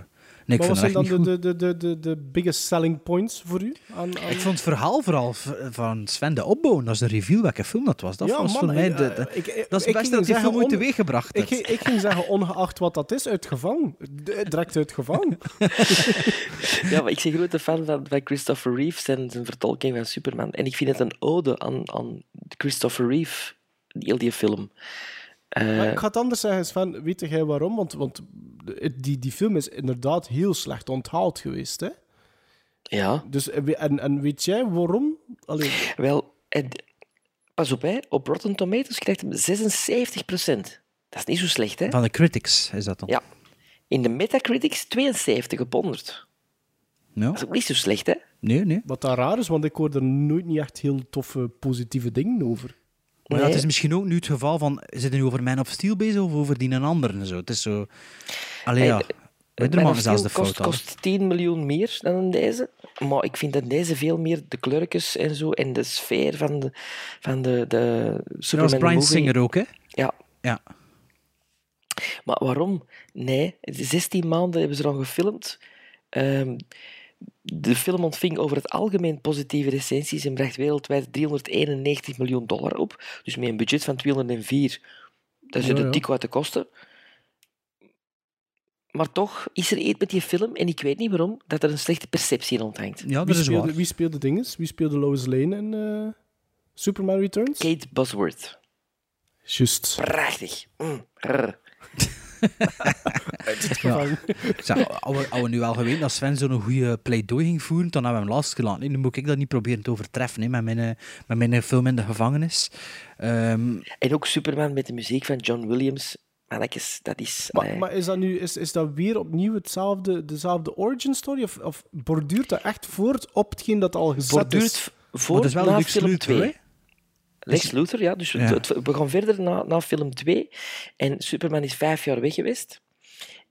nee, ik maar vind wat zijn dan de, de, de, de, de, de biggest selling points voor u? Aan, aan... Ik vond het verhaal vooral van Sven de Opbouw, dat is de review welke film dat was. Dat Ja, was man, voor mij ik- de, eh, de- ik- ik- dat is ik het beste dat die film ooit on- teweeggebracht Ik, heeft. ik ging zeggen, ongeacht wat dat is, uit gevangen. D- Direct uit gevangen. Ja, maar ik ben grote fan van, van Christopher Reeve, zijn, zijn vertolking van Superman. En ik vind het een ode aan, aan Christopher Reeve, die, heel die film. Eh, Maar ik ga het anders zeggen, Sven. Weet jij waarom? Want, want die, die film is inderdaad heel slecht onthaald geweest. Hè? ja, Dus, en, we- en, en weet jij waarom? Allee, wel, en, pas op, hè, op Rotten Tomatoes krijgt hem 76% Dat is niet zo slecht, hè? Van de critics is dat dan. Ja. In de Metacritics 72 op 100. Ja. Dat is ook niet zo slecht, hè? Nee, nee. wat daar raar is, want ik hoor er nooit niet echt heel toffe, positieve dingen over. Maar Nee. het is misschien ook nu het geval van, het nu over Man of Steel bezig of over die een ander en zo? Het is zo... Allee, ja. Hey, Man zelfs de kost, al. kost 10 miljoen meer dan deze. Maar ik vind dat deze veel meer de kleurtjes en zo en de sfeer van de, van de, de Dat was Superman Brian movie. Singer ook, hè? Ja, Ja. maar waarom? Nee, 16 maanden hebben ze dan gefilmd. Ehm, de film ontving over het algemeen positieve recensies en bracht wereldwijd 391 miljoen dollar op. Dus met een budget van 204, dat zit een dik uit de kosten. Maar toch is er iets met die film, en ik weet niet waarom, dat er een slechte perceptie in onthangt. Ja, dat Wie is speelde, waar. wie speelde dinges? Wie speelde Lois Lane in eh, Superman Returns? Kate Bosworth. Juist. Prachtig. Mm. Ja. Zeg, als we, nu al geweten dat Sven zo'n goede pleidooi ging voeren, dan hebben we hem last gelaten. Nu moet ik dat niet proberen te overtreffen hè, met, mijn, eh, met mijn film in de gevangenis. Ehm, En ook Superman met de muziek van John Williams. Mannetjes, dat is... Maar, allee. maar is, dat nu, is, is dat weer opnieuw hetzelfde, dezelfde origin story? Of, of borduurt dat echt voort op hetgeen dat al gezet borduurt is? voor Maar dat is wel film Luthor, 2. hè? Lex Luthor, ja. Dus Ja. het- het- we gaan verder na, na film 2. En Superman is vijf jaar weg geweest.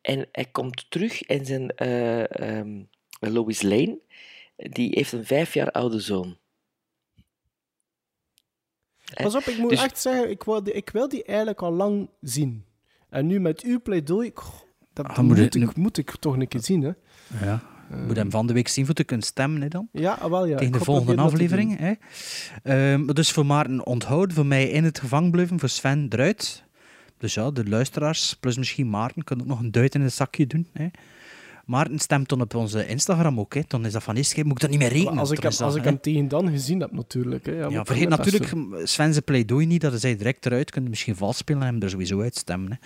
En hij komt terug en zijn eh, ehm, Lois Lane, die heeft een vijf jaar oude zoon. Pas op, ik moet Dus- echt zeggen, ik wil, die, ik wil die eigenlijk al lang zien. En nu met uw pleidooi, dat, Ah, moet ik, moet ik toch een keer zien. Hè? ja. Moet hem van de week zien voor te kunnen stemmen hè, dan. Ja, ah, wel ja. Tegen de volgende aflevering. Hè. Ehm, dus voor Maarten onthouden, voor mij in het gevangen blijven, voor Sven eruit. Dus ja, de luisteraars, plus misschien Maarten, kan ook nog een duit in het zakje doen. Hè. Maarten stemt dan op onze Instagram ook. Hè. Dan is dat van eerst moet ik dat niet meer rekenen. Als ik, hem, dat, als ik hem tegen dan gezien heb, natuurlijk. Hè. Ja, vergeet natuurlijk Sven zijn pleidooi niet, dat hij direct eruit kunt misschien vals spelen en hem er sowieso uitstemmen.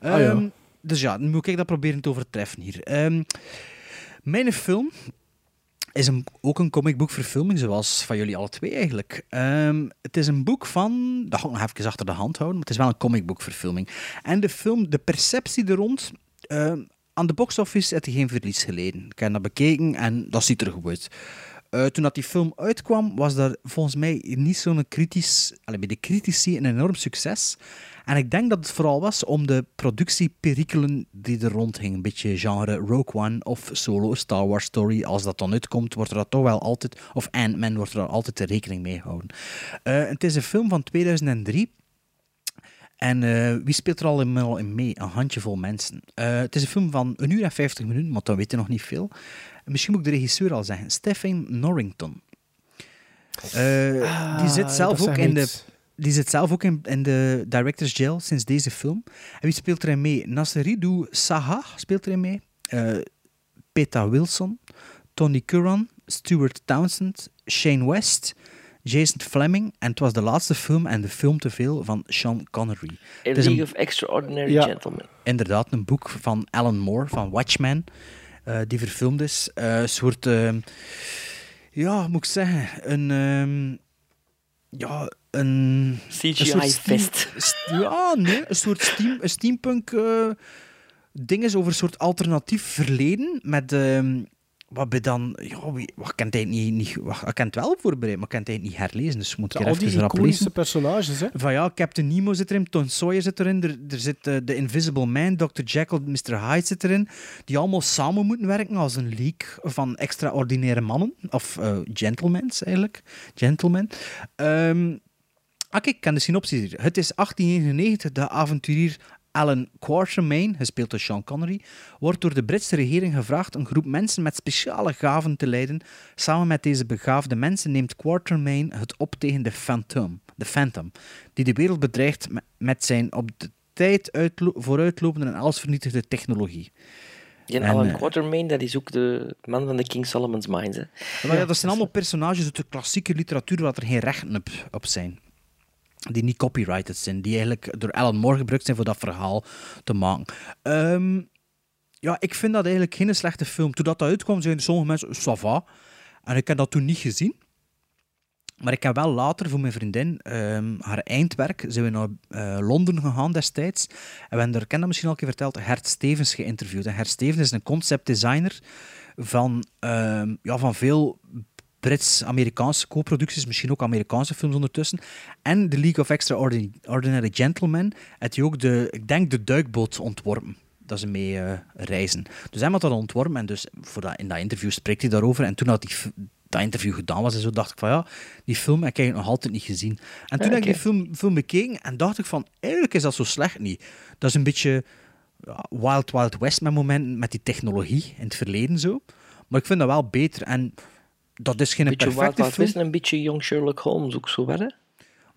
Hè. Ah, ja. Ehm, dus ja, nu moet ik dat proberen te overtreffen hier. Ehm, mijn film is een, ook een comicboekverfilming, zoals van jullie alle twee eigenlijk. Ehm, het is een boek van, dat ga ik nog even achter de hand houden, maar het is wel een comicboekverfilming. En de film, de perceptie er rond, ehm, aan de box office heeft hij geen verlies geleden. Ik heb dat bekeken en dat ziet er goed uit. Eh, toen dat die film uitkwam, was daar volgens mij niet zo'n kritisch... Allee, bij de critici een enorm succes. En ik denk dat het vooral was om de productieperikelen die er rondhingen. Een beetje genre Rogue One of Solo, Star Wars Story. Als dat dan uitkomt, wordt er dat toch wel altijd... Of Ant-Man wordt er altijd de rekening mee gehouden. Eh, het is een film van 2003. En eh, wie speelt er al in, mee? Een handjevol mensen. Eh, het is een film van een uur en 50 minuten, maar dan weet je nog niet veel. En misschien moet ik de regisseur al zeggen. Stephen Norrington. Die zit Ah, zelf dat ook in de... Die zit zelf ook in, in de Director's Jail sinds deze film. En wie speelt erin mee? Nasseridou Saha speelt erin mee. Eh Peta Wilson, Tony Curran, Stuart Townsend, Shane West, Jason Fleming. En het was de laatste film en de film te veel van Sean Connery. A Het is League een- of Extraordinary Ja. Gentlemen. Inderdaad, een boek van Alan Moore, van Watchmen, eh, die verfilmd is. Eh, een soort, ehm, ja, moet ik zeggen, een, ehm, ja, een... CGI een soort steam- fest. st- Ja, nee, een soort steam, een steampunk eh ding is over een soort alternatief verleden met... ehm, wat bij dan, ja, wie, wat kent hij niet, niet wat, ik kan het wel voorbereid, maar ik kan het niet herlezen, dus moet ik Ja, er even rap lezen. personages, hè. Van ja, Captain Nemo zit erin, Tom Sawyer zit erin, er, er zit eh, de Invisible Man, Dr. Jekyll, Mr. Hyde zit erin, die allemaal samen moeten werken als een league van extraordinaire mannen, of eh gentlemans eigenlijk, gentlemen. Ehm ah, kijk, ik ken de synopsis hier. Het is 1899, de avonturier Alan Quatermain, gespeeld door Sean Connery, wordt door de Britse regering gevraagd een groep mensen met speciale gaven te leiden. Samen met deze begaafde mensen neemt Quatermain het op tegen de Phantom, de Phantom die de wereld bedreigt met- zijn op de tijd uitlo- vooruitlopende en allesvernietigende technologie. Die En, Alan eh, Quatermain, dat is ook de man van de King Solomon's Mines. Hè. Maar ja, dat zijn allemaal personages uit de klassieke literatuur waar er geen rechten op zijn. Die niet copyrighted zijn. Die eigenlijk door Alan Moore gebruikt zijn voor dat verhaal te maken. Ehm, ja, ik vind dat eigenlijk geen slechte film. Toen dat uitkwam, zeiden sommige mensen, ça va. En ik heb dat toen niet gezien. Maar ik heb wel later voor mijn vriendin ehm, haar eindwerk, zijn we naar eh, Londen gegaan destijds. En we hebben er, heb dat misschien al een keer verteld, Hert Stevens geïnterviewd. En Hert Stevens is een conceptdesigner van, ehm, ja, van veel Brits-Amerikaanse co-producties, misschien ook Amerikaanse films ondertussen. En The League of Extraordinary Gentlemen had hij ook de, ik denk, de duikboot ontworpen. Dat ze mee eh, reizen. Dus hij had dat ontworpen en dus voor dat, in dat interview spreekt hij daarover. En toen die, f- dat interview gedaan was, en zo dacht ik van ja, die film heb ik nog altijd niet gezien. En toen Ja, heb ik die film, film bekeken en dacht ik van, eigenlijk is dat zo slecht niet. Dat is een beetje ja, Wild Wild West met momenten met die technologie in het verleden zo. Maar ik vind dat wel beter. En dat is geen Een beetje perfecte Wild film. Een beetje Young Sherlock Holmes ook zo, hè?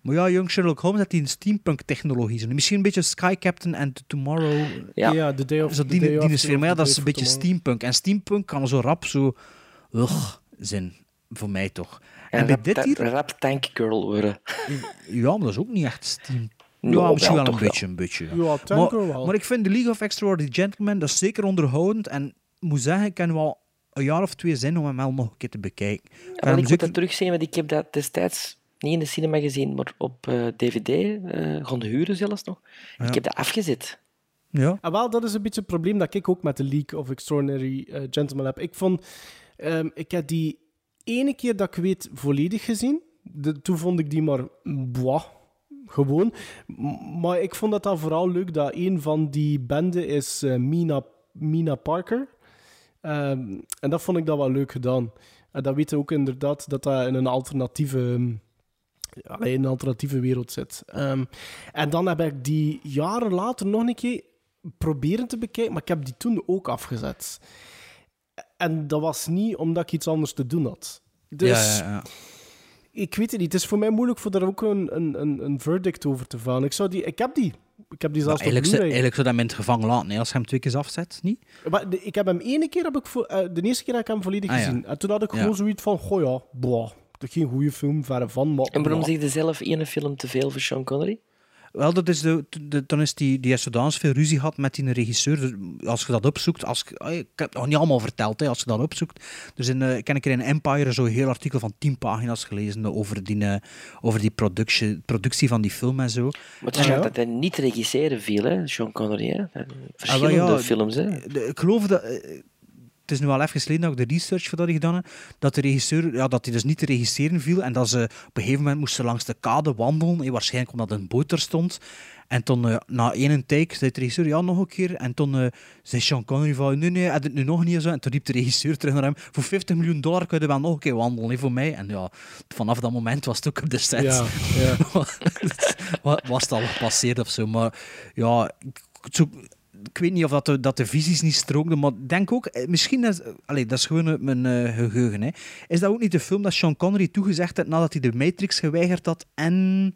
Maar ja, Young Sherlock Holmes had die een steampunk-technologie. zo. Misschien een beetje Sky Captain and Tomorrow. Ja. Ja, The Day of- Zo The die, Day die sfeer. Maar ja, dat is een beetje steampunk. En steampunk kan zo rap zo... Ugh, zijn. Voor mij toch. En, En bij rap, dit hier... rap Tank Girl worden. Ja, maar dat is ook niet echt steam. Nou, ja, misschien wel, wel een beetje, een beetje. Ja. Maar, wel. maar ik vind The League of Extraordinary Gentlemen, dat is zeker onderhoudend. En ik moet zeggen, ik kan wel een jaar of twee zin om hem wel nog een keer te bekijken. Ik Ja, hem ik moet dat terugzien, want ik heb dat destijds niet in de cinema gezien, maar op eh, DVD eh gaan huren zelfs nog. Ja. Ik heb dat afgezet. Ja. Ah, wel, dat is een beetje het probleem dat ik ook met de League of Extraordinary eh, Gentlemen heb. Ik vond, ehm, ik heb die ene keer dat ik weet volledig gezien. De, toen vond ik die maar, boah, gewoon. M- Maar ik vond dat dan vooral leuk dat een van die benden is Mina, Mina Parker. Ehm, en dat vond ik dat wel leuk gedaan. En dat weten ook inderdaad dat dat in een alternatieve, ehm, een alternatieve wereld zit. Ehm, en dan heb ik die jaren later nog een keer proberen te bekijken, maar ik heb die toen ook afgezet. En dat was niet omdat ik iets anders te doen had. Dus Ja, ja, ja. ik weet het niet. Het is voor mij moeilijk voor daar ook een, een, een, een verdict over te vallen. Ik, zou die, ik heb die. Ik heb die zelfs eigenlijk, zou- eigenlijk zou dat hem in het gevangen laten, hè, als je hem twee keer afzet, niet? Maar de- ik heb hem ene keer, heb ik vo- eh, de eerste keer heb ik hem volledig Ah, ja. gezien. En toen had ik Ja. gewoon zoiets van, goh ja, boah, dat is geen goede film, verre van, maar... En waarom zeg je zelf één film te veel voor Sean Connery? Wel, dat is de, de- dan is die, die heeft zodanig veel ruzie gehad met die regisseur. Dus Als je dat opzoekt, als, ik ah, ik heb het nog niet allemaal verteld, hè, als je dat opzoekt. Dus in, eh, ken ik er in Empire zo'n heel artikel van 10 pagina's gelezen over die, eh, over die productie, productie van die film en zo. Maar het schijnt dat hij niet regisseren viel, hè, Sean Connery. Hè? Ah, wel, Verschillende ja, films. Hè? de- ik geloof dat. eh, het is nu al even geleden dat ik de research voor dat ik gedaan heb, dat de regisseur, ja, dat hij dus niet te regisseren viel en dat ze op een gegeven moment moesten langs de kade wandelen, eh, waarschijnlijk omdat een boot er stond. En toen, eh, na één take, zei de regisseur, ja, nog een keer. En toen eh, zei Sean Connery van, nee, nee, hij het nu nog niet zo. En toen riep de regisseur terug naar hem, voor 50 miljoen dollar kun je wel nog een keer wandelen, hè, voor mij. En ja, vanaf dat moment was het ook op de set. Ja, ja. Wa- was het al gepasseerd of zo. Maar ja, ik, zo- ik weet niet of dat de, dat de visies niet strookten, maar ik denk ook, eh, misschien is, allee, dat is gewoon eh, mijn eh, geheugen. Hè. Is dat ook niet de film dat Sean Connery toegezegd had nadat hij de Matrix geweigerd had en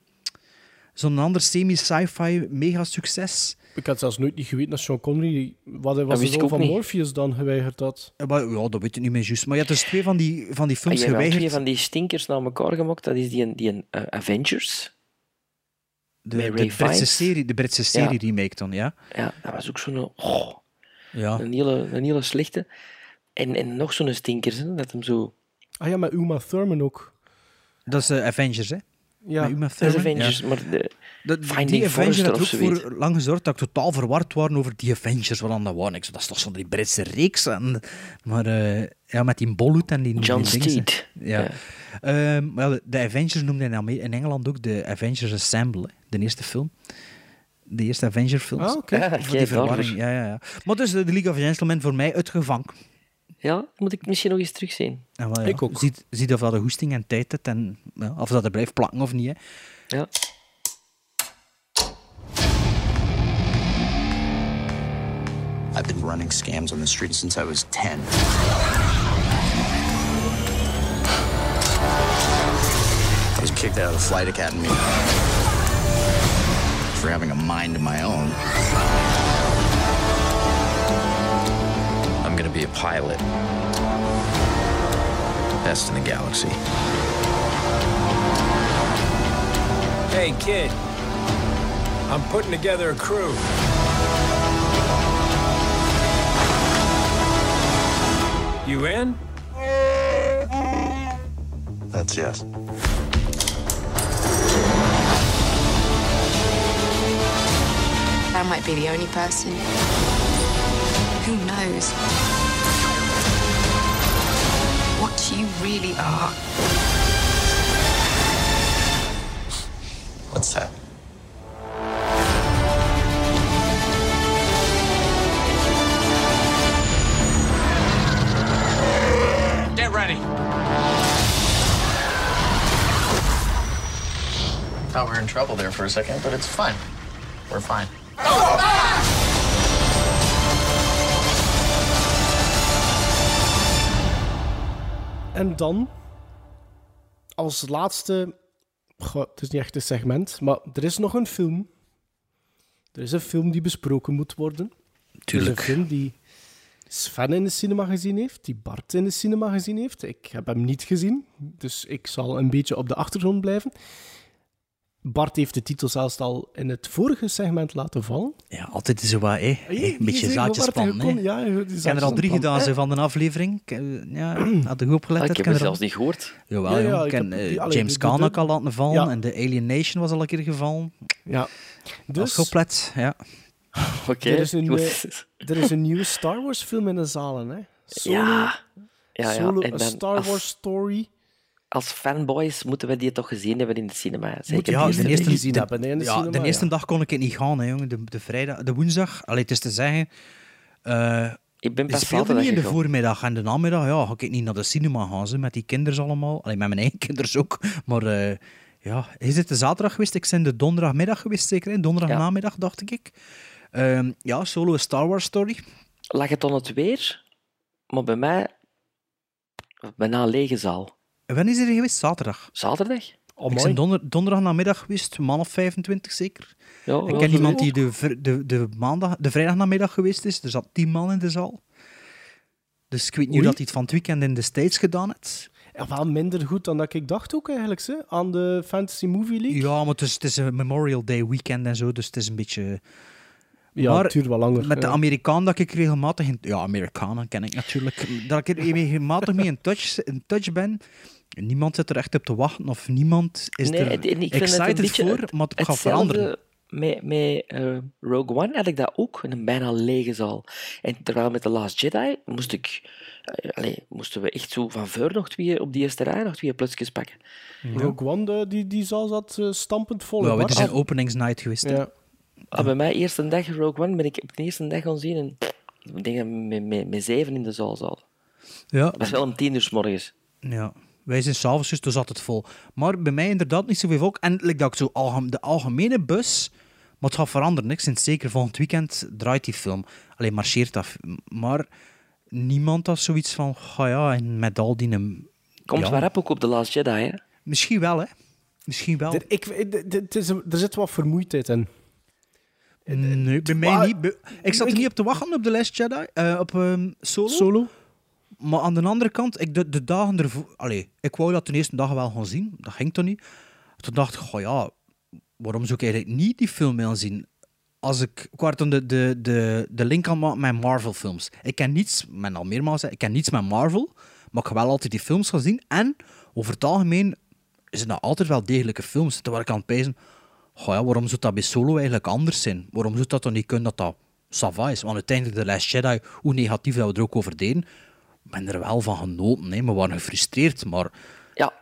zo'n ander semi-sci-fi mega-succes? Ik had zelfs nooit niet geweten dat Sean Connery... Wat was Dat de rol ook van niet. Morpheus dan geweigerd had? Ja, maar, ja, dat weet ik niet meer juist. Maar je hebt dus twee van die, van die Ah, films jij hebt wel geweigerd. twee van die stinkers naar elkaar gemaakt. Dat is die, die eh, Avengers. De, Britse Fiennes. serie, de Britse serie Ja. remake dan, ja? Ja, dat was ook zo'n... Oh, Ja. een, hele, een hele slechte. En, en nog zo'n stinkers, hè, dat hem zo... Ah ja, met Uma Thurman ook. Dat is eh, Avengers, hè? Ja. Met Uma Dat is Thurman, Avengers, ja. maar de Dat, Finding die Avengers had ook voor lang gezorgd dat ik totaal verward waren over die Avengers. Wat dan dat waren. Ik zo, dat is toch zo'n die Britse reeks. En, maar eh, ja, met die Bollywood en die John die dingen, Steed. Ja. Ja. Ehm, wel, de Avengers noemden in, Ame- in Engeland ook de Avengers Assemble, de eerste film. De eerste Avenger-films. Ah, oké. Ja, Voor kijk, die verwarring. Ja, ja, ja. Maar dus de League of Gentlemen voor mij uitgevangen. Ja, moet ik misschien nog eens terugzien. En wel, ja, Ik ook. Ziet, ziet of dat de hoesting en tijd heeft en ja, of dat er blijft plakken of niet. Hè. Ja. I've been running scams on the street since I was 10. I was kicked out of the flight academy for having a mind of my own. I'm gonna be a pilot. Best in the galaxy. Hey, kid. I'm putting together a crew. You in? That's yes. I might be the only person. Who knows? What you really are. What's that? Get ready. Thought we were in trouble there for a second, but it's fine. We're fine. En dan, als laatste... Goh, het is niet echt een segment, maar er is nog een film. Er is een film die besproken moet worden. Tuurlijk. Er is een film die Sven in de cinema gezien heeft, die Bart in de cinema gezien heeft. Ik heb hem niet gezien, dus ik zal een beetje op de achtergrond blijven. Bart heeft de titel zelfs al in het vorige segment laten vallen. Ja, altijd zo wat, hè. Een beetje je zaadjes zegt, Bart, je spannen. kon- hè. ja, Ik heb er al drie gedaan Eh. ze van de aflevering. Ik, eh, Ja, had ik opgelet. Ah, dat ik heb er het al- zelfs niet gehoord. Jawel, Ja, ja, ik Ik heb, eh, James Caan ook al laten vallen Ja. en de Alien Nation was al een keer gevallen. Ja. Dus, ja. Oké. er, is een, eh, er is een nieuwe Star Wars film in de zalen. Hè? Solo, Ja. Ja, ja. Solo, En A dan Star als- Wars Story. Als fanboys moeten we die toch gezien hebben in de cinema. Zeker Ja, die de eerste, gezien de, hebben, hè, in de ja, cinema, de eerste ja. dag kon ik het niet gaan, hè, jongen. De, de, vrijdag, de woensdag, allee, het is te zeggen... eh Ik ben pas niet in de voormiddag en de namiddag, ja, ga ik niet naar de cinema gaan, ze, met die kinderen allemaal. Allee, met mijn eigen kinderen ook. Maar eh, ja, is het de zaterdag geweest? Ik ben de donderdagmiddag geweest, zeker, hè? donderdagnamiddag, dacht ik. Ehm, ja, solo een Star Wars story. Lag het dan het weer? Maar bij mij... Bijna een lege zaal. En Wanneer is er geweest? Zaterdag. Zaterdag? ik ben donder, donderdag namiddag geweest, man of 25 zeker. Ja, ik ken iemand die de, de, de, maandag, de vrijdagnamiddag geweest is. Er zat 10 man in de zaal. Dus ik weet Oei. hoe dat hij het van het weekend in de States gedaan heeft. Ja, wel minder goed dan dat ik dacht ook eigenlijk, ze, aan de Fantasy Movie League. Ja, maar het is, het is een Memorial Day weekend en zo, dus het is een beetje... Ja, Maar het duurt wel langer. Met de ja. Amerikaan dat ik regelmatig... In, ja, Amerikanen ken ik natuurlijk. Dat ik er regelmatig mee in touch, in touch ben. Niemand zit er echt op te wachten of niemand is Nee, er ik vind het een excited beetje voor, maar het gaat veranderen. met, met eh, Rogue One had ik dat ook, in een bijna lege zaal. En terwijl met The Last Jedi moest ik... eh, allee, moesten we echt zo van voor nog twee, op die eerste rij nog twee plukjes pakken. Rogue One, de- die, die zaal zat eh, stampend vol. Hè, het is een openingsnight geweest. Ja. Ah, bij mij eerste dag Rogue One ben ik op de eerste dag gaan zien en ik denk dat we met, met, met zeven in de zaal zaten. Ja. Dat was wel om tien uur 's morgens. Ja. Wij zijn s'avonds, dus toen zat het vol. Maar bij mij inderdaad niet zoveel volk. En like dat ik zo algem- de algemene bus... Maar het gaat veranderen. Ik sinds zeker volgend weekend draait die film. Alleen marcheert dat. Maar niemand had zoiets van... Ga ja, en met al die... Komt ja. waar rap ook op The Last Jedi, hè? Misschien wel, hè. Misschien wel. Er, ik, is een- er zit wat vermoeidheid in. Nee, bij mij Maar- niet. Bij- Ik zat er niet op te wachten op The Last Jedi. eh, op ehm, Solo. Solo? Maar aan de andere kant, ik, de, de dagen ervoor... Allee, ik wou dat de eerste dag wel gaan zien. Dat ging toch niet? Toen dacht ik, goh ja, waarom zou ik eigenlijk niet die film willen zien? Als ik, ik de, de, de, de link aan maken met Marvel-films. Ik ken niets, men al meermaals ik ken niets met Marvel, maar ik ga wel altijd die films gaan zien. En over het algemeen zijn dat altijd wel degelijke films. Terwijl ik aan het pijzen, goh ja, waarom zou dat bij Solo eigenlijk anders zijn? Waarom zou dat dan niet kunnen dat dat sava is? Want uiteindelijk, The Last Jedi, hoe negatief dat we er ook over deden, ik ben er wel van genoten. Hè. We waren gefrustreerd, maar... Ja.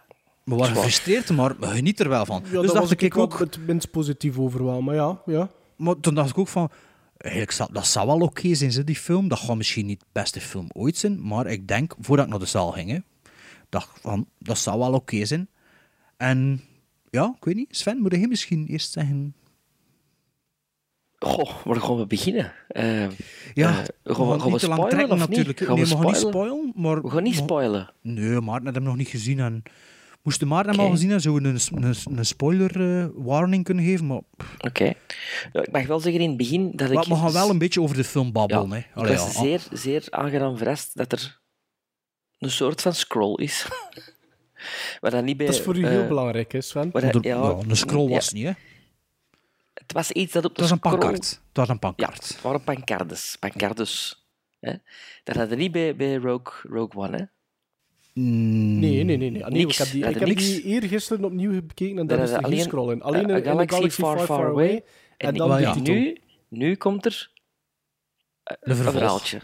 We waren gefrustreerd, maar we genieten er wel van. Ja, dus daar dacht was ik, ik ook... het minst positief over wel, maar ja. ja. Maar toen dacht ik ook van... Eigenlijk, zou- dat zou wel oké zijn, ze, die film. Dat gaat misschien niet de beste film ooit zijn, maar ik denk, voordat ik naar de zaal ging, hè, dacht ik van, dat zou wel oké zijn. En ja, ik weet niet, Sven, moet je misschien eerst zeggen... Goh, waar gaan we beginnen? Eh, Ja, eh, we gaan gaan we, gaan we niet te lang trekken natuurlijk. niet? Gaan nee, we we gaan niet spoilen? maar... We gaan niet spoilen. Nee, Maarten had hem nog niet gezien en... Moest de Maarten hem Oké. al gezien hebben, zou we een, een, een spoiler eh, warning kunnen geven, maar... Oké. Ja, ik mag wel zeggen in het begin dat ik... Maar we gaan wel een beetje over de film ja, babbelen. hè. ik was ja. zeer, zeer aangenaam verrast dat er een soort van scroll is. Waar dat niet bij... Dat is voor u eh, heel belangrijk, hè, Sven? dat- er- ja, ja, een scroll was ja, niet, hè? Het was iets dat op de Het was een scroll... pancart. Het was een pancart. Het waren pancardes. Pancardes. Hè? Dat hadden niet bij, bij Rogue, Rogue One, hè? Nee, nee, nee. nee. Ah, nee Niks. ik heb die, Dat ik heb die eergisteren opnieuw bekeken en Daar is er geen alleen, scroll in. Alleen eh, de Galaxy Far, Far, Away. En, En, dan titel. nu, nu komt er eh, Een een verhaaltje.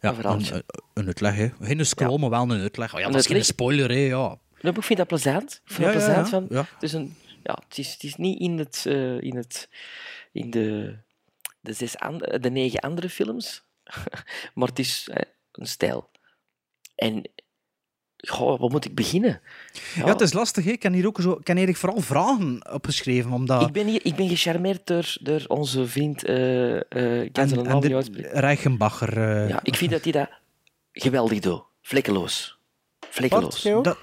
Ja, een verhaaltje. Een, een uitleg, hè. Geen scroll, maar wel een uitleg. Oh, ja, Een dat is geen spoiler, hè, ja. Ik vind dat plezant. Ik vind Ja, dat ja, plezant ja. van... Ja. Het, is een, ja, het, is, het is niet in, het, eh, in, het, in de, de, zes andere, de negen andere films, maar het is een stijl. En goh, waar moet ik beginnen? Ja, het is lastig, hè. Ik heb hier ook zo... Ik heb vooral vragen opgeschreven, omdat... Ik ben, hier, ik ben gecharmeerd door, door onze vriend... eh eh kan zijn en, en de. Reichenbacher... eh, Ja, ik vind dat hij dat geweldig doet. Vlekkeloos. Vlekkeloos. Dat,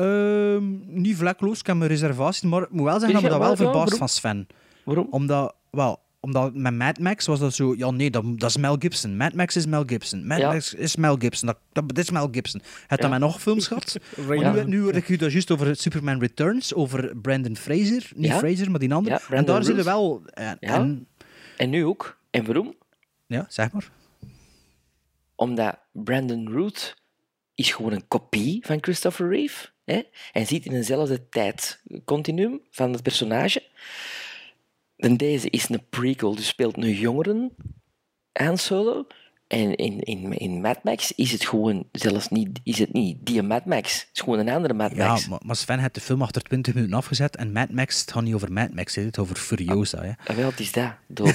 Ehm, niet vlekloos, ik heb mijn reservaties, maar ik moet wel zeggen dat me je- dat wel verbaasd Waarom? van Sven. Waarom? Omdat, wel, omdat met Mad Max was dat zo, ja nee, dat, dat is Mel Gibson. Mad Max is Mel Gibson. Mad Ja. Max is Mel Gibson. Dat, dat, dit is Mel Gibson. Heb je Ja. met nog films gehad? Nu, nu hoor ik u dat juist over Superman Returns, over Brandon Fraser. Niet. Fraser, maar die andere. En daar zitten wel... En, Ja. en- En nu ook. En waarom? ja, zeg maar. Omdat Brandon Root is gewoon een kopie van Christopher Reeve. Hè? En zit in eenzelfde tijdcontinuum van het personage. En deze is een prequel, dus speelt een jongeren Han Solo. En in, in, in Mad Max is het gewoon zelfs niet, is het niet die Mad Max. Het is gewoon een andere Mad Ja, Max. maar, maar Sven heeft de film achter 20 minuten afgezet en Mad Max, het gaat niet over Mad Max, het gaat over Furiosa. Hè. Ah, wel, het is dat. Doop.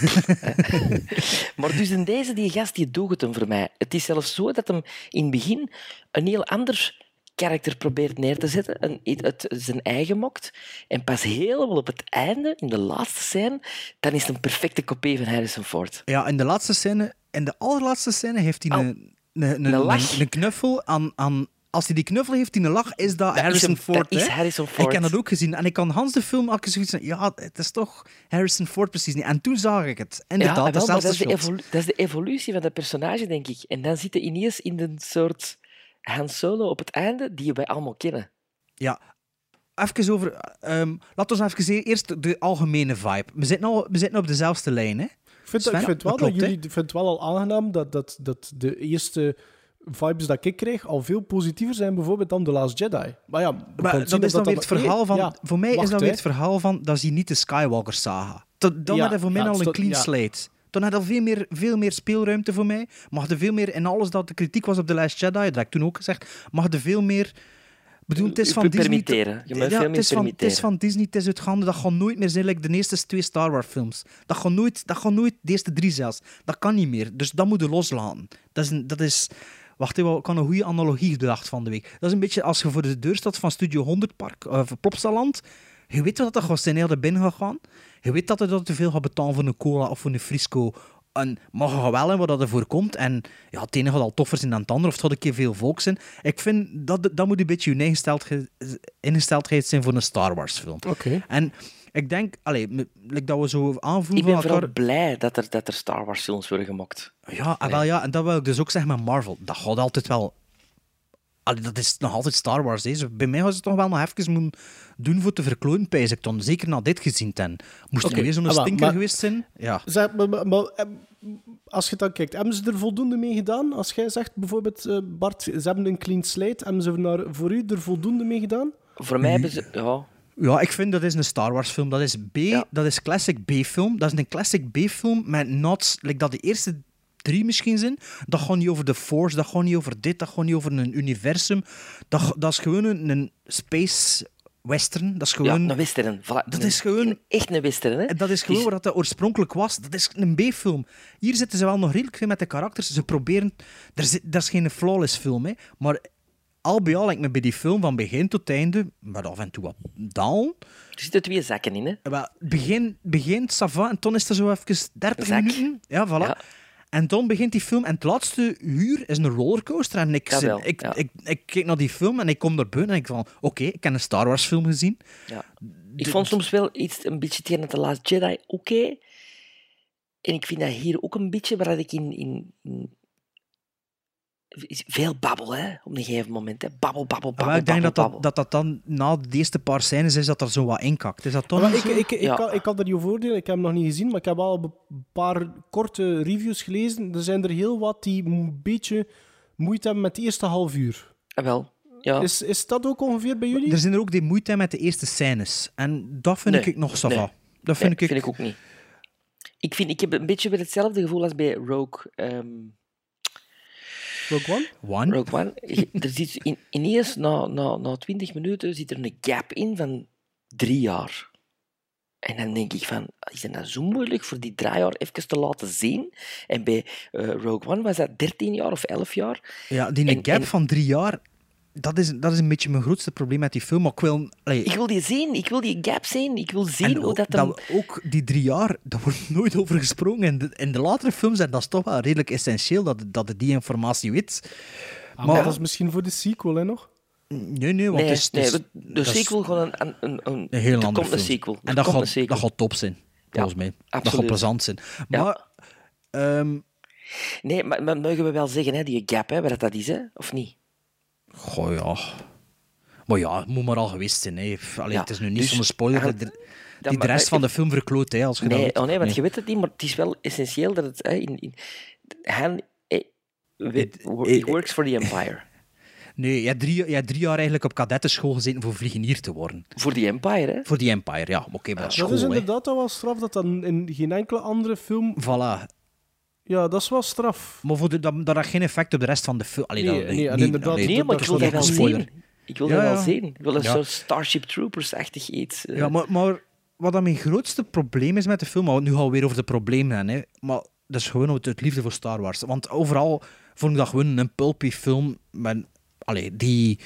maar dus in deze, die gast, die doet het hem voor mij. Het is zelfs zo dat hem in het begin een heel ander karakter probeert neer te zetten, en het, zijn eigen mokt. En pas helemaal op het einde, in de laatste scène, dan is het een perfecte kopie van Harrison Ford. Ja, in de laatste scène, in de allerlaatste scène heeft hij een, een, een, Een een, lach. een knuffel aan, aan... Als hij die knuffel heeft, die een lach, is dat, is Harrison Ford. dat is. Harrison Ik Ford. heb dat ook gezien. En ik kan Hans de film ook zoiets van, ja, het is toch Harrison Ford precies niet. En toen zag ik het. Inderdaad, ja, wel, maar dezelfde dat, is de dat is de evolutie van dat personage, denk ik. En dan zit je ineens in een soort Han Solo op het einde, die wij allemaal kennen. Ja. Even over... ehm laten we even eerst de algemene vibe. We zitten, al, we zitten op dezelfde lijn, hè? Ik vind, Sven, ik vind wel dat klopt, jullie ik vind het wel al aangenaam dat, dat, dat de eerste vibes dat ik kreeg al veel positiever zijn bijvoorbeeld dan The Last Jedi. Maar ja, Maar dat is dan weer het verhaal van... Ja, voor mij is dat weer het verhaal van dat is hier niet de Skywalker-saga. Dat, dan Ja, had hij voor mij ja, al een clean ja. slate. Dan had hij veel meer, veel meer speelruimte voor mij. Mag er veel meer, in alles dat de kritiek was op The Last Jedi, dat heb ik toen ook gezegd, mag er veel meer... Bedoel, het is van Disney... Je ja, veel het, meer is van, het is van Disney, het is uitgaande. Dat gaat nooit meer zijn, like de eerste twee Star Wars films. Dat gaat nooit, dat gaat nooit, de eerste drie zelfs. Dat kan niet meer. Dus dat moet je loslaten. Dat is... Dat is Wacht even, ik had een goede analogie bedacht van de week. Dat is een beetje als je voor de deur staat van Studio 100 Park, of Plopsaland. Je weet wat dat gaat zijn heel binnen gaat gaan. Je weet dat je dat te veel gaat betalen voor een cola of voor een frisco. En, maar je wel in wat dat ervoor komt. En ja, het ene gaat al toffer zijn dan het andere, of het gaat een keer veel volk zijn. Ik vind dat dat moet een beetje je ingesteldheid, zijn voor een Star Wars film. Oké. En ik denk, allee, like dat we zo aanvoelen Ik ben vooral elkaar. blij dat er, dat er Star Wars films worden gemaakt. Ja, wel ja, en dat wil ik dus ook zeggen met Marvel. Dat gaat altijd wel. Allee, dat is nog altijd Star Wars. Hè. Bij mij was het nog wel nog even moeten doen voor te verklonen, pijs ik dan. Zeker na dit gezien ten. Moest Oké, er weer zo'n ah, stinker maar- geweest zijn? Ja. Zeg, maar, maar- maar, eh, als je dan kijkt, hebben ze er voldoende mee gedaan? Als jij zegt bijvoorbeeld, eh, Bart, ze hebben een clean slate, hebben ze er naar, voor u er voldoende mee gedaan? Voor mij hebben ze... Ja, Ja, ik vind dat is een Star Wars film. Dat is B, dat is classic B-film. Dat is een classic B-film met nods, like dat de eerste drie misschien zijn. Dat gaat niet over de Force, dat gaat niet over dit, dat gaat niet over een universum. Dat, dat is gewoon een, een space western. Dat is ja gewoon... een western. Voilà. Dat is gewoon... Echt een western, hè? Dat is gewoon Dus- wat dat oorspronkelijk was. Dat is een B-film. Hier zitten ze wel nog redelijk veel met de karakters. Ze proberen... Er zit, dat is geen flawless film, hè. Maar al bij al, lijkt me bij die film van begin tot einde, maar af en toe wat down. Er zitten twee zakken in, hè? Wel, begin, begint Sava en toen is er zo even 30 Zak. minuten. Ja, voilà. En dan begint die film en het laatste uur is een rollercoaster. En ik, Jawel, zit- ik, ja. ik, ik, kijk naar die film en ik kom er buiten en ik van, oké, ik heb een Star Wars film gezien. Ja. Ik vond soms wel iets een beetje tegen The Last Jedi oké. En ik vind dat hier ook een beetje, waar ik in, in, in- veel babbel, hè, op een gegeven moment. Hè. Babbel, babbel, babbel, Maar ik denk babbel, dat dat, dat dat dan na de eerste paar scènes is dat er zo wat inkakt. Is dat toch ik, zo? ik, ik, Ja. kan, ik kan er niet over oordelen, ik heb hem nog niet gezien, maar ik heb al een paar korte reviews gelezen. Er zijn er heel wat die een beetje moeite hebben met het eerste half uur. Ah, wel, ja. Is, is dat ook ongeveer bij jullie? Er zijn er ook die moeite met de eerste scènes. En dat vind Nee, ik nog sava. nee. Dat vind, Nee, ik... vind ik ook niet. Ik, vind, ik heb een beetje weer hetzelfde gevoel als bij Rogue... ehm, Rogue One? One? Rogue One. Er zit in, ineens, na, na, na 20 minuten, zit er een gap in van drie jaar. En dan denk ik van, is het nou zo moeilijk voor die drie jaar even te laten zien? En bij eh, Rogue One was dat 13 jaar of 11 jaar. Ja, die En- gap en- van drie jaar, dat is, dat is een beetje mijn grootste probleem met die film. Maar ik wil... allee, Ik wil die zien, ik wil die gap zien, ik wil zien en hoe ook, dat... dat hem- we- ook die drie jaar, daar wordt nooit over gesproken. In de, in de latere films, en dat is toch wel redelijk essentieel dat, dat je die informatie weet. Ah, maar dat is misschien voor de sequel, hè, nog? Nee, nee, want nee, het is... het nee, is- de- de dat is sequel gewoon een, een, een, een, een heel andere komt een film. sequel. En dat komt een gaat, sequel. dat gaat top zijn, volgens mij. Dat gaat absoluut. plezant zijn. Ja. Maar... ehm, Nee, maar, maar mogen we wel zeggen, hè, die gap, hè, wat dat is, hè? of niet? Goh, ja. Maar ja, het moet maar al geweest zijn. Hè. Allee, Ja, het is nu niet dus- zo'n spoiler Ja, dat dan- die de maar- rest van de film verkloot. Hè, als je dat Nee, oh nee, want je weet het niet, maar het is wel essentieel dat het... Hè, in, in, Han eh, we- he works for the Empire. Nee, je hebt, drie, hebt drie jaar eigenlijk op kadettenschool gezeten voor vliegenier te worden. Voor die Empire, hè? Voor die Empire, ja. Oké, maar dat is Dat school, is hè. inderdaad al wel straf dat dat in geen enkele andere film... Voilà. Ja, dat is wel straf. Maar voor de, dat, dat had geen effect op de rest van de film. Allee, Nee, dat, nee, inderdaad, maar ik wil dat wel zien. Ik wil Ja, dat wel zien. Ik wil een Ja. soort Starship Troopers-achtig iets. eh. Ja, maar, maar wat dan mijn grootste probleem is met de film, maar nu gaan we weer over de problemen hebben, hè, maar dat is gewoon het, het liefde voor Star Wars. Want overal vond ik dat gewoon een pulpy film met, allee, die,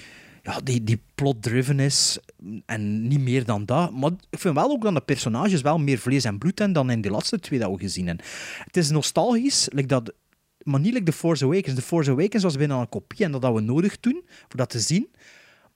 ja, die, die plot-driven is en niet meer dan dat. Maar ik vind wel ook dat de personages wel meer vlees en bloed hebben dan in die laatste twee dat we gezien hebben. Het is nostalgisch, like dat, maar niet like The Force Awakens. The Force Awakens was bijna een kopie en dat hadden we nodig toen, voor dat te zien.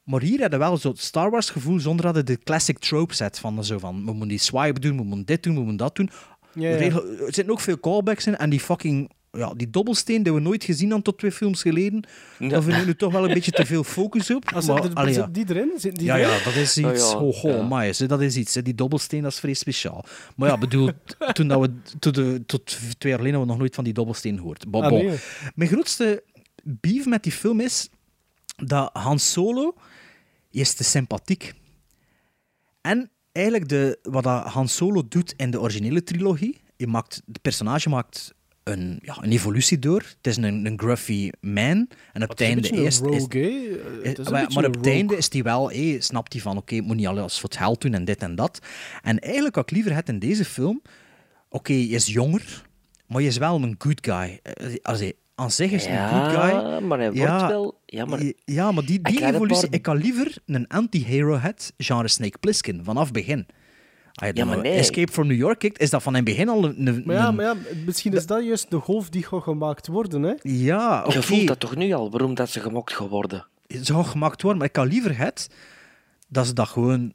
Maar hier hadden we wel zo'n Star Wars gevoel zonder dat het de classic trope set van zo van we moeten die swipe doen, we moeten dit doen, we moeten dat doen. Ja, ja. Regel- er zitten ook veel callbacks in en die fucking ja, die dobbelsteen die we nooit gezien hadden tot twee films geleden. Ja. Daar vind ik nu toch wel een beetje te veel focus op. Als maar, er, allee, ja. Zit die erin? Zit die Ja, erin? ja, dat is Oh, iets. Ja. amai, hè, dat is iets. hè. Die dobbelsteen dat is vrij speciaal. Maar ja, bedoel, toen dat we, tot, de, tot twee jaar geleden hadden we nog nooit van die dobbelsteen gehoord. Bon, Ah, bon. nee. Mijn grootste beef met die film is dat Han Solo is te sympathiek. En eigenlijk de, wat dat Han Solo doet in de originele trilogie. Je maakt, de personage maakt een, ja, een evolutie door. Het is een, een gruffy man. En op het einde is? Eh, het is een maar, op het einde is hij wel... Hey, snapt hij van, oké, ik moet niet alles voor het geld doen en dit en dat. En eigenlijk wat ik liever had in deze film... Oké, hij is jonger, maar hij is wel een good guy. Eh, Als hij aan zich is een good Ja, guy. maar hij wordt wel... Ja, maar... Ja, maar die, die evolutie... paar- Ik kan liever een anti-hero het genre Snake Plissken, vanaf begin. Als je Ja, maar nee. Escape from New York kijkt, is dat van in het begin al een... een- Maar ja, maar ja, misschien is dat juist de golf die gaat gemaakt worden, hè? Ja, oké. Je voelt dat toch nu al, waarom dat ze gemokt geworden? Het zou gemaakt worden, maar ik kan liever het dat ze dat gewoon...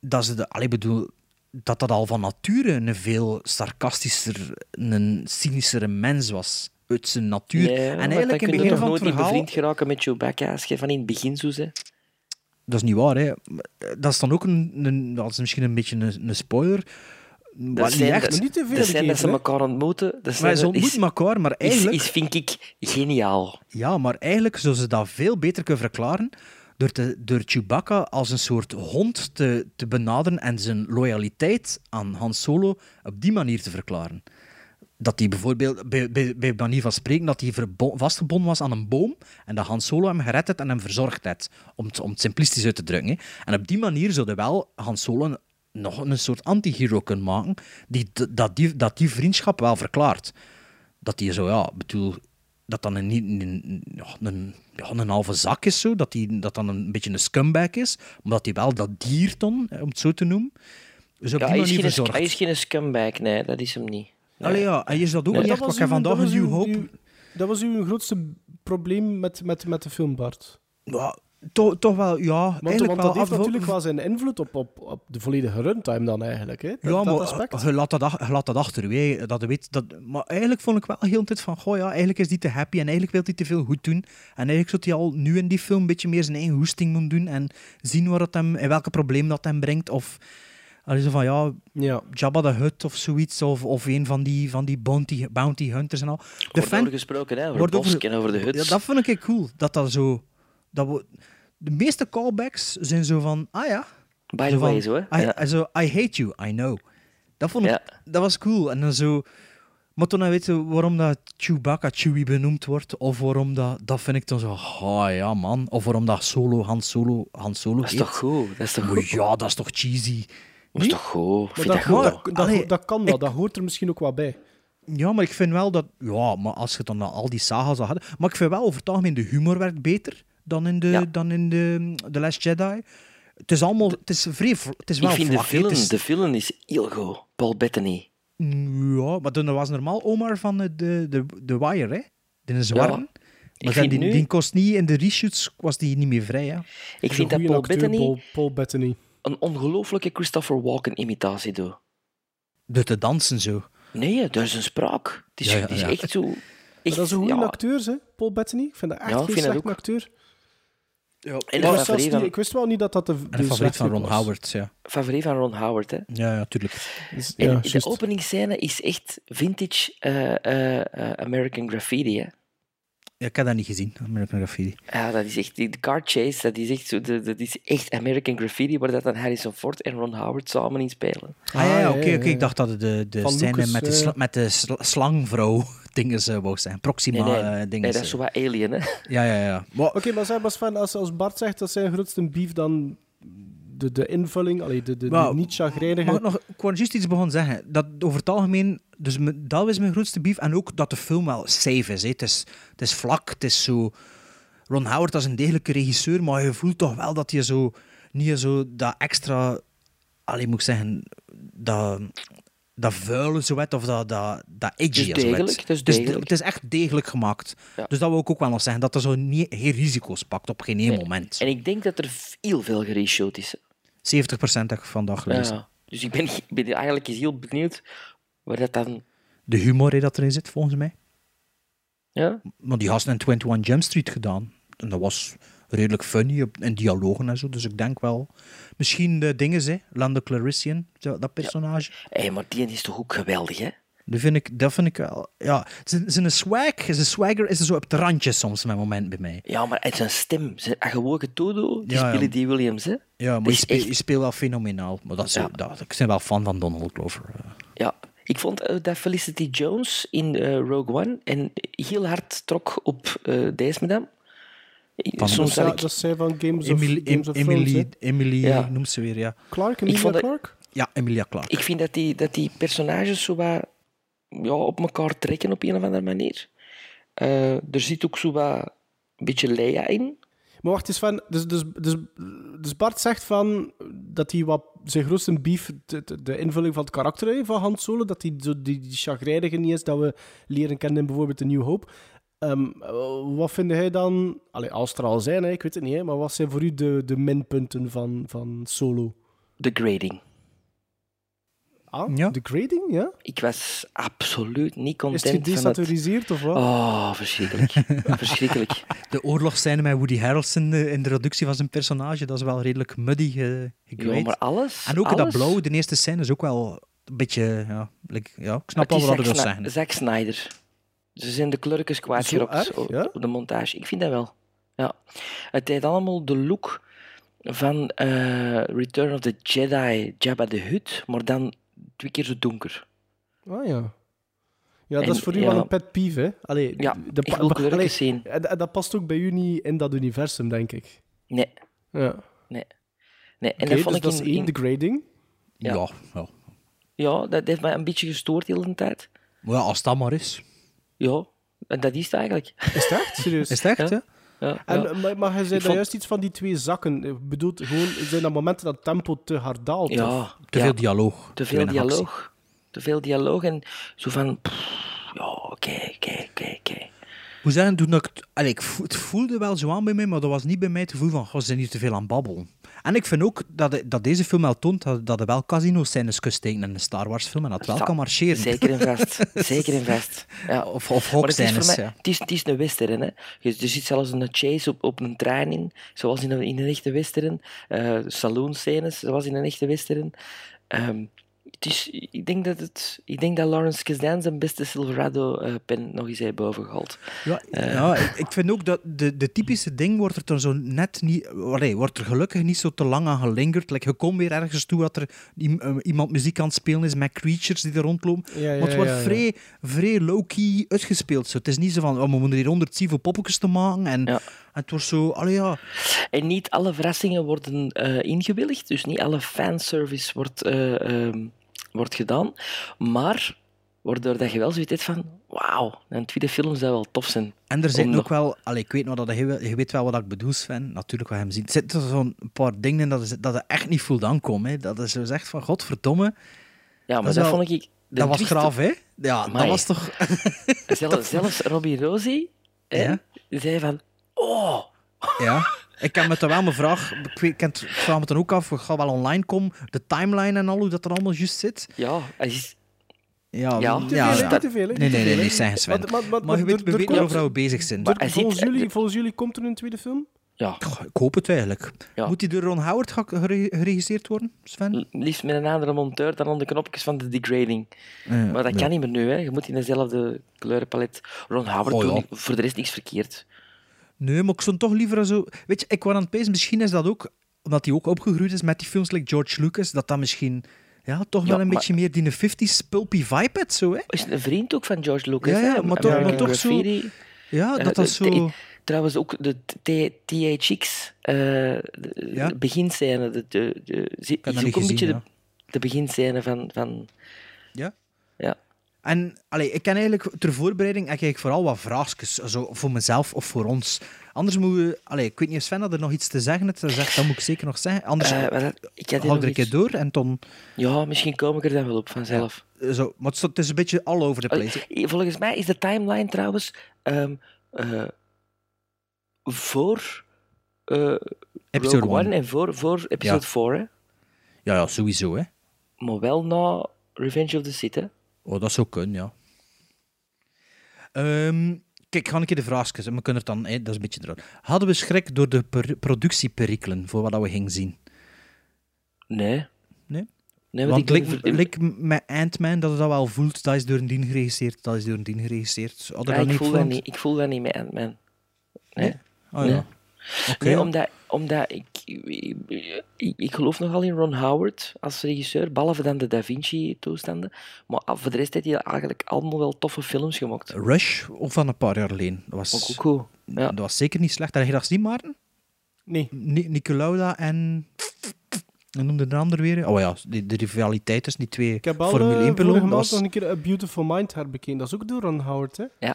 Dat ze de... Allee, bedoel... Dat dat al van nature een veel sarcastischer, een cynischere mens was. Uit zijn natuur. Ja, en maar eigenlijk dan in het kun je begin toch van nooit het niet verhaal... bevriend geraken met Chewbacca als je van in het begin zo bent. Dat is niet waar, hè. Dat is dan ook een... een dat is misschien een beetje een, een spoiler. Dat Wat zijn, niet echt. dat, zijn dat ze elkaar ontmoeten. Dat Maar ze ontmoeten elkaar, maar is, eigenlijk... is, vind ik geniaal. Ja, maar eigenlijk zou ze dat veel beter kunnen verklaren door, te, door Chewbacca als een soort hond te, te benaderen en zijn loyaliteit aan Han Solo op die manier te verklaren. Dat hij bijvoorbeeld, bij, bij, bij manier van spreken, dat hij vastgebonden was aan een boom en dat Han Solo hem gered heeft en hem verzorgd heeft, om het, om het simplistisch uit te drukken. Hè. En op die manier zou je wel Han Solo nog een soort anti-hero kunnen maken, die, dat, die, dat die vriendschap wel verklaart dat hij zo, ja, bedoel, dat dan een, een, een, een, een halve zak is, zo, dat hij dat dan een beetje een scumbag is, maar dat hij wel dat dier dan, om het zo te noemen, dus op Ja, die manier verzorgd. hij is geen scumbag, nee, dat is hem niet. Allee, ja, hij is dat ook niet echt, wat uw- vandaag nieuw uw- hoop... uw- Dat was uw grootste probleem met, met, met de film, Bart. Ja, toch, toch wel, ja, Want, eigenlijk want wel dat heeft natuurlijk wel zijn invloed op, op, op de volledige runtime dan eigenlijk. Hè? Dat, Ja, maar aspect. je laat dat, je laat dat achterwege. Dat je weet, dat, maar eigenlijk vond ik wel heel de tijd van, goh ja, eigenlijk is die te happy en eigenlijk wil hij te veel goed doen. En eigenlijk zou hij al nu in die film een beetje meer zijn eigen hoesting moeten doen en zien waar het hem, en welke probleem dat hem brengt. Of allee, zo van, ja, ja. Jabba the Hutt of zoiets, of, of een van die, van die bounty, bounty hunters en al. Wordt over gesproken, hè, over wordt en over de huts. Ja, dat vind ik cool, dat dat zo... Dat we, de meeste callbacks zijn zo van, ah ja. By the Zo way, zo, hè. I, Ja. zo, I hate you, I know. Dat vond ik, dat was cool. En dan zo... Maar toen dan weet je waarom dat Chewbacca Chewie benoemd wordt, of waarom dat... Dat vind ik dan zo, ah ja man. Of waarom dat Solo, Han Solo, Han Solo Dat is heet. toch goed? Dat is toch goed? Ja, dat is toch cheesy. Dat is toch goed? Maar Vind dat, dat goed? dat, dat, Allee, dat kan wel, dat hoort er misschien ook wel bij. Ja, maar ik vind wel dat... Ja, maar als je dan al die saga's al had... Maar ik vind wel over het algemeen de humor werkt beter dan in de, dan in de The Last Jedi. Het is allemaal... Het is vrij... Het is wel ik vind vlak, de Het is- de is heel goed. Paul Bettany. Ja, maar toen was normaal Omar van de, de, de, de Wire, hè? De zwarte. Ja. maar Ik zijn vind die, nu- die kost niet... In de reshoots was die niet meer vrij, hè? Ik vind dat Paul acteur, Bettany Paul, Paul Bettany. Een ongelooflijke Christopher Walken-imitatie doet. Door te dansen zo. Nee, dat is een spraak. Het is, Ja, ja, het is ja. echt zo... Echt, dat is een goede ja. acteur, hè? Paul Bettany. Ik vind dat echt Ja, geen dat slechte ook. acteur. En Ik, wist niet- ik wist wel niet dat dat de, favoriet van Ron was. Howard, ja. favoriet van Ron Howard, hè. Ja, ja, tuurlijk. Dus, En ja, de openingsscène is echt vintage eh, eh, eh, American Graffiti, hè. Ja, ik heb dat niet gezien, American Graffiti. Ja, dat is echt... Die de car chase, dat is echt, zo, dat is echt American Graffiti, waar dat dan Harrison Ford en Ron Howard samen in spelen. Ah, ja, ja, oké. Ik dacht dat het de, de Van scène Lucas, met de, eh. met de sla- slangvrouw dingen eh, wou zijn. Proxima Nee, nee, eh, nee, dingen. dat is zo wat alien, hè. Ja, ja, ja. Maar, Oké, maar zeg maar Sven, als, als Bart zegt dat zijn grootste beef dan de, de invulling, allee, de, de, Maar- de niet chagrijnige... Mag ik nog ik wou juist iets begonnen zeggen? Dat over het algemeen, dus me- dat is mijn grootste beef. En ook dat de film wel safe is. Hè. Het, is het is vlak, het is zo... Ron Howard is een degelijke regisseur, maar je voelt toch wel dat je zo... Niet zo dat extra... Alleen moet ik zeggen... Dat, dat vuile zo wet, of dat, dat, dat edgy Het is degelijk, het is Dus degelijk. Het is echt degelijk gemaakt. Ja. Dus dat wil ik ook wel nog zeggen. Dat er zo niet, geen risico's pakt op geen één Nee. moment. En ik denk dat er heel veel gereshoot is. 70% heb ik vandaag gelezen. Ja. Dus ik ben, ik ben eigenlijk eens heel benieuwd waar dat dan... De humor hè, dat erin zit, volgens mij. Ja? Maar die gasten in 21 Jump Street gedaan. En dat was redelijk funny in dialogen en zo. Dus ik denk wel... Misschien de dingen, hè. Lando Clarissian, dat personage. Hé, maar die is toch ook geweldig, hè? Die vind ik, dat vind ik wel... Ja, zijn, zijn swag, zijn swagger is er zo op het randje soms met moment bij mij. Ja, maar het zijn stem. Zijn gewoon Todo, die Ja, ja. spelen die Williams, hè? Ja, maar je, is speelt, echt- je speelt wel fenomenaal. Maar dat is, Ja. dat, ik ben wel fan van Donald Glover. eh. Ja, ik vond eh, dat Felicity Jones in eh, Rogue One en heel hard trok op eh deze madame. Van- Soms dat, had is- dat ik... is zij van Games Emily, of, Games of Emily, Thrones, hè? Emily Ja. noemt ze weer, ja. Clark, Emilia vond dat- Clark? Ja, Emilia Clarke. Ik vind dat die, dat die personages zo wat ja, op elkaar trekken op een of andere manier. Eh, er zit ook zo wat een beetje Leia in. Maar wacht eens van, dus, dus, dus, dus Bart zegt van dat hij wat zijn grootste beef, de, de- invulling van het karakter van Han Solo, dat hij zo die, die chagrijnige niet is dat we leren kennen in bijvoorbeeld de New Hope. Ehm, eh, wat vind hij dan, allee, als er al zijn, ik weet het niet, maar wat zijn voor u de, de minpunten van, van Solo? De grading. Ah, Ja. de grading, ja? Ik was absoluut niet Is content het van het... gedesaturiseerd of wat? Oh, verschrikkelijk. verschrikkelijk. De oorlogsscène met Woody Harrelson eh, in de reductie van zijn personage, dat is wel redelijk muddy eh Ja, maar alles... En ook alles, dat blauw, de eerste scène, is ook wel een beetje... Ja, like, ja ik snap is wat je wil zeggen. Sny- Zack Snyder. Ze zijn de kwijtgerokt erg, op, ja? op de montage. Ik vind dat wel. Ja. Het heeft allemaal de look van eh, Return of the Jedi, Jabba the Hutt, maar dan twee keer zo donker. Ah ja. Ja, dat is voor u ja. wel een pet peeve, hè? Allee, Ja, de ik wil kleurtjes zien. En, en dat past ook bij u niet in dat universum, denk ik. Nee, Ja. nee. nee. En Oké, dat vond dus dat ik is in, één, in- de grading. Ja. Ja, ja. Ja, dat heeft mij een beetje gestoord de hele tijd. Maar ja, als dat maar is. Ja, en dat is het eigenlijk. Is het echt? Serieus? Is het echt, ja? Ja, En, ja. maar, maar je zei daar vond- juist iets van die twee zakken. Ik bedoel, gewoon, zijn dat momenten dat het tempo te hard daalt? of- Ja, Te ja. veel dialoog. Te veel actie. dialoog. Te veel dialoog en zo van... pff, ja, oké, oké, oké, oké. Hoe zeggen, toen ik, het- allee, voelde wel zo aan bij mij, maar dat was niet bij mij het gevoel van, goh, ze zijn hier te veel aan babbelen. En ik vind ook dat, dat deze film wel toont dat, dat er wel casino-scènes kusteken in een Star Wars-film en dat wel Sta- kan marcheren. Zeker en vast. Zeker en vast. Ja. Of, of Maar het is, mij, ja. het, is, het is een western. Hè. Je- zit zelfs een chase op, op een trein in, zoals in een, in een echte western. Eh saloonscènes, zoals in een echte western. Ehm, het is, ik, denk dat het, ik denk dat Lawrence Kasdan zijn beste Silverado-pen nog eens heeft bovengehaald. Ja, Eh. ja ik, ik vind ook dat de, de typische ding wordt er dan zo net niet... Allee, wordt er gelukkig niet zo te lang aan gelingerd. Like, je komt weer ergens toe dat er eh, iemand muziek aan het spelen is met creatures die er rondlopen. Ja, ja, maar het wordt ja, ja. vrij, vrij low-key uitgespeeld. Zo. Het is niet zo van, oh, we moeten hier 107 poppetjes te maken. En, het wordt zo... Allee, ja... En niet alle verrassingen worden eh ingewilligd, dus niet alle fanservice wordt, eh, ehm, wordt gedaan. Maar waardoor dat je wel zoiets hebt van, wauw, een tweede film zou wel tof zijn. En er zijn ook wel, allee, ik weet nog dat je, je weet wel wat ik bedoel, Sven. Natuurlijk, wat hem ziet. Er zitten zo'n paar dingen in dat, is, dat je echt niet voelt aankomen. Hè. Dat is zo zegt van, godverdomme. Ja, maar dat wel- vond ik... Dat was graaf, hè? Ja, dat was toch... Zelfs, zelfs Robbie Rosie Ja. zei van, oh, Ja. Ik heb me toch wel mijn vraag... Ik, weet, ik, heb het- ik vraag me dan ook af, ik ga wel online komen, de timeline en al, hoe dat er allemaal juist zit. ja, hij is... Ja, Ja. Niet te ja, veel, hè, ja. niet te veel. hè, Nee, nee, nee, hè. niet zeggen, Sven. Maar, maar, maar, Maar je weet, we weten waarover we bezig zijn. Maar Volgens jullie, volgens jullie komt er een tweede film? Ja, Goh, Ik hoop het eigenlijk. Ja. Moet die door Ron Howard ge- gere- geregisseerd worden, Sven? liefst met een andere monteur dan aan de knopjes van de degrading. Ja, maar dat ja. kan niet meer nu, hè. Je moet in dezelfde kleurenpalet. Ron Howard Oh, doet ja. niet- voor de rest niks verkeerd. Nee, maar ik zou toch liever zo... Weet je, ik was aan het pezen, misschien is dat ook... Omdat hij ook opgegroeid is met die films like George Lucas, dat dat misschien... Ja, toch Ja, wel een maar- beetje meer die 50s pulpy vibe had, zo, hè? Is een vriend ook van George Lucas, Ja, ja, hè? maar toch- maar toch zo-. Ja, Eh, dat dat de- zo... Trouwens, ook de THX eh de- Ja? de beginscène. De, de, de, is ook een beetje de, de beginscène van... van Ja? ja. En allee, ik ken eigenlijk ter voorbereiding eigenlijk vooral wat vraagjes, zo voor mezelf of voor ons. Anders moeten we... Allee, ik weet niet of Sven had er nog iets te zeggen. Hij zegt, dat moet ik zeker nog zeggen. Anders dat- ik had hou er een keer door en dan... Ja, misschien kom ik er dan wel op vanzelf. Zo, maar het is- het een beetje all over the place. Volgens mij is de timeline trouwens ehm, eh, voor eh Episode Rogue One one. en voor, voor episode 4, hè? Ja, ja, sowieso, hè. maar wel na Revenge of the Sith. Hè? Oh, dat zou kunnen, ja. Ehm, kijk, ik ga een keer de vraagjes. en We kunnen het dan, dat is een beetje eruit. Hadden we schrik door de per- productieperikelen voor wat dat we gingen zien? Nee. Nee? Nee, want ik lik met Ant-Man, dat je dat wel voelt, dat is door een dien geregisseerd, dat is door een dien geregisseerd. Ja, dat ik, niet voel dat niet, ik voel dat niet met Ant-Man. Nee. Nee. ja. Nee, omdat, omdat ik, ik, ik geloof nogal in Ron Howard als regisseur, behalve dan de Da Vinci-toestanden. Maar ah, voor de rest heeft hij eigenlijk allemaal wel toffe films gemaakt. Rush, of van een paar jaar geleden. Dat was, Ook cool. Ja. dat was zeker niet slecht. Heb je dat gezien, Maarten? Nee. Ni Nicolauda en... Hoe noemde de ander weer? Oh ja, de, de rivaliteit tussen die twee Ik heb al Formule eh, 1 vorige piloten. was... nog een keer A Beautiful Mind herbekeken. Dat is ook door Ron Howard, hè? Ja.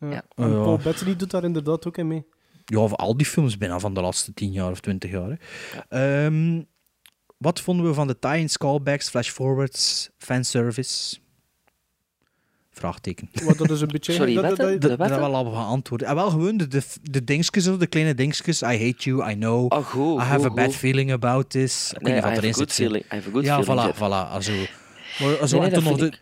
Ja. Ja. En Ja. Paul Bettany doet daar inderdaad ook in mee. Ja, of al die films bijna van de laatste 10 jaar of 20 jaar. Hè. Ehm, wat vonden we van de tie-ins, callbacks, flash-forwards, fanservice? Vraagteken. Wat dat is een beetje... Sorry, dat, wat? dat- dat- Dat wat dat dan? wel al geantwoord. En wel gewoon de, de, de dingetjes, de kleine dingetjes. I hate you, I know. Oh, goed, I have goed, a bad goed. feeling about this. Ik weet Nee, niet I have good zit. feeling. I have a good ja, feeling, voilà, Jeff. voilà. Also, maar zo Nee, nee, en toen dat nog de...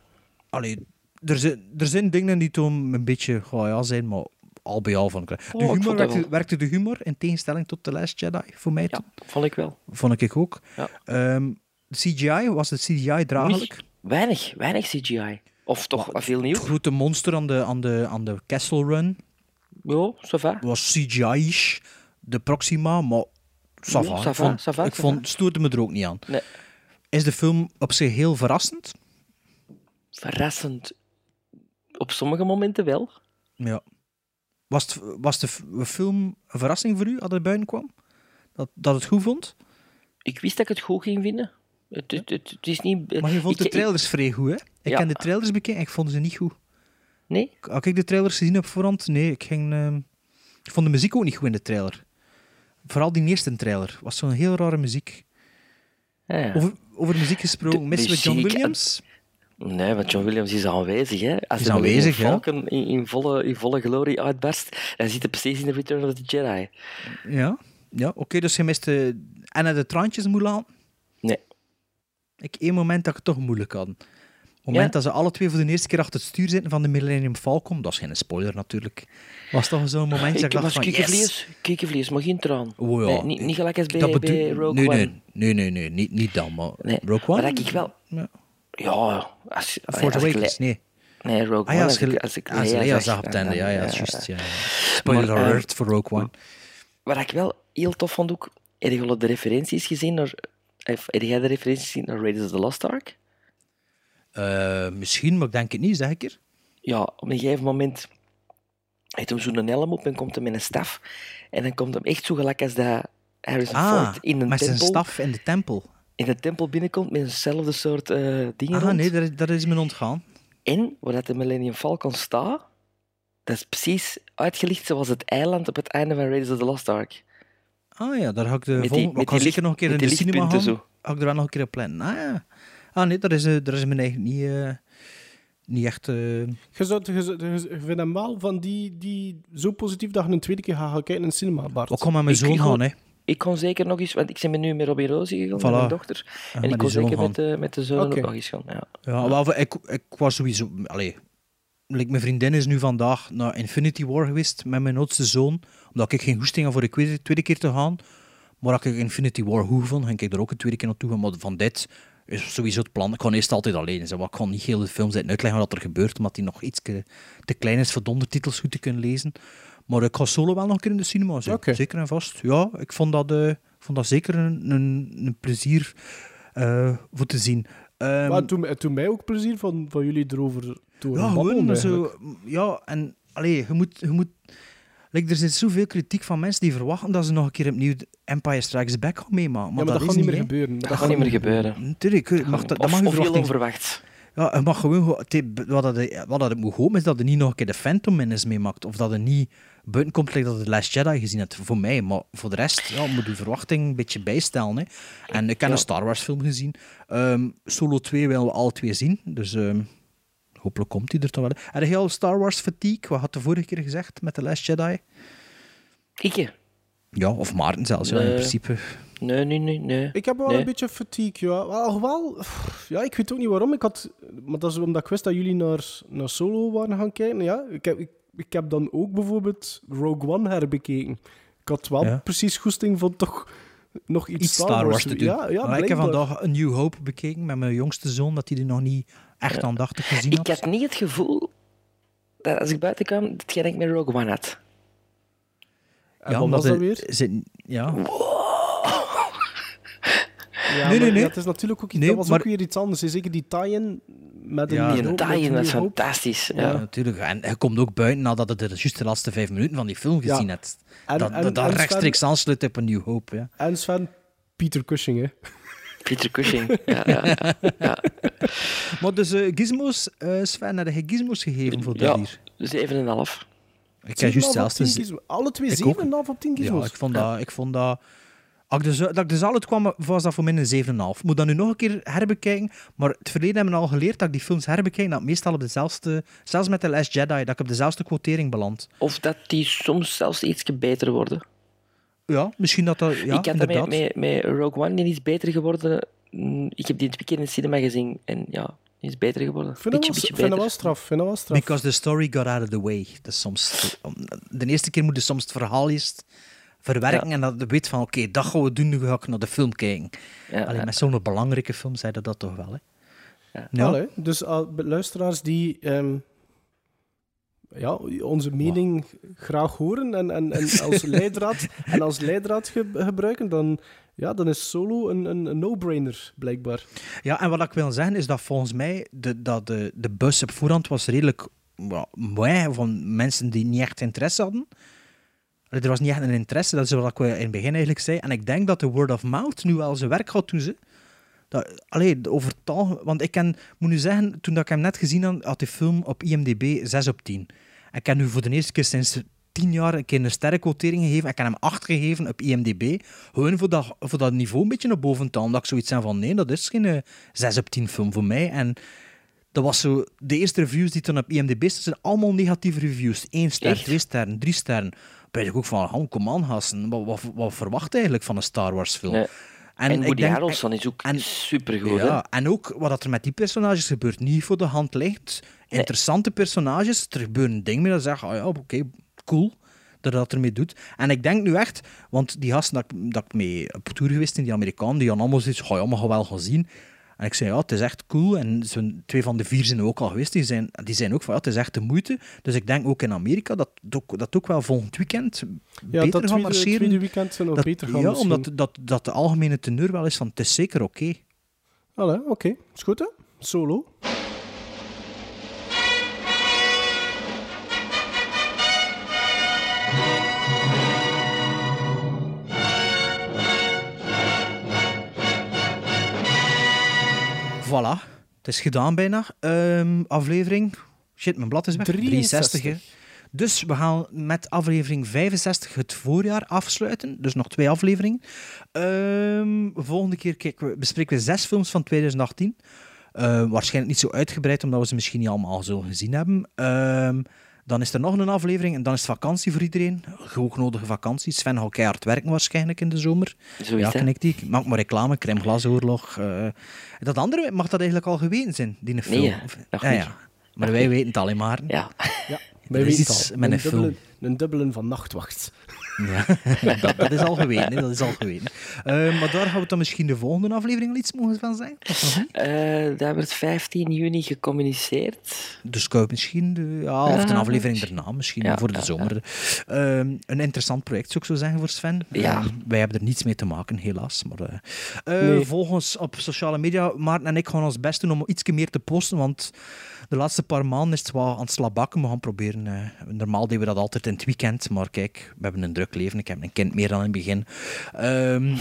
Allee, er, zijn, er zijn dingen die toen een beetje oh ja, zijn, maar al bij al ik... De Oh, humor dat werkte, wel. werkte de humor in tegenstelling tot The Last Jedi, voor mij Ja, toen. vond ik wel. Vond ik ook. Ja. Ehm, CGI, was het CGI draaglijk? Weinig, weinig CGI. Of toch veel nieuw. Het grote monster aan de, aan de, aan de Castle Run Ja, ça was CGI-ish. De Proxima, maar ça Ja, va. ça Ik va, vond, ça va, ik ça vond, va. stoorde me er ook niet aan. Nee. Is de film op zich heel verrassend? Verrassend. Op sommige momenten wel. Ja. Was, het, was de film een verrassing voor u, als het buiten kwam? Dat, dat het goed vond? Ik wist dat ik het goed ging vinden. Het, het, is niet... Maar je vond ik- de trailers vrij goed, hè? Ik Ja. heb de trailers bekeken en ik vond ze niet goed. Nee? Had ik de trailers gezien op voorhand? Nee, ik ging... ehm, ik vond de muziek ook niet goed in de trailer. Vooral die eerste trailer. was zo'n heel rare muziek. Ah, ja. Over, over muziek gesproken, De missen we John Williams? Nee, want John Williams is aanwezig. Hè. Als Is de aanwezig, ja. Falcon in, in, volle, in volle glorie uitbarst, dan zit hij precies in de Return of the Jedi. Ja, ja oké, dus je miste Anna de traantjes moet laten. Nee. Ik één moment dat ik het toch moeilijk had. Het moment Ja? dat ze alle twee voor de eerste keer achter het stuur zitten van de Millennium Falcon, dat is geen spoiler natuurlijk, was toch zo'n moment dat ik dacht was van, yes. kikkervlees, maar geen traan. Oh ja. Nee, niet, niet gelijk als bij, bij Rogue nee, One. nee, nee, nee, nee, niet, niet dan, maar Nee, Rogue One? Maar dat ik wel... Ja. Ja, als, Force ik Awakens, nee. Nee, Rogue Ah ja, als, ik, als ik als Leia zag, op het dan- einde, ja, ja, juist, ja. Spoiler Maar, eh, alert voor Rogue One. Wat ik wel heel tof vond ook, heb je al de referenties gezien naar... Heb jij de referenties gezien naar Raiders of the Lost Ark? Eh, misschien, maar ik denk het niet, zeg ik er. Ja, op een gegeven moment heeft hem zo'n helm op en komt hem met een staf. En dan komt hem echt zo gelijk als dat Harrison Ah, Ford in een met tempel... zijn staf in de tempel. In de tempel binnenkomt met eenzelfde soort eh, dingen Ah, rond. nee, dat, is- dat is me ontgaan. En waar dat de Millennium Falcon staat, dat is precies uitgelicht zoals het eiland op het einde van Raiders of the Lost Ark. Ah ja, daar ga ik de Met die- volgende... ik zeker nog een keer in de cinema gaan. Ga ik er wel nog een keer op plannen. Ah ja. Ah nee, dat is, eh, dat is mijn eigen niet, eh, niet echt... eh, Je, zou, je, zou- je, je vindt hem wel van die, die zo positief dat je een tweede keer gaat gaan kijken in een cinema, Bart. Wat kon met mijn Ik- zoon gaan, hè. Ik kon zeker nog eens, want ik ben nu met Robbie Rosie gegaan, met Voilà. mijn dochter. Ja, en ik kon zeker met de, met de zoon ook nog eens gaan. Ja. Ja, wel, ik, ik was sowieso... Allee, like, mijn vriendin is nu vandaag naar Infinity War geweest met mijn oudste zoon, omdat ik geen goesting had voor de tweede, tweede keer te gaan. Maar als ik Infinity War goed vond, ging ik er ook een tweede keer naartoe gaan. Maar van dit is sowieso het plan. Ik ga eerst altijd alleen zijn, ik kan niet heel de film zitten uitleggen wat er gebeurt, omdat die nog iets te klein is voor de ondertitels goed te kunnen lezen. Maar ik ga solo wel nog een keer in de cinema zijn. Zeker en vast. Ja, ik vond dat, eh, vond dat zeker een, een, een plezier eh, voor te zien. Ehm, maar het doet, mij- het doet mij ook plezier van, van jullie erover te horen ja, gewoon zo. Ja, en allee, je moet. Je moet like, er zit zoveel kritiek van mensen die verwachten dat ze nog een keer opnieuw Empire Strikes Back gaan meemaken. Maar, Ja, maar dat, is gaat niet meer gebeuren. Dat gaat niet meer gebeuren. Natuurlijk, mag, dat, dat of, mag je of heel verwachting- onverwachts. Ja, je mag gewoon... Wat dat, wat dat het moet hopen is dat er niet nog een keer de Phantom Menace meemaakt. Of dat er niet buiten komt like dat The Last Jedi gezien hebt. Voor mij. Maar voor de rest ja, moet je verwachting een beetje bijstellen. Hè. En ik heb Ja. een Star Wars film gezien. Ehm, Solo 2 willen we alle twee zien. Dus ehm, hopelijk komt die er toch wel. Heb je al Star Wars fatigue? Wat had de vorige keer gezegd met The Last Jedi? Ikke? Ja, of Maarten zelfs. Ja, in principe. Nee, nee, nee, nee. Ik heb wel Nee. een beetje fatigue, ja. Wel, wel, ja, ik weet ook niet waarom. Ik had, maar dat is omdat ik wist dat jullie naar, naar Solo waren gaan kijken. Ja, ik heb, ik, ik heb dan ook bijvoorbeeld Rogue One herbekeken. Ik had wel Ja. precies goesting van toch nog iets, iets Star Wars te doen. Ja, ja, Maar ik heb vandaag een New Hope bekeken met mijn jongste zoon, dat hij die nog niet echt aandachtig gezien had. Ik had niet het gevoel dat als ik buiten kwam, hetgeen ik met Rogue One had. En was de- dat weer? Ze, ja. Ja, Nee, nee, nee. ja, het is natuurlijk ook, iets- Nee, dat was maar- ook weer iets anders. Zeker die tie-in met een Ja, Die tie-in was fantastisch. Ja, Ja. natuurlijk. En je komt ook buiten nadat je de, juist de laatste vijf minuten van die film Ja. gezien hebt. En- dat en- dat, dat en rechtstreeks aansluit op een New Hope. Ja. En Sven, Peter Cushing, hè. Peter Cushing. Ja, ja. ja. Maar dus eh, gizmos, eh, Sven, had je gizmos gegeven voor Ja, dat hier? 7,5. Ik heb juist 7,5 zelfs... op 10 gizmos. Alle twee Ik 7,5 op 10 Ja, gizmos. ik vond dat... Ik vond dat als ik, de, zu- dat ik de zaal uitkwam, was dat voor mij een 7,5. Ik moet dat nu nog een keer herbekijken. Maar het verleden hebben we al geleerd dat ik die films herbekijk, dat meestal op dezelfde... Zelfs met The Last Jedi, dat ik op dezelfde quotering beland. Of dat die soms zelfs iets beter worden. Ja, misschien dat dat... Ja, ik had met, inderdaad. met, met Rogue One, die is beter geworden. Mm, Ik heb die twee keer in het cinema gezien en ja, die is beter geworden. Ik vind dat Beetje, wel- beetje vind dat wel beter. straf. vind dat wel straf. Because the story got out of the way. Dat is soms, de eerste keer moet je soms het verhaal eerst verwerken en dat je weet van oké, dat gaan we doen, nu ga ik naar de film kijken. Ja, Alleen ja. met zo'n belangrijke film zei dat, dat toch wel. Hè? Ja. Allee, dus uh, luisteraars die ehm, ja, onze mening graag horen en, en, en als leidraad, en als leidraad ge- gebruiken, dan, ja, dan is Solo een, een, een no-brainer, blijkbaar. Ja, en wat ik wil zeggen is dat volgens mij de, dat de, de bus op voorhand was redelijk well, mooi van mensen die niet echt interesse hadden. Er was niet echt een interesse, dat is wat ik in het begin eigenlijk zei. En ik denk dat de word of mouth nu wel zijn werk gaat doen. Ze. Dat, allee, overtal, want ik ken, moet nu zeggen, toen dat ik hem net gezien had, had die film op IMDb 6 op 10. En ik heb nu voor de eerste keer sinds 10 jaar een keer een sterrenquotering gegeven. Ik heb hem 8 gegeven op IMDb. Gewoon voor dat, voor dat niveau een beetje naar boven te halen. Dat ik zoiets zei van, nee, dat is geen eh, 6 op 10 film voor mij. En dat was zo, de eerste reviews die toen op IMDb staan, zijn allemaal negatieve reviews. 1 ster, Echt? 2 sterren, 3 sterren. Ben ik ook van, oh, kom aan, gasten. Wat, wat, wat verwacht je eigenlijk van een Star Wars film? Nee. En, ik Woody denk- Harrelson is ook supergoed. hè? ja, en ook wat dat er met die personages gebeurt, niet voor de hand ligt. Interessante personages, er gebeuren dingen mee dat zegt, ah ja, oké, cool dat dat ermee doet. En ik denk nu echt, want die gasten dat, ik- dat ik mee op tour geweest in die Amerikanen, die hadden allemaal zoiets, oh ja, maar wel gaan zien. En ik zei, ja, het is echt cool. En zo'n twee van de vier zijn ook al geweest. Die zijn, die zijn ook van, ja, het is echt de moeite. Dus ik denk ook in Amerika dat ook, dat ook wel volgend weekend Ja, beter dat tweede, marcheren. tweede weekend zijn nog Dat- beter gaan Ja, misschien. omdat dat, dat de algemene teneur wel is van, het is zeker oké. Allee, oké. Is goed, hè? Solo. Voilà, het is gedaan bijna. Ehm, aflevering. Shit, mijn blad is weg. 63. hè. Dus we gaan met aflevering 65 het voorjaar afsluiten. Dus nog twee afleveringen. Ehm, volgende keer we, bespreken we zes films van 2018. Eh, waarschijnlijk niet zo uitgebreid, omdat we ze misschien niet allemaal zo gezien hebben. Ehm, dan is er nog een aflevering en dan is het vakantie voor iedereen. Hoognodige vakantie. Sven gaat keihard werken waarschijnlijk in de zomer. Zo is ja, knikt die. Ik maak maar reclame, crème glasoorlog. eh dat andere, mag dat eigenlijk al geweten zijn, die een film? Nee, hè, Of- nog ja, niet. ja. Maar wij weten het alleen maar. Ja. Ja, wij is weten iets het al. met een een, dubbele, film. een dubbele van Nachtwacht. Ja, dat, dat is al geweten. Hè, dat is al geweten. Eh, maar daar gaan we dan misschien de volgende aflevering al iets mogen van zijn. Eh, dat werd 15 juni gecommuniceerd. Dus ik misschien, de, ja, of de aflevering daarna, misschien Ja, voor de zomer. Ehm, een interessant project, zou ik zo zeggen, voor Sven. Ja. Ehm, wij hebben er niets mee te maken, helaas. Maar, eh, Nee. Volg ons op sociale media. Maarten en ik gaan ons best doen om iets meer te posten, want de laatste paar maanden is het wel aan het slabakken. We gaan proberen. eh, normaal deden we dat altijd in het weekend, maar kijk, we hebben een druk leven. Ik heb een kind meer dan in het begin. Ehm,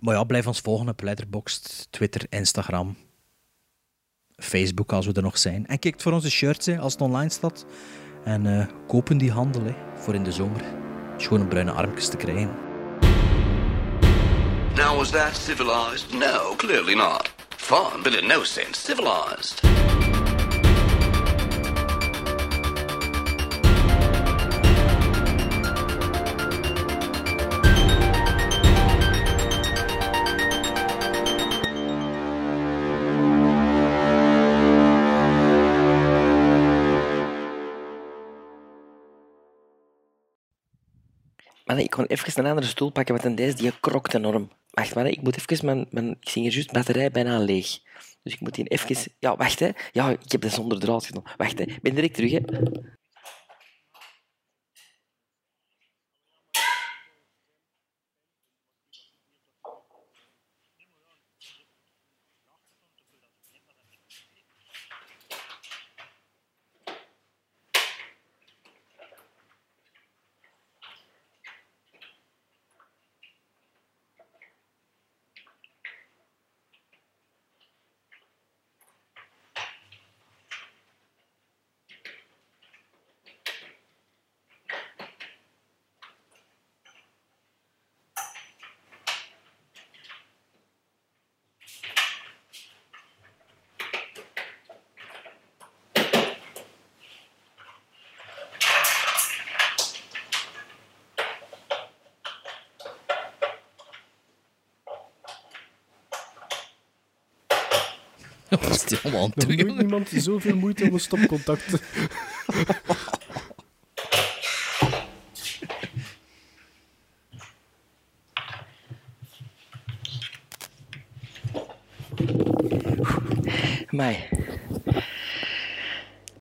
maar ja, blijf ons volgen op Letterboxd, Twitter, Instagram. Facebook als we er nog zijn. En kijk voor onze shirts als het online staat. En eh, kopen die handel hè, voor in de zomer. Schone bruine armpjes te krijgen. Now, was that civilized? No, clearly not. Fun, but in no sense civilized. Maar ik kon even een andere stoel pakken, want deze die krokt enorm. Wacht maar, ik moet even mijn, mijn... Ik zie hier juist batterij bijna leeg. Dus ik moet die even... Ja, wacht hè. Ja, ik heb dat zonder draad genomen. Wacht hè. Ik ben direct terug hè. Allemaal aan doen? nooit niemand zoveel moeite om een stopcontact te... Mij.